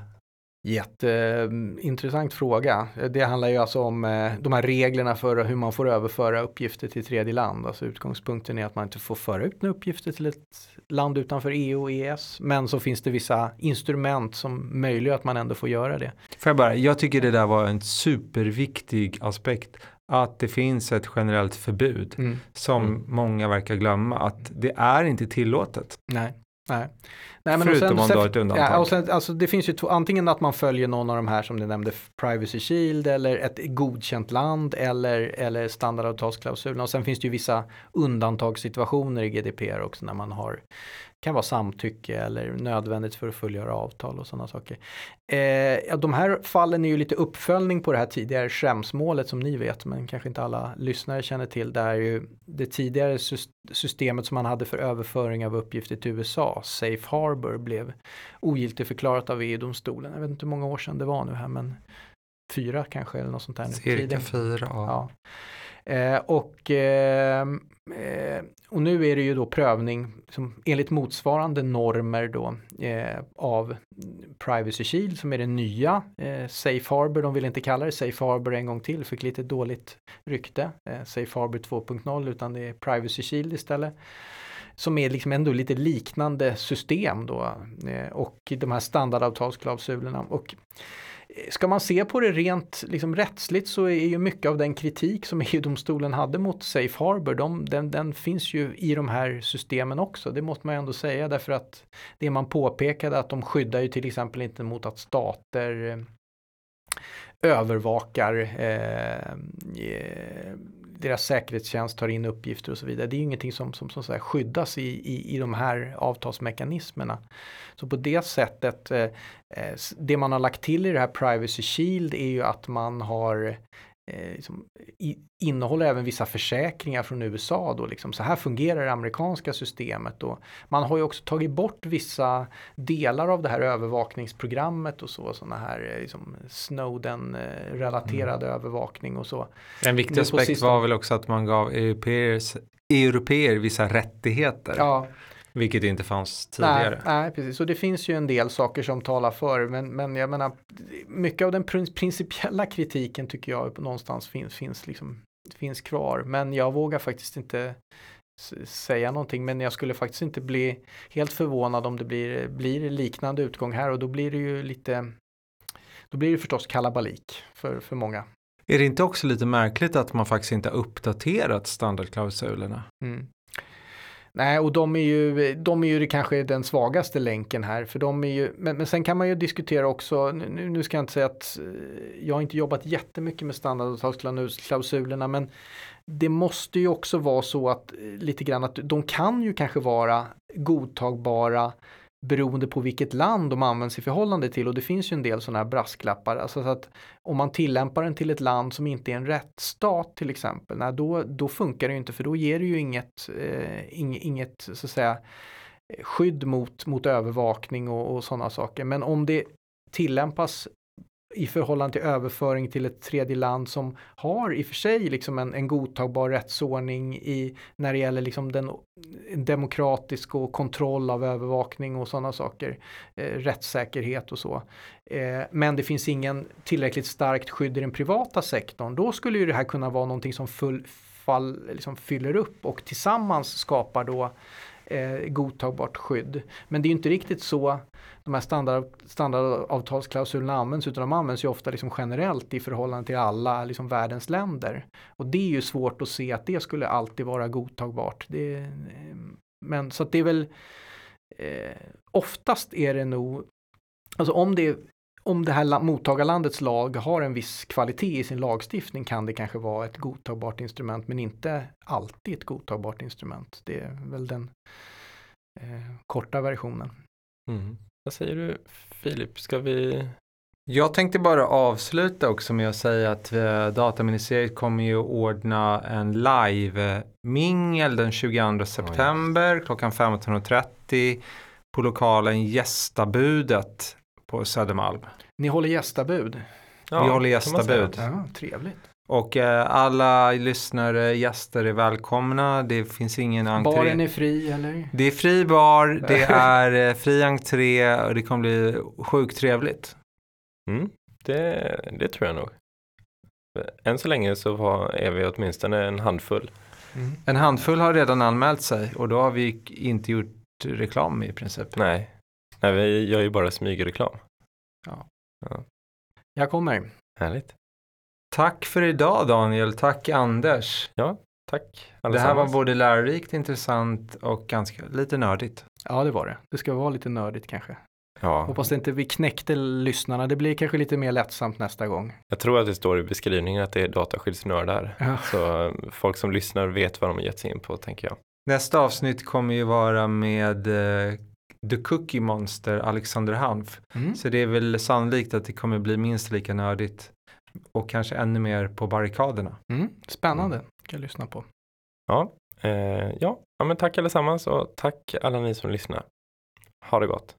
Jätteintressant fråga. Det handlar ju alltså om eh, de här reglerna för hur man får överföra uppgifter till tredje land. Alltså utgångspunkten är att man inte får föra ut några uppgifter till ett land utanför EU och EES. Men så finns det vissa instrument som möjliggör att man ändå får göra det. Får jag bara, jag tycker det där var en superviktig aspekt att det finns ett generellt förbud mm. som mm. många verkar glömma att det är inte tillåtet. Nej. Nej. Nej, men Förutom om du har ett undantag. Ja, och sen, alltså, det finns ju två, antingen att man följer någon av de här som du nämnde, Privacy Shield eller ett godkänt land eller, eller standardavtalsklausulen. Och sen finns det ju vissa undantagssituationer i GDPR också när man har kan vara samtycke eller nödvändigt för att fullgöra avtal och sådana saker. Eh, ja, de här fallen är ju lite uppföljning på det här tidigare skämsmålet som ni vet men kanske inte alla lyssnare känner till. Det är ju det tidigare systemet som man hade för överföring av uppgifter till USA, Safe Harbor Harbor blev ogiltigförklarat av EU-domstolen. Jag vet inte hur många år sedan det var nu här men fyra kanske eller något sånt där. Cirka fyra. Ja. Eh, och, eh, eh, och nu är det ju då prövning som enligt motsvarande normer då eh, av Privacy Shield som är det nya. Eh, Safe Harbor, de vill inte kalla det Safe Harbor en gång till, fick lite dåligt rykte. Eh, Safe Harbor 2.0 utan det är Privacy Shield istället som är liksom ändå lite liknande system då eh, och de här standardavtalsklausulerna. Och ska man se på det rent liksom rättsligt så är ju mycket av den kritik som [LAUGHS] EU-domstolen hade mot Safe Harbor, de, den, den, finns ju i de här systemen också. Det måste man ju ändå säga därför att det man påpekade att de skyddar ju till exempel inte mot att stater eh, övervakar eh, eh deras säkerhetstjänst tar in uppgifter och så vidare. Det är ju ingenting som, som, som så skyddas i, i, i de här avtalsmekanismerna. Så på det sättet, eh, eh, det man har lagt till i det här Privacy Shield är ju att man har eh, liksom, i, innehåller även vissa försäkringar från USA då liksom så här fungerar det amerikanska systemet och man har ju också tagit bort vissa delar av det här övervakningsprogrammet och så sådana här eh, liksom Snowden relaterad mm. övervakning och så. En viktig aspekt var väl också att man gav europeer vissa rättigheter. Ja, vilket inte fanns tidigare. Nej, nej, precis. Så det finns ju en del saker som talar för. Men, men jag menar, mycket av den principiella kritiken tycker jag någonstans finns, finns, liksom, finns kvar. Men jag vågar faktiskt inte säga någonting. Men jag skulle faktiskt inte bli helt förvånad om det blir, blir liknande utgång här. Och då blir det ju lite, då blir det förstås kalabalik för, för många. Är det inte också lite märkligt att man faktiskt inte har uppdaterat standardklausulerna? Mm. Nej, och de är ju, de är ju kanske den svagaste länken här. För de är ju, men, men sen kan man ju diskutera också, nu, nu ska jag inte säga att eh, jag har inte jobbat jättemycket med standardavtalsklausulerna, men det måste ju också vara så att eh, lite grann att de kan ju kanske vara godtagbara beroende på vilket land de används i förhållande till och det finns ju en del sådana här brasklappar. Alltså så att om man tillämpar den till ett land som inte är en rättsstat till exempel, nej, då, då funkar det ju inte för då ger det ju inget, eh, inget så att säga, skydd mot, mot övervakning och, och sådana saker. Men om det tillämpas i förhållande till överföring till ett tredje land som har i och för sig liksom en, en godtagbar rättsordning i, när det gäller liksom den demokratisk och kontroll av övervakning och sådana saker, eh, rättssäkerhet och så. Eh, men det finns ingen tillräckligt starkt skydd i den privata sektorn. Då skulle ju det här kunna vara någonting som full, fall, liksom fyller upp och tillsammans skapar då eh, godtagbart skydd. Men det är ju inte riktigt så de här standard, standardavtalsklausulerna används utan de används ju ofta liksom generellt i förhållande till alla liksom världens länder. Och det är ju svårt att se att det skulle alltid vara godtagbart. Det, eh, men så att det är väl eh, oftast är det nog, alltså om det om det här mottagarlandets lag har en viss kvalitet i sin lagstiftning kan det kanske vara ett godtagbart instrument men inte alltid ett godtagbart instrument. Det är väl den eh, korta versionen. Mm. Vad säger du Filip, ska vi? Jag tänkte bara avsluta också med att säga att eh, Dataministeriet kommer ju ordna en live-mingel den 22 september oh, yes. klockan 15.30 på lokalen Gästabudet på Södermalm. Ni håller gästabud? Ja, Vi håller gästabud. Ja, trevligt. Och eh, alla lyssnare, gäster är välkomna. Det finns ingen entré. Baren är fri eller? Det är fri bar, det är eh, fri entré och det kommer bli sjukt trevligt. Mm, det, det tror jag nog. Än så länge så var, är vi åtminstone en handfull. Mm. En handfull har redan anmält sig och då har vi inte gjort reklam i princip. Nej, Nej vi gör ju bara smygreklam. Ja. ja. Jag kommer. Härligt. Tack för idag Daniel, tack Anders. Ja, tack. Det här var både lärorikt, intressant och ganska lite nördigt. Ja, det var det. Det ska vara lite nördigt kanske. Ja. Hoppas inte vi knäckte lyssnarna. Det blir kanske lite mer lättsamt nästa gång. Jag tror att det står i beskrivningen att det är dataskyddsnördar. Ja. Så folk som lyssnar vet vad de har gett sig in på tänker jag. Nästa avsnitt kommer ju vara med uh, The Cookie Monster Alexander Hanf. Mm. Så det är väl sannolikt att det kommer bli minst lika nördigt och kanske ännu mer på barrikaderna. Mm, spännande, mm. kan jag lyssna på. Ja, eh, ja. ja, men tack allesammans och tack alla ni som lyssnar. Ha det gott.